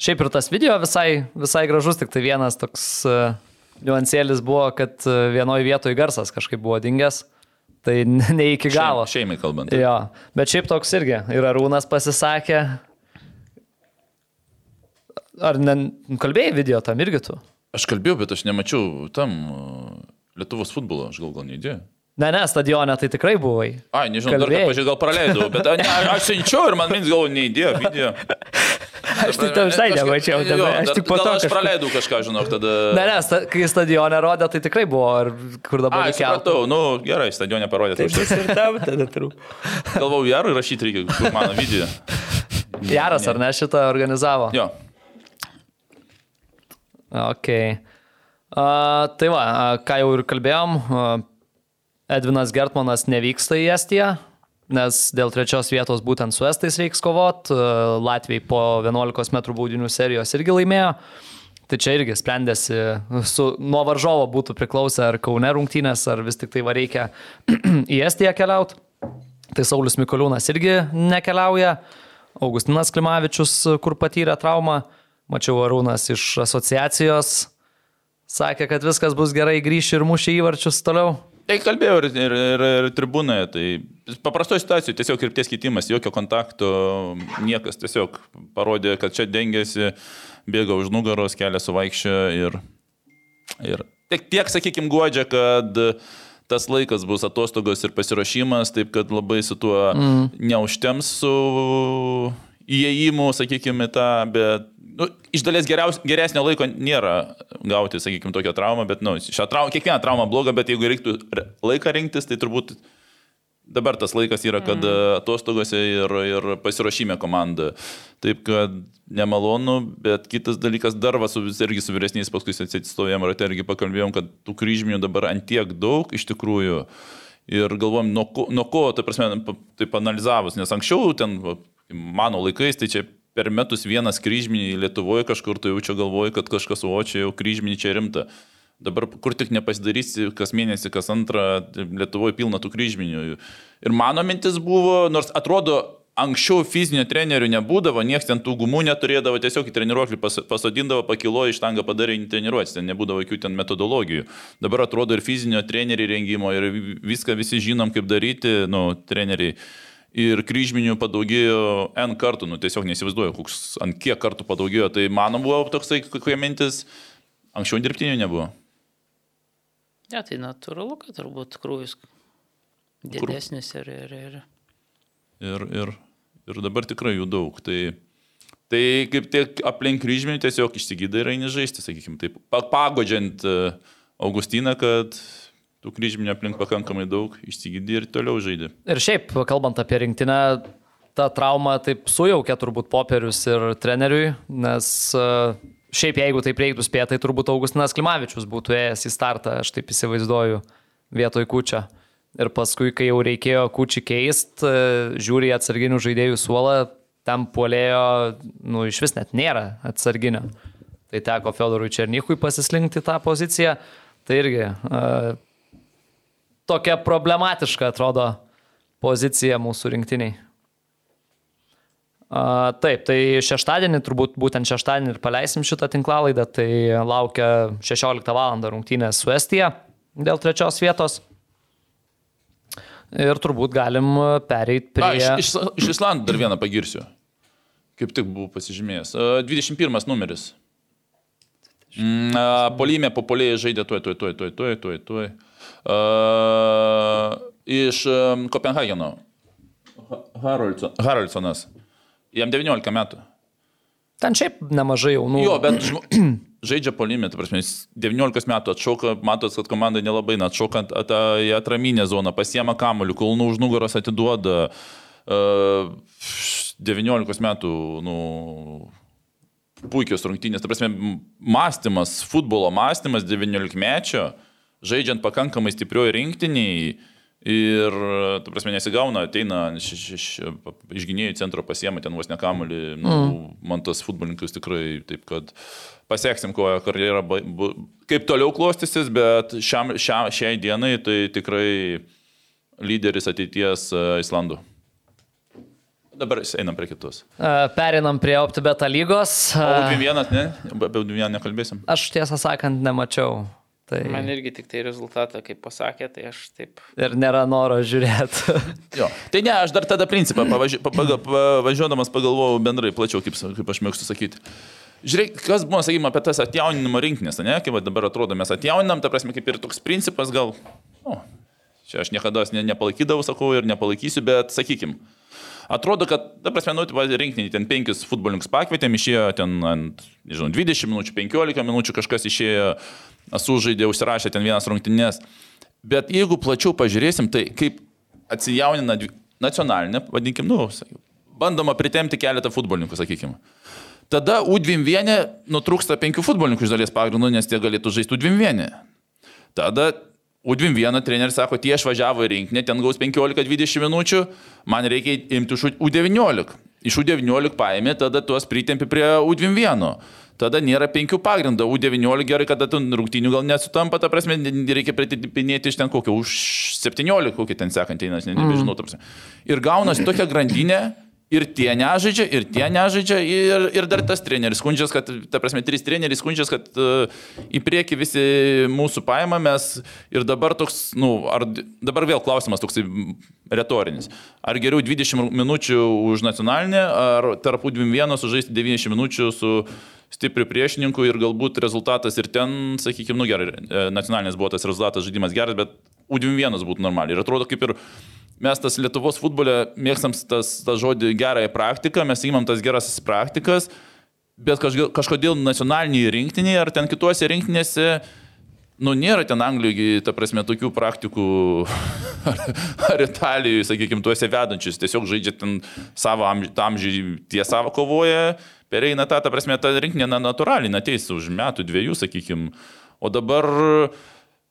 šiaip ir tas video visai, visai gražus, tik tai vienas toks uh, niuansėlis buvo, kad uh, vienoje vietoje garsas kažkaip buvo dingęs. Tai ne iki galo. Šeim, šeimai kalbant. Jo, bet šiaip toks irgi. Ir Arūnas pasisakė. Ar ne, kalbėjai video tam irgi tu? Aš kalbėjau, bet aš nemačiau tam Lietuvos futbolo, aš gal gal neįdėjau. Ne, ne, stadione tai tikrai buvai. Ai, nežinau, dar ką, pažiūrėjau, gal praleidau, bet ne, aš siunčiau ir man mins gal neįdėjo video. Aš tai tau visai nemačiau, aš tik po to. Aš praleidau kažką, žinok, tada. Ne, ne, kai stadione rodė, tai tikrai buvo, ar kur dabar reikia. Supratau, nu gerai, stadione parodė. Tai aš ir tam tada trūk. Galvau, Jarui rašyti reikia, mano video. Jaras, ar ne šitą organizavo? Jo. Ok. Uh, tai va, ką jau ir kalbėjom, uh, Edvinas Gertmanas nevyksta į Estiją, nes dėl trečios vietos būtent su Estais reiks kovot. Latvijai po 11 m baudinių serijos irgi laimėjo. Tai čia irgi sprendėsi, su, nuo varžovo būtų priklausę ar Kaune rungtynės, ar vis tik tai va reikia į Estiją keliauti. Tai Saulis Mikoliūnas irgi nekeliauja. Augustinas Klimavičius, kur patyrė traumą. Mačiau Arūnas iš asociacijos. Sakė, kad viskas bus gerai, grįš ir mušė įvarčius toliau. Tai kalbėjau ir, ir, ir, ir tribūnoje, tai paprastoje situacijoje tiesiog ir ties kitimas, jokio kontakto, niekas tiesiog parodė, kad čia dengiasi, bėga už nugaros, kelią suvaikščio ir, ir tiek, tiek sakykime, godžia, kad tas laikas bus atostogos ir pasiruošimas, taip kad labai su tuo mm. neužtems su įėjimu, sakykime, tą, bet nu, iš dalies geriaus, geresnio laiko nėra gauti, sakykime, tokią traumą, bet, nu, šią traumą, kiekvieną traumą blogą, bet jeigu reiktų laiką rinktis, tai turbūt dabar tas laikas yra, kad mm. atostogose ir, ir pasiruošime komanda. Taip kad nemalonu, bet kitas dalykas, dar va, su, irgi su vyresniais paskui atsistovėjom rate irgi pakalbėjom, kad tų kryžminių dabar antiek daug iš tikrųjų. Ir galvom, nuo ko, nuo ko tai prasme, taip analizavus, nes anksčiau ten, mano laikais, tai čia per metus vienas kryžminį Lietuvoje kažkur, tai jau čia galvoju, kad kažkas, o čia jau kryžminį čia rimta. Dabar kur tik nepasidarysi, kas mėnesį, kas antrą, Lietuvoje pilna tų kryžminių. Ir mano mintis buvo, nors atrodo, anksčiau fizinio trenerių nebūdavo, niekas ten tų gumų neturėdavo, tiesiog į treniruoklį pasodindavo, pakilo iš tangą padarė į treniruotę, ten nebūdavo jokių ten metodologijų. Dabar atrodo ir fizinio trenerių rengimo, ir viską visi žinom, kaip daryti, nu, treneriai ir kryžminių padaugėjo N kartų, nu tiesiog nesivaizduoju, koks, ant kiek kartų padaugėjo. Tai mano buvo toksai, kokia mintis, anksčiau dirbtinių nebuvo. Ne, ja, tai natūralu, kad turbūt krūvis didesnis ir, ir, ir. Ir, ir, ir dabar tikrai jų daug. Tai, tai kaip tiek aplink kryžminį tiesiog išsigydai ir eini žaisti, sakykime, taip, pagodžiant e, Augustiną, kad tų kryžminių aplink pakankamai daug, išsigydė ir toliau žaidė. Ir šiaip, kalbant apie rinktinę, ta trauma taip sujaukė turbūt popierius ir treneriui, nes uh, šiaip jeigu taip reiktų spėti, tai turbūt Augustinas Klimavičius būtų ėjęs į startą, aš taip įsivaizduoju, vietoj kučio. Ir paskui, kai jau reikėjo kučį keisti, žiūri atsarginių žaidėjų suolą, tam puolėjo, nu, iš vis net nėra atsarginio. Tai teko Fedorui Černychui pasislinkti tą poziciją. Tai irgi uh, tokia problematiška atrodo pozicija mūsų rinktiniai. Uh, taip, tai šeštadienį, turbūt būtent šeštadienį ir paleisim šitą tinklalaidą, tai laukia 16 val. rungtynės su Estija dėl trečios vietos. Ir turbūt galim pereiti prie... Na, iš, iš, iš Islandų dar vieną pagirsiu. Kaip tik buvau pasižymėjęs. 21 numeris. Mm, Polymė populėjai žaidė tuoj, tuoj, tuoj, tuoj, tuoj, tuoj, tuoj. Uh, iš Kopenhageno. Haraldsonas. Jam 19 metų. Ten šiaip nemažai jaunų. Jo, bet žaidžia polimė, tai prasme, 19 metų atšauka, matot, kad komanda nelabai atšauka at, į atraminę zoną, pasiema kamolių, kulnų už nugaros atiduoda. Uh, 19 metų, nu, puikios rungtynės, tai prasme, mąstymas, futbolo mąstymas 19 mečio, žaidžiant pakankamai stiprioji rinktiniai Ir, tu prasme, nesigauna, ateina iš, gynėjų centro pasiema ten vos nekamulį. Nu, mm. Man tas futbolininkas tikrai taip, kad pasieksim, kuo karjera, kaip toliau klostysis, bet šiam, šiam, šiai dienai tai tikrai lyderis ateities uh, Islandų. Dabar einam prie kitus. Perinam prie OptiBeta lygos. O 2-1, ne? Be 2-1 nekalbėsim. Aš tiesą sakant nemačiau. Tai... Man irgi tik tai rezultatą, kaip pasakė, tai aš taip. Ir nėra noro žiūrėti. jo. Tai ne, aš dar tada principą pavaži... pavažiuodamas pagalvojau bendrai plačiau, kaip, kaip aš mėgstu sakyti. Žiūrėk, kas buvo, sakykime, apie tas atjauninimo rinkinės, ne, kaip dabar atrodo, mes atjauninam, ta prasme, kaip ir toks principas gal, nu, čia aš niekada ne, nepalaikydavau, sakau, ir nepalaikysiu, bet sakykime, atrodo, kad, ta prasme, nu, rinkinį ten penkis futbolininkus pakvietėm, išėjo ten ant, nežinau, 20 minučių, 15 minučių kažkas išėjo sužaidė, užsirašė ten vienas rungtynės. Bet jeigu plačiau pažiūrėsim, tai kaip atsijaunina nacionalinė, vadinkim, nu, bandoma pritemti keletą futbolininkų, sakykime. Tada U21 nutrūksta penkių futbolininkų iš dalies pagrindų, nes tie galėtų žaisti U21. Tada U21 treneris sako, tie išvažiavo į rinkinį, ten gaus 15-20 minučių, man reikia imti iš U19. Iš U19 paėmė, tada tuos pritempi prie U21 tada nėra penkių pagrindų. U19 gerai, kada tu rungtynių gal nesutampa, ta prasme, reikia pritipinėti iš ten kokio, už 17, kokį ten sekantį, nes ne, nebežinau, ta prasme. Ir gaunasi tokia grandinė. Ir tie nežaidžia, ir tie nežaidžia, ir, ir dar tas treneris skundžias, kad, ta prasme, trys treneriai skundžias, kad uh, į priekį visi mūsų paima mes ir dabar toks, na, nu, ar dabar vėl klausimas toks retorinis. Ar geriau 20 minučių už nacionalinę, ar tarp 21 sužaisti 90 minučių su stiprių priešininkų ir galbūt rezultatas ir ten, sakykime, nu gerai, e, nacionalinis buvo tas rezultatas, žaidimas geras, bet U21 būtų normaliai. Ir atrodo kaip ir mes tas Lietuvos futbole mėgstam tas, tas žodį gerąją praktiką, mes įmam tas geras praktikas, bet kažkodėl nacionaliniai rinktiniai ar ten kituose rinktinėse Nu, nėra ten Anglijoje, ta prasme, tokių praktikų ar, ar Italijoje, sakykime, tuose vedančius. Tiesiog žaidžia ten savo amžių, tie savo kovoja, pereina tą, ta prasme, ta rinkinė natūraliai ateis už metų, dviejų, sakykime. O dabar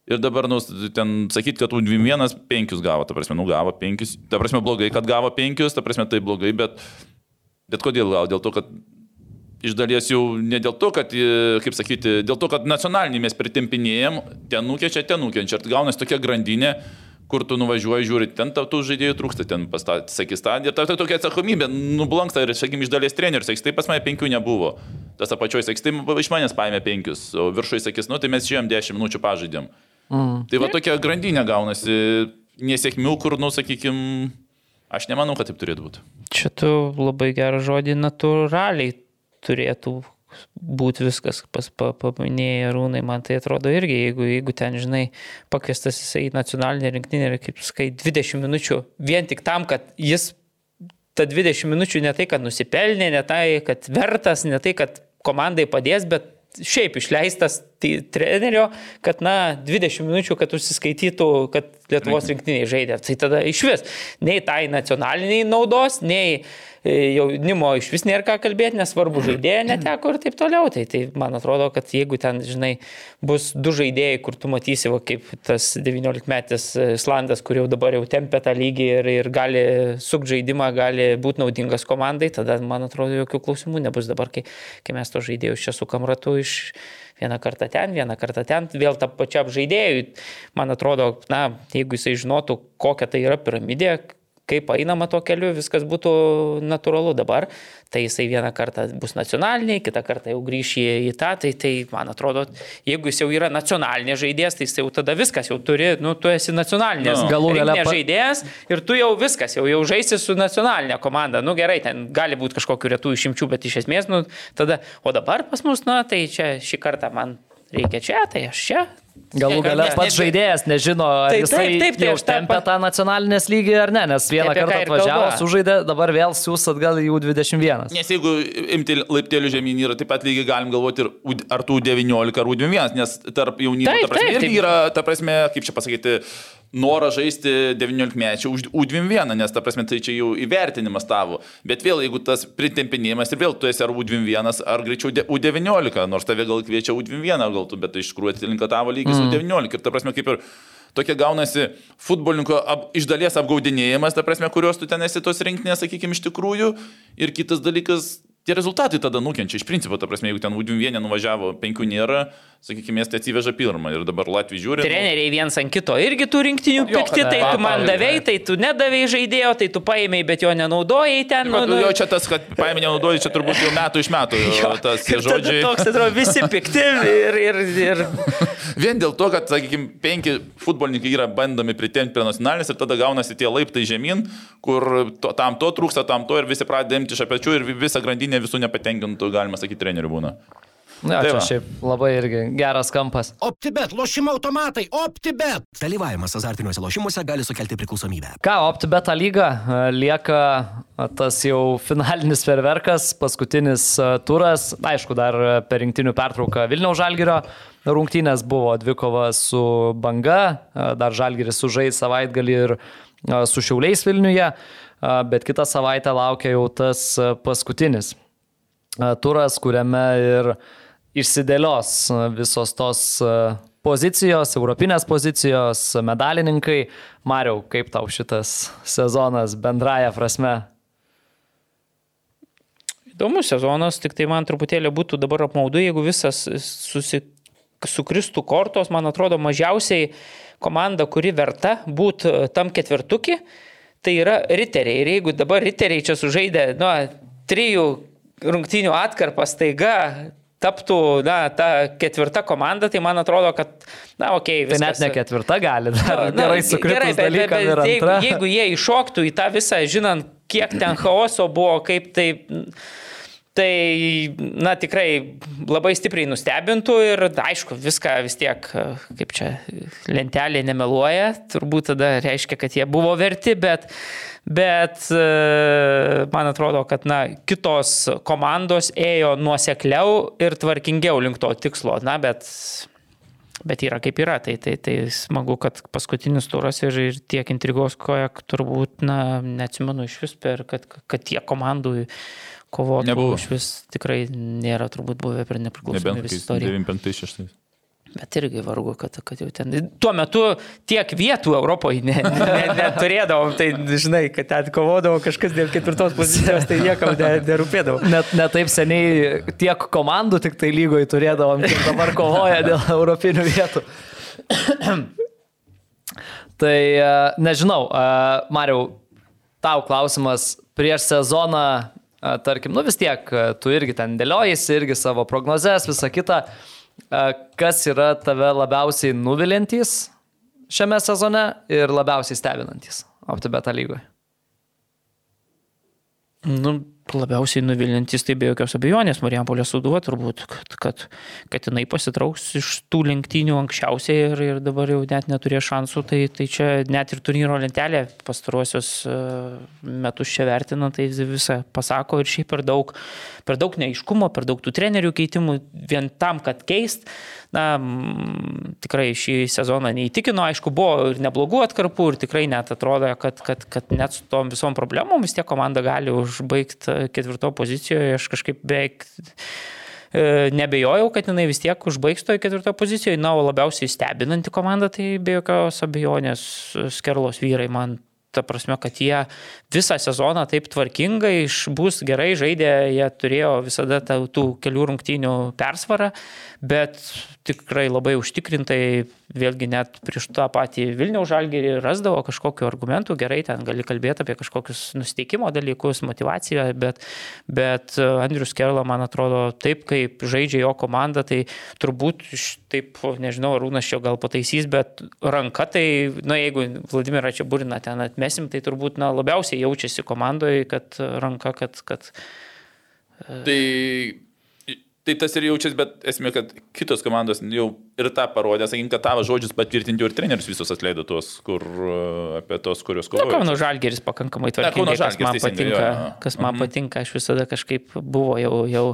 Ir dabar, nu, ten sakyti, kad U21 penkius gavo, ta prasme, nu gavo penkius, ta prasme blogai, kad gavo penkius, ta prasme tai blogai, bet, bet kodėl gavo? Dėl to, kad iš dalies jau ne dėl to, kad, e, kaip sakyti, dėl to, kad nacionalinį mes pritimpinėjom, ten nukenčia, ten nukenčia. Ir gaunasi tokia grandinė, kur tu nuvažiuoji, žiūri, ten tų žaidėjų trūksta, ten pasakys tą. Ir ta, ta tokia atsakomybė nublanksta ir, sakykime, iš dalies trenerius, sakys, tai pas mane penkių nebuvo. Tas apačioje sakys, tai iš manęs paėmė penkius, o viršui sakys, nu tai mes žiūrėjom dešimt minučių pažaidėm. Mm. Tai va tokia grandinė gaunasi nesėkmių, kur, nu, sakykime, aš nemanau, kad taip turėtų būti. Čia tu labai gerą žodį natūraliai turėtų būti viskas, pas, pa, paminėjai rūnai, man tai atrodo irgi, jeigu, jeigu ten, žinai, pakviestas jisai į nacionalinę rinktinę ir, kaip sakai, 20 minučių, vien tik tam, kad jis ta 20 minučių ne tai, kad nusipelnė, ne tai, kad vertas, ne tai, kad komandai padės, bet šiaip išleistas tai trenerio, kad, na, 20 minučių, kad užsiskaitytų, kad Lietuvos rinktiniai žaidė. Tai tada iš vis, nei tai nacionaliniai naudos, nei jaunimo iš vis nėra ką kalbėti, nesvarbu, žaidėjai neteko ir taip toliau. Tai, tai man atrodo, kad jeigu ten, žinai, bus du žaidėjai, kur tu matysi, va, kaip tas 19 metis Islandas, kur jau dabar jau tempia tą lygį ir, ir gali sukti žaidimą, gali būti naudingas komandai, tada, man atrodo, jokių klausimų nebus dabar, kai, kai mes to žaidėjus čia sukam ratu iš vieną kartą ten, vieną kartą ten, vėl tą pačią žaidėjui. Man atrodo, na, jeigu jisai žinotų, kokia tai yra piramidė, kaip einama tuo keliu, viskas būtų natūralu dabar. Tai jisai vieną kartą bus nacionaliniai, kitą kartą jau grįš į, į tą, tai, tai man atrodo, jeigu jis jau yra nacionalinė žaidėjas, tai jis jau tada viskas, jau turi, nu, tu esi nacionalinės no. galų gale pa... žaidėjas ir tu jau viskas, jau, jau žaisi su nacionalinė komanda. Nu gerai, ten gali būti kažkokiu retų išimčių, bet iš esmės, nu, tada, o dabar pas mus, na, tai čia šį kartą man reikia čia, tai aš čia, Galų gale pats žaidėjas nežino, ar tai, jisai taip, taip, tai jau tempia tą nacionalinės lygį ar ne, nes vieną taip, kartą atvažiavo, sužaidė, dabar vėl siūs atgal į U21. Nes jeigu imti laiptelių žemyn yra taip pat lygiai galim galvoti ir ar tų 19 ar U21, nes tarp jaunimo, ta prasme, irgi yra, ta prasme, kaip čia pasakyti, norą žaisti 19 mečių už U21, nes ta prasme tai čia jau įvertinimas tavo. Bet vėl, jeigu tas pritempinėjimas ir vėl tu esi ar U21, ar greičiau U19, nors tave gal kviečia U21, gal tu, bet tai iš tikrųjų atitinka tavo lygis mm. U19. Ir ta prasme kaip ir tokia gaunasi futbolininko ap, iš dalies apgaudinėjimas, ta prasme, kurios tu ten esi tos rinktinės, sakykime, iš tikrųjų. Ir kitas dalykas, tie rezultatai tada nukenčia. Iš principo, ta prasme, jeigu ten U21 nuvažiavo, penkių nėra, sakykime, miestai atsiveža pirmą ir dabar Latvijai žiūri. Nu. Treneriai viens ant kito irgi tų rinktinių pikti, tai tu man davėjai, tai tu nedavėjai žaidėjo, tai tu paėmėjai, bet jo nenaudojai ten. Nu, nu, jau čia tas, kad paėmė nenaudojai, čia turbūt jau metų iš metų. jo, tas žodžiai. Toks, atrodo, visi pikti ir, ir, ir... Vien dėl to, kad, sakykime, penki futbolininkai yra bandomi pritempti prie nacionalinės ir tada gaunasi tie laiptai žemyn, kur to, tam to trūksta, tam to ir visi pradeda imti iš apečių ir visa grandinė visų nepatenkintų, galima sakyti, trenerių būna. Na, tai čia va. šiaip labai irgi geras kampas. OptiBet, lošimo automatai, OptiBet. Dalyvavimas azartiniuose lošimuose gali sukelti priklausomybę. Ką, OptiBet lyga lieka tas jau finalinis ferverkas, paskutinis turas. Aišku, dar per rinktinių pertrauką Vilniaus Žalgirio rungtynės buvo dvikova su Banga, dar Žalgiris sužais savaitgalį ir su Šiauliais Vilniuje, bet kitą savaitę laukia jau tas paskutinis turas, kuriame ir išsidėlios visos tos pozicijos, europinės pozicijos, medalininkai. Mariau, kaip tau šitas sezonas bendraja prasme? Įdomus sezonas, tik tai man truputėlį būtų dabar apmaudu, jeigu visas susi, sukristų kortos, man atrodo, mažiausiai komanda, kuri verta būti tam ketvirtukį, tai yra riteriai. Ir jeigu dabar riteriai čia sužaidė, nu, trijų rungtynių atkarpą staiga taptų, na, ta ketvirta komanda, tai man atrodo, kad, na, okei, okay, viskas. Tai net ne ketvirta gali, dar na, gerai sukritus dalyką. Jeigu, jeigu jie iššoktų į tą visą, žinant, kiek ten chaoso buvo, kaip tai... Tai, na, tikrai labai stipriai nustebintų ir, aišku, viską vis tiek, kaip čia, lentelė nemeluoja, turbūt tada reiškia, kad jie buvo verti, bet, bet e, man atrodo, kad na, kitos komandos ėjo nuosekliau ir tvarkingiau link to tikslo. Na, bet, bet yra kaip yra. Tai, tai, tai smagu, kad paskutinis turas ir, ir tiek intrigos, kiek turbūt, na, neatsimenu iš vis per, kad, kad tiek komandų kovotų iš vis tikrai nėra turbūt buvę per nepriklausomybės istoriją. 95-6. Bet irgi vargu, kad, kad jau ten. Tuo metu tiek vietų Europoje neturėdavom, ne, ne, ne tai žinai, kad ten kovodavo kažkas dėl ketvirtos pozicijos, tai niekam nerūpėdavo. Net ne taip seniai tiek komandų tik tai lygoje turėdavom, kiek dabar kovoja dėl europinių vietų. tai e, nežinau, e, Mariau, tau klausimas prieš sezoną, e, tarkim, nu vis tiek, tu irgi ten dėliojasi, irgi savo prognozes, visą kitą. Kas yra tave labiausiai nuvilintys šiame sezone ir labiausiai stebinantys OptiBeta lygoje? Nu, labiausiai nuvilintis tai be jokios abejonės. Marijampolė suduo turbūt, kad, kad, kad jinai pasitrauks iš tų lenktynių anksčiausiai ir, ir dabar jau net neturėjo šansų, tai, tai čia net ir turnyro lentelė pastaruosius metus čia vertina, tai visą pasako ir šiaip per daug, per daug neiškumo, per daug tų trenerių keitimų vien tam, kad keist. Na, tikrai šį sezoną neįtikino, aišku, buvo ir neblogų atkarpų ir tikrai net atrodo, kad, kad, kad net su tom visom problemom vis tiek komanda gali užbaigti ketvirto pozicijoje, aš kažkaip beveik e, nebejojau, kad jinai vis tiek užbaigs toje ketvirtoje pozicijoje. Na, o labiausiai stebinanti komanda, tai be jokios abejonės Skerlos vyrai man ta prasme, kad jie visą sezoną taip tvarkingai išbūs gerai žaidė, jie turėjo visada tų kelių rungtynių persvarą, bet tikrai labai užtikrintai, vėlgi net prieš tą patį Vilniaus žalgerį rasdavo kažkokiu argumentu, gerai, ten gali kalbėti apie kažkokius nusteikimo dalykus, motivaciją, bet, bet Andrius Kerla, man atrodo, taip kaip žaidžia jo komanda, tai turbūt, taip, nežinau, Rūnas čia gal pataisys, bet ranka tai, na, jeigu Vladimirą čia burina ten atmesim, tai turbūt, na, labiausiai jaučiasi komandoje, kad ranka, kad... kad Tai Tai tas ir jaučiasi, bet esmė, kad kitos komandos jau ir tą parodė, sakykim, kad tavo žodžius patvirtinti ir trenerius visus atleido tuos, kur apie tos, kuriuos kovoja. Na, Kauno Žalgeris pakankamai tvarkingai, kas man patinka, jo, kas man mhm. patinka, aš visada kažkaip buvo jau, jau,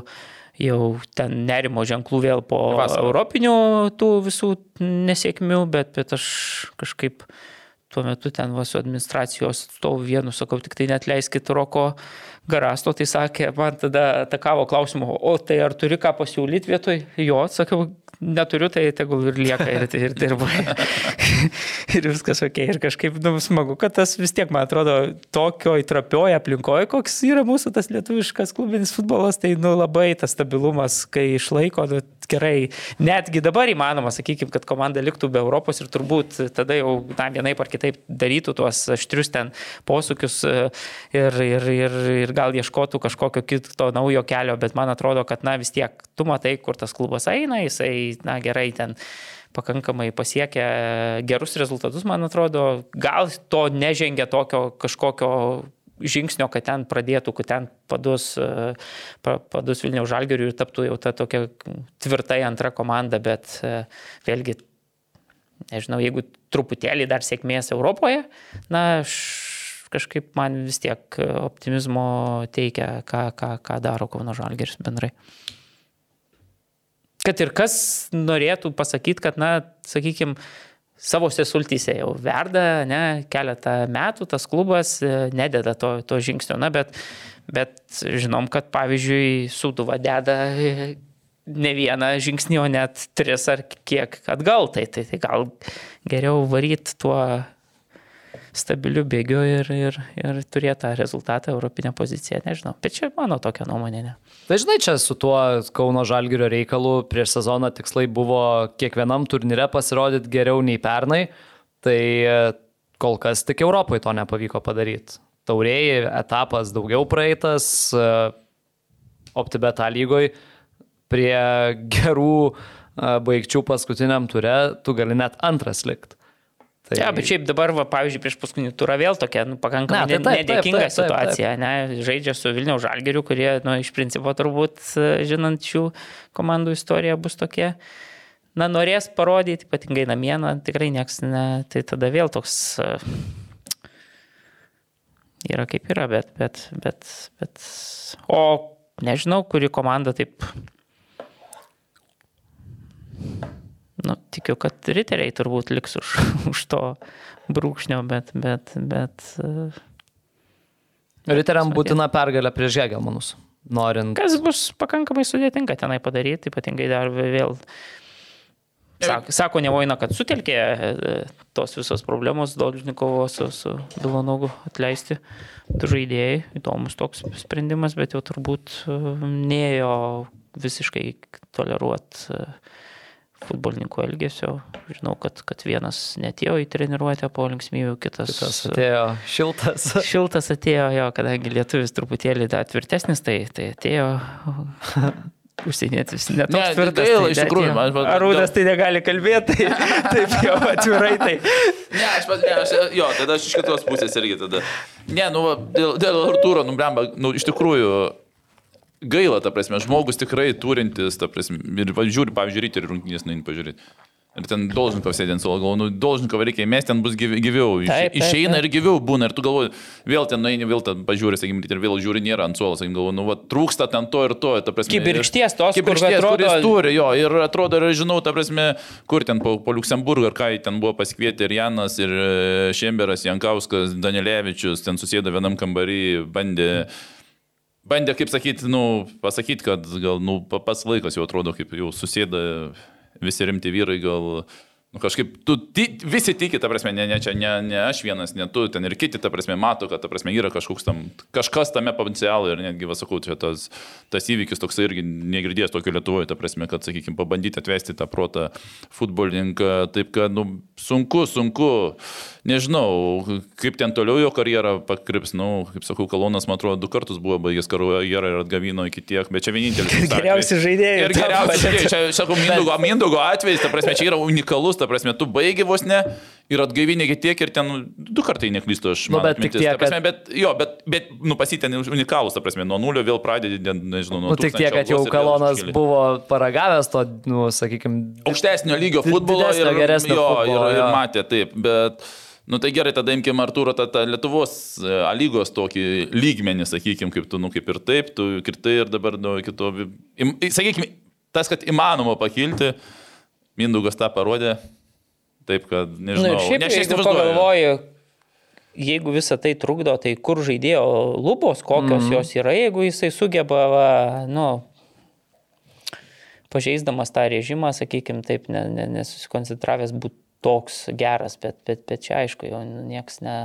jau ten nerimo ženklų vėl po Vasarą. europinių tų visų nesėkmių, bet, bet aš kažkaip tuo metu ten va su administracijos atstovu vienu sakau, tik tai net leiskit roko Garasto, tai sakė, man tada atakavo klausimu, o tai ar turi ką pasiūlyti vietoj jo, atsakiau, neturiu, tai tegul ir lieka ir, ir dirbu. ir viskas ok. Ir kažkaip nu, smagu, kad tas vis tiek, man atrodo, tokio įtrapioje aplinkoje, koks yra mūsų tas lietuviškas klubinis futbolas, tai nu, labai tas stabilumas, kai išlaiko, nu, gerai. Netgi dabar įmanoma, sakykime, kad komanda liktų be Europos ir turbūt tada jau na, vienaip ar kitaip darytų tuos aštrius ten posūkius e, ir, ir, ir, ir gal ieškotų kažkokio kito naujo kelio, bet man atrodo, kad na vis tiek tu matai, kur tas klubas eina, jisai, na gerai, ten pakankamai pasiekia gerus rezultatus, man atrodo, gal to nežengia tokio kažkokio žingsnio, kad ten pradėtų, kad ten padus, e, padus Vilniaus žalgerių ir taptų jau ta tokia tvirtai antra komanda, bet e, vėlgi, nežinau, jeigu truputėlį dar sėkmės Europoje, na, kažkaip man vis tiek optimizmo teikia, ką, ką, ką daro Kauno žalgeris bendrai. Kad ir kas norėtų pasakyti, kad, na, sakykime, savose sultyse jau verda, ne, keletą metų tas klubas e, nededa to, to žingsnio, na, bet, bet žinom, kad pavyzdžiui, Suduva deda e, ne vieną žingsnį, o net tris ar kiek atgal, tai, tai, tai gal geriau varyti tuo stabiliu bėgiu ir, ir, ir turėti tą rezultatą, europinę poziciją, nežinau. Bet čia mano tokia nuomonė. Ne. Žinai, čia su tuo Kauno Žalgirio reikalu prieš sezoną tikslai buvo kiekvienam turnyre pasirodyti geriau nei pernai, tai e, kol kas tik Europoje to nepavyko padaryti. Taurėjai etapas daugiau praeitas, e, OptiBeta lygoje prie gerų e, baigčių paskutiniam ture tu gali net antras likti. Tai... Ja, bet šiaip dabar, va, pavyzdžiui, prieš paskutinį turą vėl tokia nu, pakankamai ne, tai taip, nedėkinga taip, taip, situacija. Ne? Žaidžia su Vilniaus žalgeriu, kurie, nu, iš principo turbūt, e, žinant šių komandų istoriją, bus tokie. Na, norės parodyti, ypatingai namie, na, tikrai nieks, ne, tai tada vėl toks uh, yra kaip yra, bet, bet, bet, bet, o nežinau, kuri komanda taip nu, tikiu, kad riteriai turbūt liks už, už to brūkšnio, bet, bet, bet. E, Riteriam būtina pergalė prieš Žegelmanus. Norint. Kas bus pakankamai sudėtinga tenai padaryti, ypatingai dar vėl. Sako, sako nevoina, kad sutelkė e, tos visos problemos Dolžnikovo su, su Bilanogu atleisti du žaidėjai. Įdomus toks sprendimas, bet jau turbūt e, neėjo visiškai toleruoti futbolininkų elgesio. Žinau, kad, kad vienas netėjo į treniruotę po linksmybių, kitas, kitas atėjo šiltas. Šiltas atėjo jo, kadangi lietuvis truputėlį da, tvirtesnis, tai, tai atėjo užsienietis netoks Ne, tvirtas. gaila, tai iš tikrųjų, man- jau- man- Arūnas tai negali kalbėti, tai taip jau atvirai tai. Ne, aš, pas- ne, aš, jo, tada aš iš kitos pusės irgi tada. Ne, nu, va, dėl, dėl Artūro, nu, blemba, nu, iš tikrųjų, gaila, ta prasme, žmogus tikrai turintis, ta prasme, ir žiūri, pavyzdžiui, ryte ir rungtynės, nu, pažiūrėti. Ir ten Dolžnikov sėdė ant galvo, nu, Dolžnikov reikia įmesti, ten bus gyvi- gyviau. Iš, Taip, taip, išeina taip. ir gyviau būna. Ir tu galvoji, vėl ten nueini, vėl ten pažiūri, sakykime, ir vėl žiūri, nėra ant suolo, sakykime, galvoji, nu, va, trūksta ten to ir to, ta prasme. Kibirkšties tos, kur Kibirkšties, atrodo- kuris turi, jo, ir atrodo, ir žinau, ta prasme, kur ten po, po Luksemburgą, ar ką ten buvo pasikvietę ir Janas, ir e, Šemberas, Jankauskas, Danielevičius, ten susėdo vienam kambarį, bandė, bandė, kaip sakyti, nu, pasakyti, kad gal, nu, pa- pats laikas jau atrodo, kaip jau susėda visi rimti vyrai, gal... Nu, kažkaip, tu, ti, visi tiki, ta prasme, ne, ne, čia ne, ne aš vienas, ne tu, ten ir kiti, ta prasme, mato, kad, ta prasme, yra tam, kažkas tame potencialo ir netgi, vasakau, čia tas, tas įvykis toks irgi negirdėjęs tokio Lietuvoje, ta prasme, kad, sakykime, pabandyti atvesti tą protą futbolininką, taip kad, nu, sunku, sunku, nežinau, kaip ten toliau jo karjera pakrips, nu, kaip sakau, Kalonas, man atrodo, du kartus buvo baigęs karjerą ir atgavino iki tiek, bet čia vienintelis. Geriausi žaidėjai Ir geriausi žaidėjai, čia, sakau, Mindogo, Mindogo atvejis, ta prasme, čia yra unikalus, ta prasme, tu baigi vos ne ir atgaivinė iki tiek ir ten nu, du kartai neklystu aš. Nu, mano bet tik atmintis, tiek, ta prasme, bet, jo, bet, bet, nu, pasitėn unikalus, ta prasme, nuo nulio vėl pradedi, ten, nežinau, nuo Nu, tik tiek, kad jau Kalonas buvo paragavęs to, nu, sakykime, aukštesnio lygio futbolo ir, geresnio jo, futbolo, ir, ir matė taip, bet, nu tai gerai, tada imkime Artūro tą, tą Lietuvos e, A lygos tokį lygmenį, sakykime, kaip tu, nu kaip ir taip, tu kirtai ir dabar, nu, kito, im, sakykime, tas, kad įmanoma pakilti, Mindaugas tą parodė, taip kad, Na nežinau, Nu, šiaip, ne, įsivaizduoju. pagalvoju, jeigu visa tai trukdo, tai kur žaidėjo lubos, kokios mm. jos yra, jeigu jisai sugeba, va, nu, pažeisdamas tą režimą, sakykime, taip, ne, ne, nesusikoncentravęs būti toks geras, bet, bet, bet čia aišku, jau niekas ne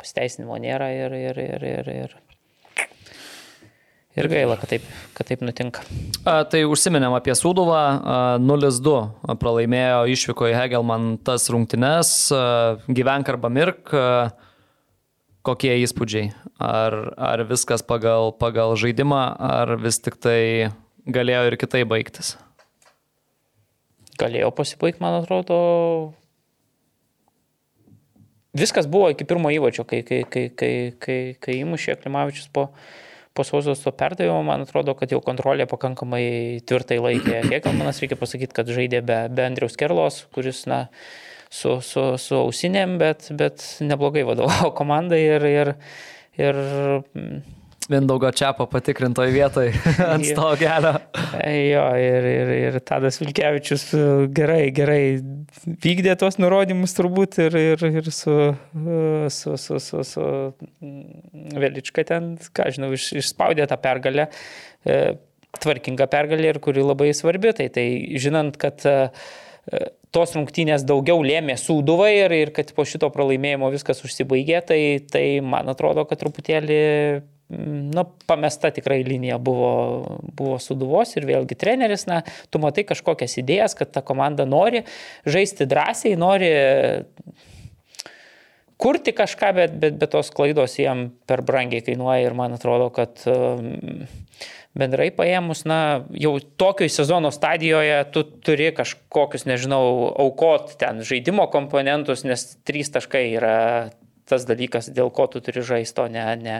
pasteisinimo nėra ir, ir, ir, ir, ir, ir gaila, kad taip, kad taip nutinka. A, tai užsiminėm apie Sūduvą, a, 0-2 pralaimėjo išvyko į Hegelman tas rungtynes, a, gyvenk arba mirk. a, Kokie įspūdžiai? Ar, ar viskas pagal, pagal žaidimą, ar vis tik tai galėjo ir kitai baigtis? Galėjo pasibaigti, man atrodo. Viskas buvo iki pirmo įvačio, kai, kai, kai, kai, kai, kai įmušė Klimavičius po, po sausos to perdavimo, man atrodo, kad jau kontrolė pakankamai tvirtai laikė. Hekelmanas reikia pasakyti, kad žaidė be, be Andriaus Kerlos, kuris, na, su, su, su ausinėm, bet, bet neblogai vadovavo komandai ir, ir, ir mm, Mindaugo Čiapo patikrintoje vietoje ant to kelio. Jo, ir, ir, ir Tadas Vilkevičius e, gerai, gerai vykdė tos nurodymus turbūt ir, ir, ir su, e, su, su, su, su mm, Velička ten, ką žinau, iš, išspaudė tą pergalę, e, tvarkingą pergalę ir kuri labai svarbi. Tai, tai žinant, kad tos rungtynės daugiau lėmė sūduvai ir, ir kad po šito pralaimėjimo viskas užsibaigė, tai, tai man atrodo, kad truputėlį na, pamesta tikrai linija buvo, buvo suduvos ir vėlgi treneris, na, tu matai kažkokias idėjas, kad ta komanda nori žaisti drąsiai, nori kurti kažką, bet, bet, bet tos klaidos jiem per brangiai kainuoja ir man atrodo, kad um, bendrai paėmus, na, jau tokio sezono stadijoje tu turi kažkokius, nežinau, aukot ten žaidimo komponentus, nes trys taškai yra tas dalykas, dėl ko tu turi žaisto, ne, ne,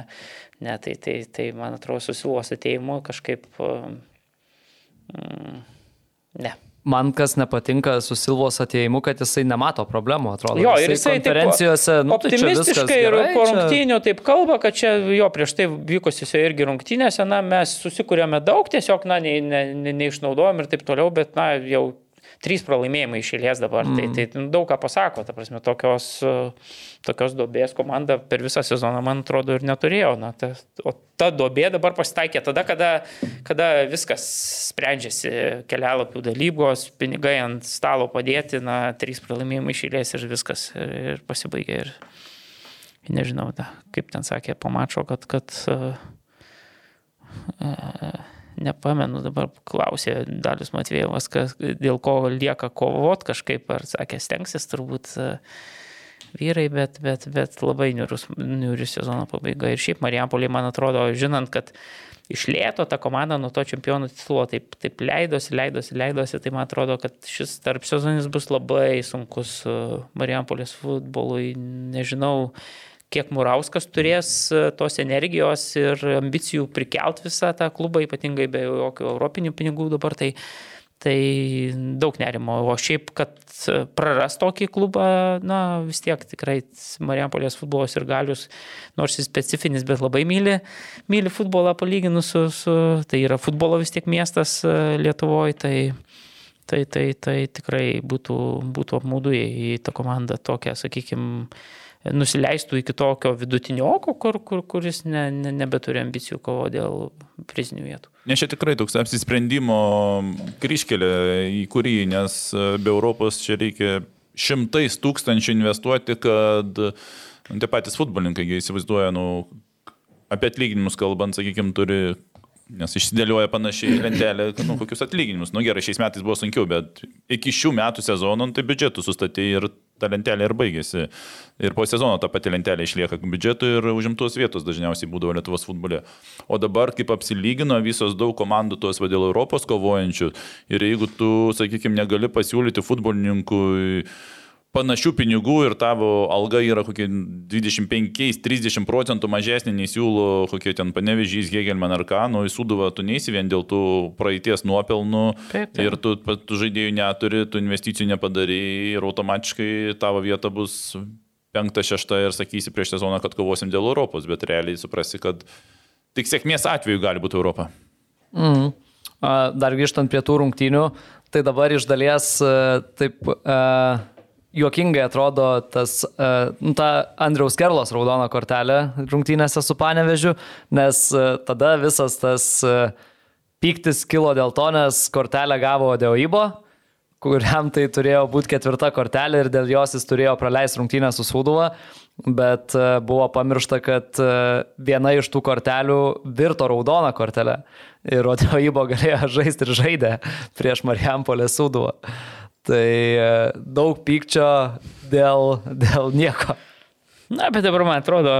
ne tai, tai, tai man atrodo, susiluos ateimu kažkaip, mm, ne. Man kas nepatinka su Silvos ateimu, kad jisai nemato problemų, atrodo. Jo, ir jisai taip konferencijose, nu, tai čia optimistiškai ir gerai, po čia- rungtynių taip kalba, kad čia jo prieš tai vykusiuose irgi rungtynėse, na, mes susikūrėme daug, tiesiog, na, ne, ne, ne, neišnaudojom ir taip toliau, bet, na, jau trys pralaimėjimai išėlės dabar. Mm. Tai, tai daug ką pasako, ta prasme, tokios, tokios dobės komanda per visą sezoną, man atrodo, ir neturėjo. Na, ta, o ta dobė dabar pasitaikė tada, kada, kada viskas sprendžiasi, kelialapių dalybos, pinigai ant stalo padėti, na, trys pralaimėjimai išėlės ir viskas ir, ir pasibaigė. Ir, nežinau, da, kaip ten sakė, pamačio, kad, kad uh, uh, nepamenu, dabar klausė Dalius Matvėjovas, kas, dėl ko lieka kovot kažkaip, ar sakė, stengsis turbūt. uh, vyrai, bet, bet, bet labai niurus, niurus sezono pabaiga. Ir šiaip Marijampolė, man atrodo, žinant, kad iš lėto ta komanda nuo to čempionų titulo taip, taip leidosi, leidosi, leidosi, tai man atrodo, kad šis tarp sezonis bus labai sunkus e, Marijampolės futbolui. Nežinau, kiek Murauskas turės e, tos energijos ir ambicijų prikelt visą tą klubą, ypatingai be jokių europinių pinigų dabar. Tai, Tai daug nerimo. O šiaip, kad praras tokį klubą, na vis tiek tikrai Marijampolės futbolas ir galius, nors jis specifinis, bet labai myli, myli futbolą palyginus su, su, tai yra futbolo vis tiek miestas e, Lietuvoje, tai, tai, tai, tai tikrai būtų, būtų apmaudu į tą komandą tokią, sakykime, nusileistų iki tokio vidutinioko, kur, kur, kuris ne, ne, nebeturi ambicijų kovo dėl prizinių vietų. Nes čia tikrai toks apsisprendimo kryškelė į kurį, nes be Europos čia reikia šimtais tūkstančių investuoti, kad nu, tie patys futbolininkai, jie įsivaizduoja, nu, apie atlyginimus kalbant, sakykime, turi Nes išsidėlioja panašiai lentelė, nu, kokius atlyginimus. Nu gerai, šiais metais buvo sunkiau, bet iki šių metų sezono nu, tai biudžetų sustatė ir ta lentelė ir baigėsi. Ir po sezono ta pati lentelė išlieka biudžetų ir užimtos vietos dažniausiai būdavo Lietuvos futbole. O dabar, kaip apsilygino visos daug komandų tos vadėl Europos kovojančių ir jeigu tu, sakykime, negali pasiūlyti futbolininkui panašių pinigų ir tavo alga yra kokie 25-30 procentų mažesnė nei siūlo kokie ten panevežys, Hegelman ar ką, nu į suduvą tu neįsi vien dėl tų praeities nuopelnų taip, taip. ir tu, tu žaidėjų neturi, tu investicijų nepadarai ir automatiškai tavo vieta bus penkta, šešta ir sakysi prieš sezoną, kad kovosim dėl Europos, bet realiai suprasi, kad tik sėkmės atveju gali būti Europa. Mm. Dar grįžtant prie tų rungtynių, tai dabar iš dalies taip... Uh, juokingai atrodo tas, uh, ta Andriaus Kerlos raudona kortelė rungtynėse su Panevežiu, nes uh, tada visas tas uh, pyktis kilo dėl to, nes kortelę gavo Deoibo, kuriam tai turėjo būti ketvirta kortelė ir dėl jos jis turėjo praleisti rungtynę su Sūduva, bet uh, buvo pamiršta, kad uh, viena iš tų kortelių virto raudona kortelė ir Deoibo galėjo žaisti ir žaidė prieš Marijampolę Sūduvą. Tai e, daug pykčio dėl, dėl nieko. Na, bet dabar man atrodo,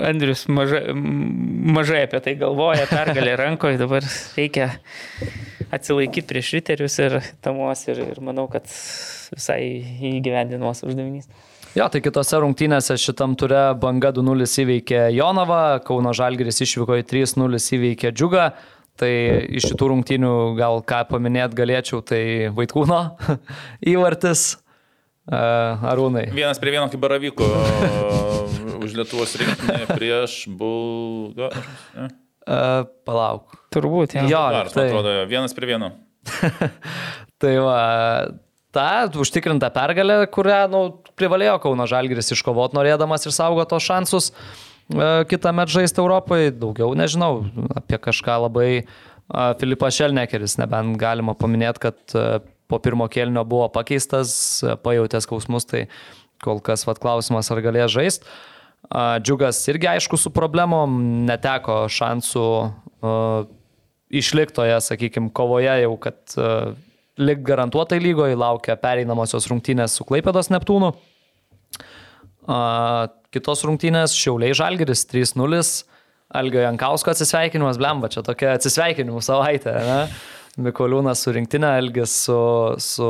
Andrius mažai, mažai apie tai galvoja, pergalė rankoje, dabar reikia atsilaikyti prieš riterius ir tamos ir, ir manau, kad visai įgyvendinuos uždavinys. Jo, tai kitose rungtynėse šitam ture banga 2-0 įveikė Jonava, Kauno Žalgiris išvyko į 3-0 įveikė Džiugą. Tai iš šitų rungtynių gal ką paminėti galėčiau, tai Vaitkūno įvartis. Arūnai. Vienas prie vieno kaip baravyko už Lietuvos rinktinę prieš Bulgariją. Uh, palauk. Turbūt, ja. jo. Bars, tai... atrodo, vienas prie vieno. tai va, ta užtikrinta pergalė, kurią nu, privalėjo Kauno Žalgris iškovot norėdamas ir saugo tos šansus. Uh, kitą metą žaisti Europai, daugiau nežinau, apie kažką labai Filipas Šelnekeris, nebent galima paminėti, kad e, po pirmo kėlinio buvo pakeistas, e, pajutęs skausmus, tai kol kas vat, klausimas, ar galės žaisti. Džiugas irgi aišku su problemom, neteko šansų uh, išliktoje, sakykime, kovoje jau, kad uh, lik garantuotai lygoje laukia pereinamosios rungtynės su Klaipėdos Neptūnu. Uh, Kitos rungtynės Šiauliai Žalgeris 3-0. Algio Jankausko atsisveikinimas, blemba, čia tokia atsisveikinimų savaitė. Ne? Mikoliūnas su rinktinė, Algis su, su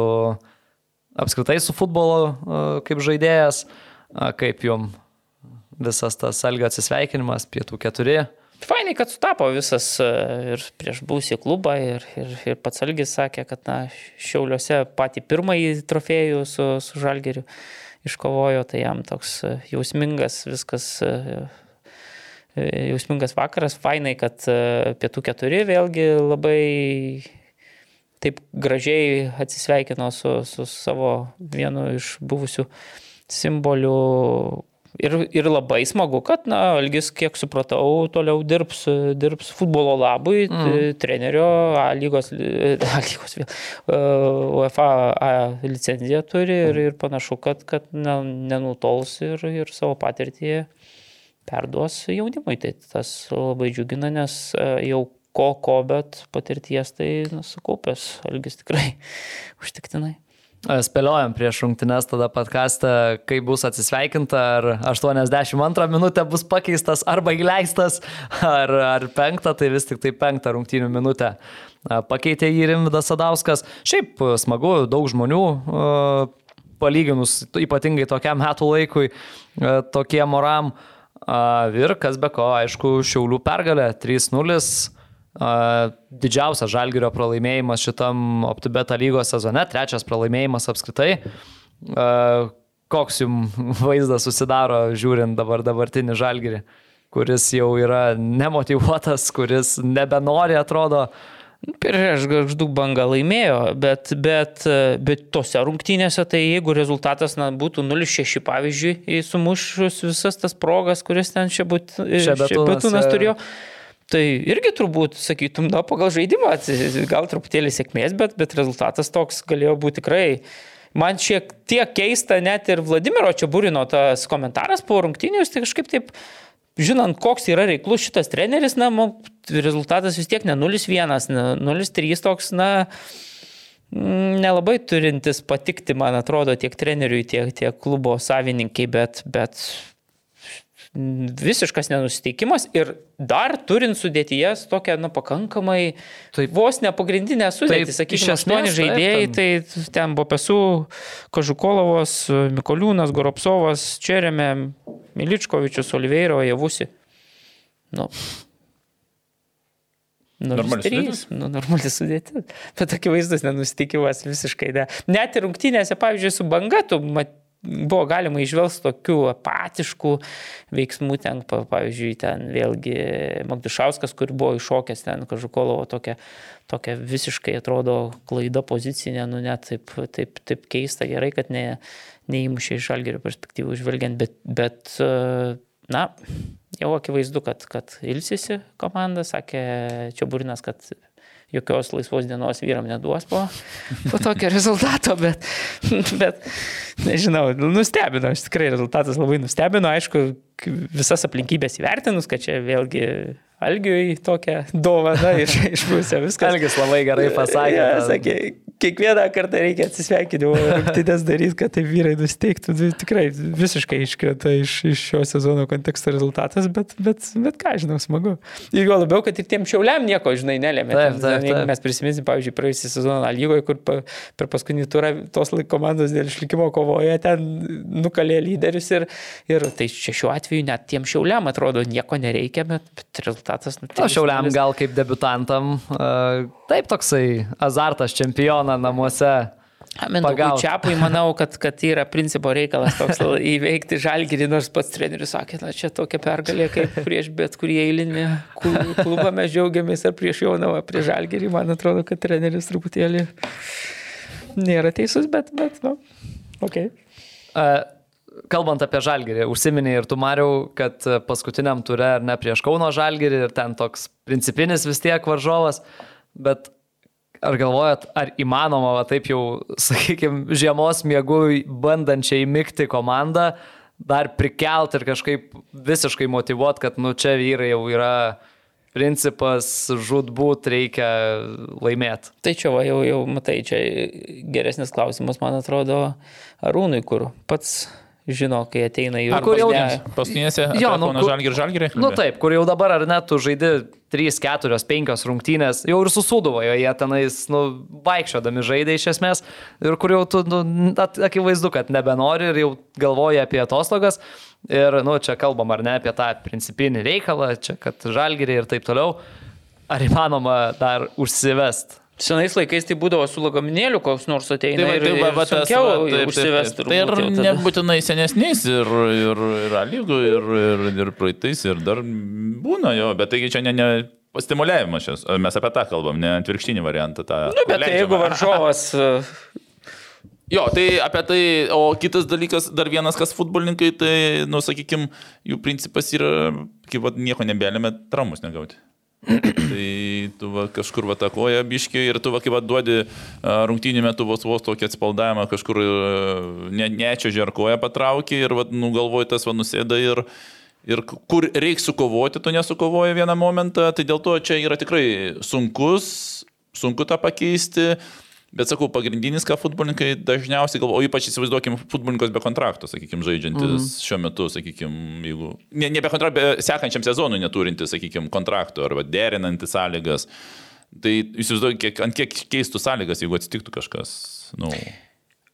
apskritai su futbolo kaip žaidėjas. Kaip jum visas tas Algio atsisveikinimas, pietų keturi. Fainai, kad sutapo visas ir prieš būsį klubą ir, ir, ir pats Algis sakė, kad na, Šiauliuose patį pirmąjį trofėjų su, su Žalgeriu iškovojo, tai jam toks e, jausmingas viskas e, e, jausmingas vakaras, fainai, kad pietų keturi vėlgi labai taip gražiai atsisveikino su, su savo vienu iš buvusių simbolių Ir, ir labai smagu, kad, na, Algis, kiek supratau, toliau dirbs, dirbs futbolo labui, mm. trenerio A lygos, A lygos vėl, UEFA A licenciją turi ir, ir panašu, kad, kad ne, nenutols ir, ir savo patirtį perduos jaunimui. Tai tas labai džiugina, nes jau ko, ko, bet patirties tai nusukaupęs Algis tikrai užtiktinai. Spėliojam prieš rungtynes tada podcastą, kai bus atsisveikinta, ar 82 minutė bus pakeistas arba įleistas, ar, ar penktą, tai vis tik tai penktą rungtynių minutę pakeitė jį Rimvidas Sadauskas. Šiaip smagu, daug žmonių palyginus ypatingai tokiam metų laikui, tokiem oram. Ir kas be ko, aišku, Šiaulių pergalė 3-0 didžiausias žalgerio pralaimėjimas šitam OptiBeta lygos sezone, trečias pralaimėjimas apskritai. Koks jums vaizdas susidaro žiūrint dabar dabartinį žalgerį, kuris jau yra nemotivuotas, kuris nebenori, atrodo, Prieš garždų bangą laimėjo, bet, bet, bet tose rungtynėse, tai jeigu rezultatas na, būtų 0-6, pavyzdžiui, sumušus visas tas progas, kuris ten čia būtų, Šebetūnas turėjo, Tai irgi turbūt, sakytum, na, pagal žaidimą, gal truputėlį sėkmės, bet, bet rezultatas toks galėjo būti tikrai. Man šiek tiek keista net ir Vladimiro Čiaburino tas komentaras po rungtynės, tai kažkaip taip, žinant, koks yra reiklus šitas treneris, na, rezultatas vis tiek ne 0-1, ne 0-3 toks, na, nelabai turintis patikti, man atrodo, tiek treneriui, tiek, tiek klubo savininkai, bet, bet visiškas nenusiteikimas ir dar turint sudėtyje tokią, nu, pakankamai, taip, vos ne pagrindinę sudėtį, sakyčiau, aštuoni žaidėjai, taip, ten. tai ten buvo Pesų, Kažukolovas, Mikoliūnas, Goropsovas, Čerėme, Miličkovičius, Oliveiro, Javusi. Nu, Normalis trys, nu, normali sudėtis. Bet akivaizdus nenusitikimas visiškai ne. Net ir rungtynėse, pavyzdžiui, su banga, tu mat, buvo galima išvelgti tokių apatiškų veiksmų, ten, pavyzdžiui, ten vėlgi Magdušauskas, kur buvo iššokęs ten Kažukolovo tokia, tokia visiškai atrodo klaida pozicinė, nu net taip, taip, taip keista, gerai, kad ne, neįmušė iš Algerio perspektyvų žvelgiant, bet, bet na, jau akivaizdu, kad, kad ilsisi komanda, sakė Čiaburinas, kad jokios laisvos dienos vyram neduos po, po tokio rezultato, bet, bet nežinau, nustebino, iš tikrai rezultatas labai nustebino, aišku, visas aplinkybės įvertinus, kad čia vėlgi Algiui tokią dovaną iš, iš pusę viską. Algis labai gerai pasakė. Ja, sakė, kiekvieną kartą reikia atsisveikinimo rungtynės daryti, kad tai vyrai nusteiktų. Tai tikrai visiškai iškrenta iš, iš šio sezono konteksto rezultatas, bet, bet, bet ką, žinau, smagu. Ir jo labiau, kad ir tiem šiauliam nieko, žinai, nelėmė. Taip, taip, taip. Mes prisiminsim, pavyzdžiui, praėjusią sezoną lygoje, kur pa, per paskutinį turą tos komandos dėl išlikimo kovoje ten nukalė lyderius ir, ir tai čia šiuo atveju net tiem šiauliam atrodo nieko nereikia, bet, bet rezultatas. Nu, o šiauliam gal kaip debutantam, uh, taip toksai azartas čempionas sezoną namuose. Mindaugai Čiapui manau, kad, kad yra principo reikalas toks įveikti žalgirį, nors pats treneris sakė, na čia tokia pergalė, kaip prieš bet kurį eilinį klubą mes džiaugiamės, ar prieš jaunavą, prieš žalgirį, man atrodo, kad treneris truputėlį nėra teisus, bet, bet, nu, ok. Kalbant apie žalgerį, užsiminė ir tu mariau, kad paskutiniam turė ar ne prieš Kauno žalgerį ir ten toks principinis vis tiek varžovas, bet Ar galvojat, ar įmanoma, va, taip jau, sakykime, žiemos miegų bandančiai įmygti komandą, dar prikelt ir kažkaip visiškai motivuot, kad, nu, čia vyrai jau yra principas žudbūt reikia laimėti. Tai čia va, jau, jau matai, čia geresnis klausimas, man atrodo, Arūnui, kur pats žino, kai ateina į Ar kur jau paskutinėse? Jo, nu, žalgir, žalgir, nu taip, kur jau dabar ar net tu žaidi 3, 4, 5 rungtynės, jau ir susūduvo, jie tenais, nu, vaikščiodami žaidė iš esmės ir kur jau tu, nu, akivaizdu, kad nebenori ir jau galvoji apie atostogas. Ir, nu, čia kalbam ar ne apie tą principinį reikalą, čia kad žalgiriai ir taip toliau, ar įmanoma dar užsivest Senais laikais tai būdavo su lagaminėliu, koks nors ateina. Tai, tai, va, va, tas, va, taip, užsivesti. Tai ir nebūtinai senesniais, ir, ir, ir lygų, ir, ir, ir praeitais, ir dar būna jo, bet taigi čia ne, ne pastimuliavimas šias, mes apie tą kalbam, ne atvirkštinį variantą. Tą, nu, bet tai jeigu varžovas. Jo, tai apie tai, o kitas dalykas, dar vienas, kas futbolininkai, tai, nu, sakykime, jų principas yra, kaip va, nieko nebelėme, traumus negauti tai tu va, kažkur va takoja biškiai ir tu va, kaip duodi rungtynį metu vos vos tokį atsipaldavimą, kažkur ne, nečiažė ar koja patraukė ir va, nugalvoji tas va nusėda ir, ir kur reikia sukovoti, tu nesukovoji vieną momentą, tai dėl to čia yra tikrai sunkus, sunku tą pakeisti. Bet sakau, pagrindinis, ką futbolininkai dažniausiai galvo, o ypač įsivaizduokim futbolininkus be kontrakto, sakykime, žaidžiantis mm. šiuo metu, sakykime, jeigu... Ne, ne be kontrakto, bet sekančiam sezonui neturintis, sakykime, kontrakto arba derinantis sąlygas. Tai įsivaizduoju, ant kiek keistų sąlygas, jeigu atsitiktų kažkas. Nu.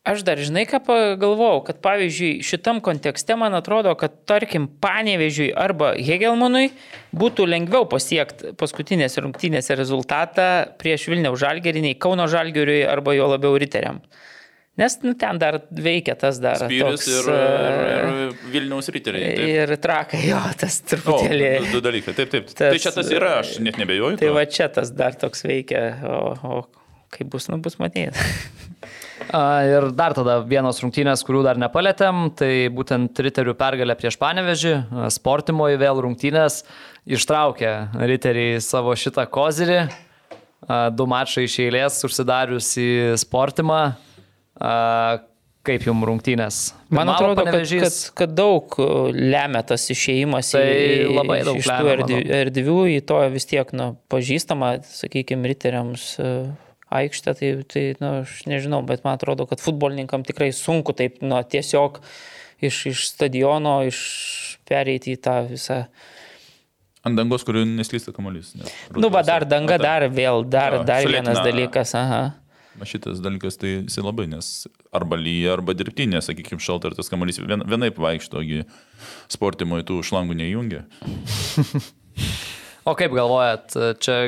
Aš dar žinai, ką pagalvojau, kad pavyzdžiui šitam kontekste man atrodo, kad tarkim Panevežiui arba Hegelmanui būtų lengviau pasiekti paskutinės rungtynėse rezultatą prieš Vilniaus žalgeriniai, Kauno žalgeriui arba jo labiau riteriam. Nes nu, ten dar veikia tas dar. Spyris toks, ir, ir, ir Vilniaus riteriai. Taip. Ir trakai, jo, tas truputėlį. O, du, du dalykai, taip, taip. Tas, tai čia tas yra, aš net nebejoju. Tai to. va čia tas dar toks veikia, o, o kaip bus, nu bus matyti. Ir dar tada vienos rungtynės, kurių dar nepalėtėm, tai būtent Riterių pergalė prieš Panevežį, sportimoje vėl rungtynės, ištraukė Riteriai savo šitą kozirį, du mačai iš eilės užsidarius į sportimą. Kaip jums rungtynės? Man atrodo, kad, kad, kad daug lemia tas išėjimas tai į, labai daug iš tų erdvių, erdvių, į to vis tiek nu, pažįstama, sakykime, riteriams aikštę, tai, tai nu, aš nežinau, bet man atrodo, kad futbolininkam tikrai sunku taip nu, tiesiog iš, iš stadiono, iš pereiti į tą visą. Ant dangos, kuriuo neslysta kamuolys. Nu, va, dar danga, dar vėl, dar, jo, dar vienas dalykas. Aha. Šitas dalykas tai jisai labai, nes arba lyja, arba dirbtinė, sakykime, šalta ir tas kamuolys vien, vienaip vaikštogi sportimo į tų šlangų neįjungia. o kaip galvojat, čia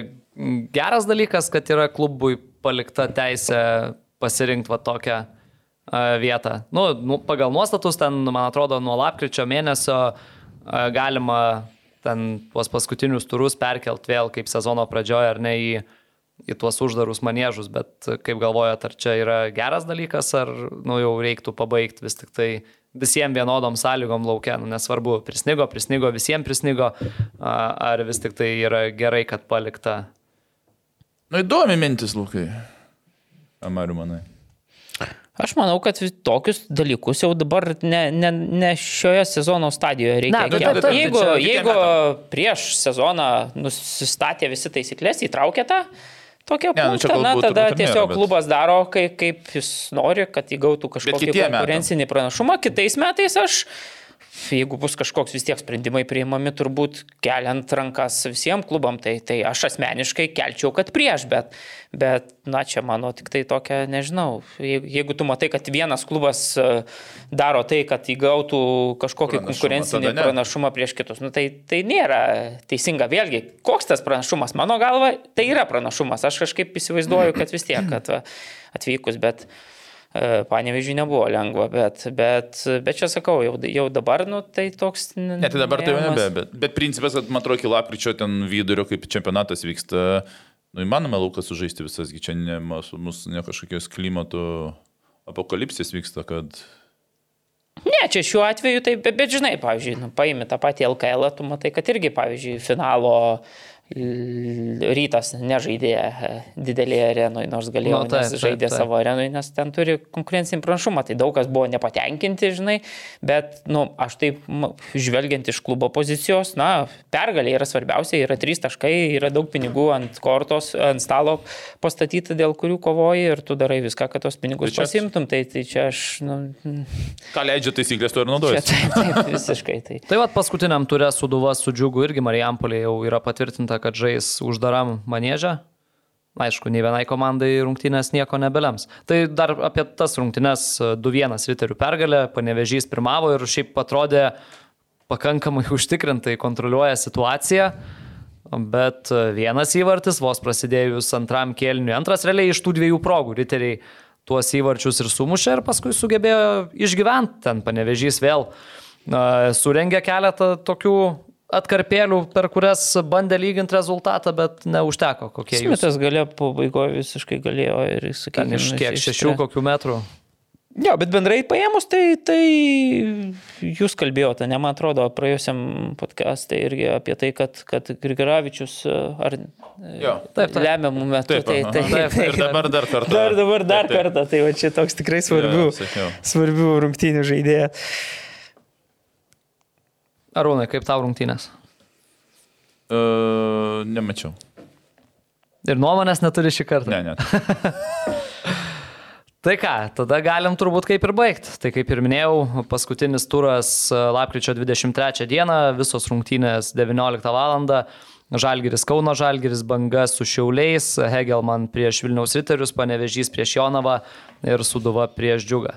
geras dalykas, kad yra klubui palikta teisė pasirinkti va tokią vietą. Nu, nu, pagal nuostatus ten, man atrodo, nuo lapkričio mėnesio galima ten tuos paskutinius turus perkelt vėl kaip sezono pradžioje ar ne į, į tuos uždarus manėžus, bet kaip galvojat, ar čia yra geras dalykas, ar nu, jau reiktų pabaigti vis tik tai visiems vienodom sąlygom laukia, nu, nesvarbu, prisnigo, prisnigo, visiems prisnigo, ar vis tik tai yra gerai, kad palikta Nu įdomi mintis, Lukai. Amariu manai. Aš manau, kad tokius dalykus jau dabar ne, ne, ne šioje sezono stadijoje reikia. Na, bet, bet, jeigu jeigu prieš sezoną nusistatė visi taisyklės, įtraukė tą, Tokia ne, nu, punktą, na, tada tiesiog nėra, bet... klubas daro, kaip, kaip jis nori, kad įgautų kažkokį konkurencinį pranašumą. Kitais metais aš jeigu bus kažkoks vis tiek sprendimai priimami, turbūt keliant rankas visiems klubam, tai, tai aš asmeniškai kelčiau, kad prieš, bet, bet na, čia mano tik tai tokia, nežinau, jeigu, jeigu tu matai, kad vienas klubas e, daro tai, kad įgautų kažkokį pranašumą, konkurencinį pranašumą prieš kitus, nu, tai, tai nėra teisinga. Vėlgi, koks tas pranašumas, mano galva, tai yra pranašumas. Aš kažkaip įsivaizduoju, kad vis tiek kad atvykus, bet... E, Panevežiui nebuvo lengva, bet, bet, bet čia sakau, jau, jau dabar, nu, tai toks... Ne, tai dabar tai nebe, bet, bet principas, kad man atrodo, iki lapkričio ten vidurio, kaip čempionatas vyksta, nu, įmanoma laukas sužaisti visas, čia ne, mūsų ne kažkokios klimato apokalipsės vyksta, kad... Ne, čia šiuo atveju tai, bet, bet žinai, pavyzdžiui, nu, paimi tą patį LKL, tu matai, kad irgi, pavyzdžiui, finalo uh, rytas nežaidė e, didelėje arenoje, nors galėjo, no, taip, nes žaidė taip, taip. savo arenoje, nes ten turi konkurencinį pranašumą. Tai daug kas buvo nepatenkinti, žinai, bet, na, nu, aš taip, žvelgiant iš klubo pozicijos, na, pergalė yra svarbiausia, yra trys taškai, yra daug pinigų ant kortos, ant stalo pastatyta, dėl kurių kovoji ir tu darai viską, kad tos pinigus tai pasimtum. Tai, tai čia aš, na. Nu, Ką leidžia taisyklės, tu ir naudoji. Taip, taip, visiškai. Tai, tai vad paskutiniam turė suduva su džiugu irgi Marijampolė jau yra patvirtinta, kad žais uždaram manėžę. Aišku, nei vienai komandai rungtynės nieko nebelems. Tai dar apie tas rungtynės 2-1 riterių pergalė, panevežys pirmavo ir šiaip atrodė pakankamai užtikrintai kontroliuoja situaciją. Bet vienas įvartis, vos prasidėjus antram kėliniui, antras realiai iš tų dviejų progų riteriai tuos įvarčius ir sumušė ir paskui sugebėjo išgyventi. Ten panevežys vėl uh, surengė keletą tokių atkarpėlių, per kurias bandė lyginti rezultatą, bet neužteko. Kokie Smitas galėjo pabaigoje visiškai galėjo ir, sakykime, iš kiek šešių kokių metrų. Jo, bet bendrai paėmus, tai, tai jūs kalbėjote, ne man atrodo, praėjusiam podcast'e irgi apie tai, kad, kad Grigaravičius ar jo, taip, taip. lemiamų metų. Taip, tai, tai, taip, taip, ir dabar dar kartą. Dar, dabar dar taip, taip. kartą, tai va čia toks tikrai svarbių, jo, svarbių rungtynių žaidėjas. Arūnai, kaip tau rungtynės? Uh, nemačiau. Ir nuomonės neturi šį kartą? Ne, ne. Tai ką, tada galim turbūt kaip ir baigti. Tai kaip ir minėjau, paskutinis turas lapkričio 23 dieną, visos rungtynės 19 val. Žalgiris Kauno Žalgiris, Banga su Šiauliais, Hegelman prieš Vilniaus Riterius, Panevežys prieš Jonavą ir Suduva prieš Džiugą.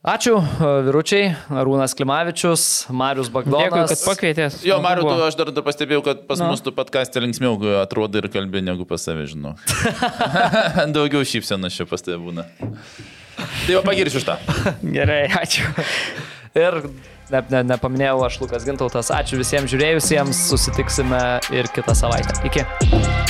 Ačiū, vyručiai, Arūnas Klimavičius, Marius Bagdonas. Dėkui, kad pakvietės. Jo, Mariu, tu, aš dar, pastebėjau, kad pas no. mus tu patkastė linksmiau atrodo ir kalbė negu pas save, žinau. Daugiau šypsenas čia pas tave būna. Tai jau pagirsiu už tą. Gerai, ačiū. Ir ne, ne, nepaminėjau aš Lukas Gintautas. Ačiū visiems žiūrėjusiems, susitiksime ir kitą savaitę. Iki.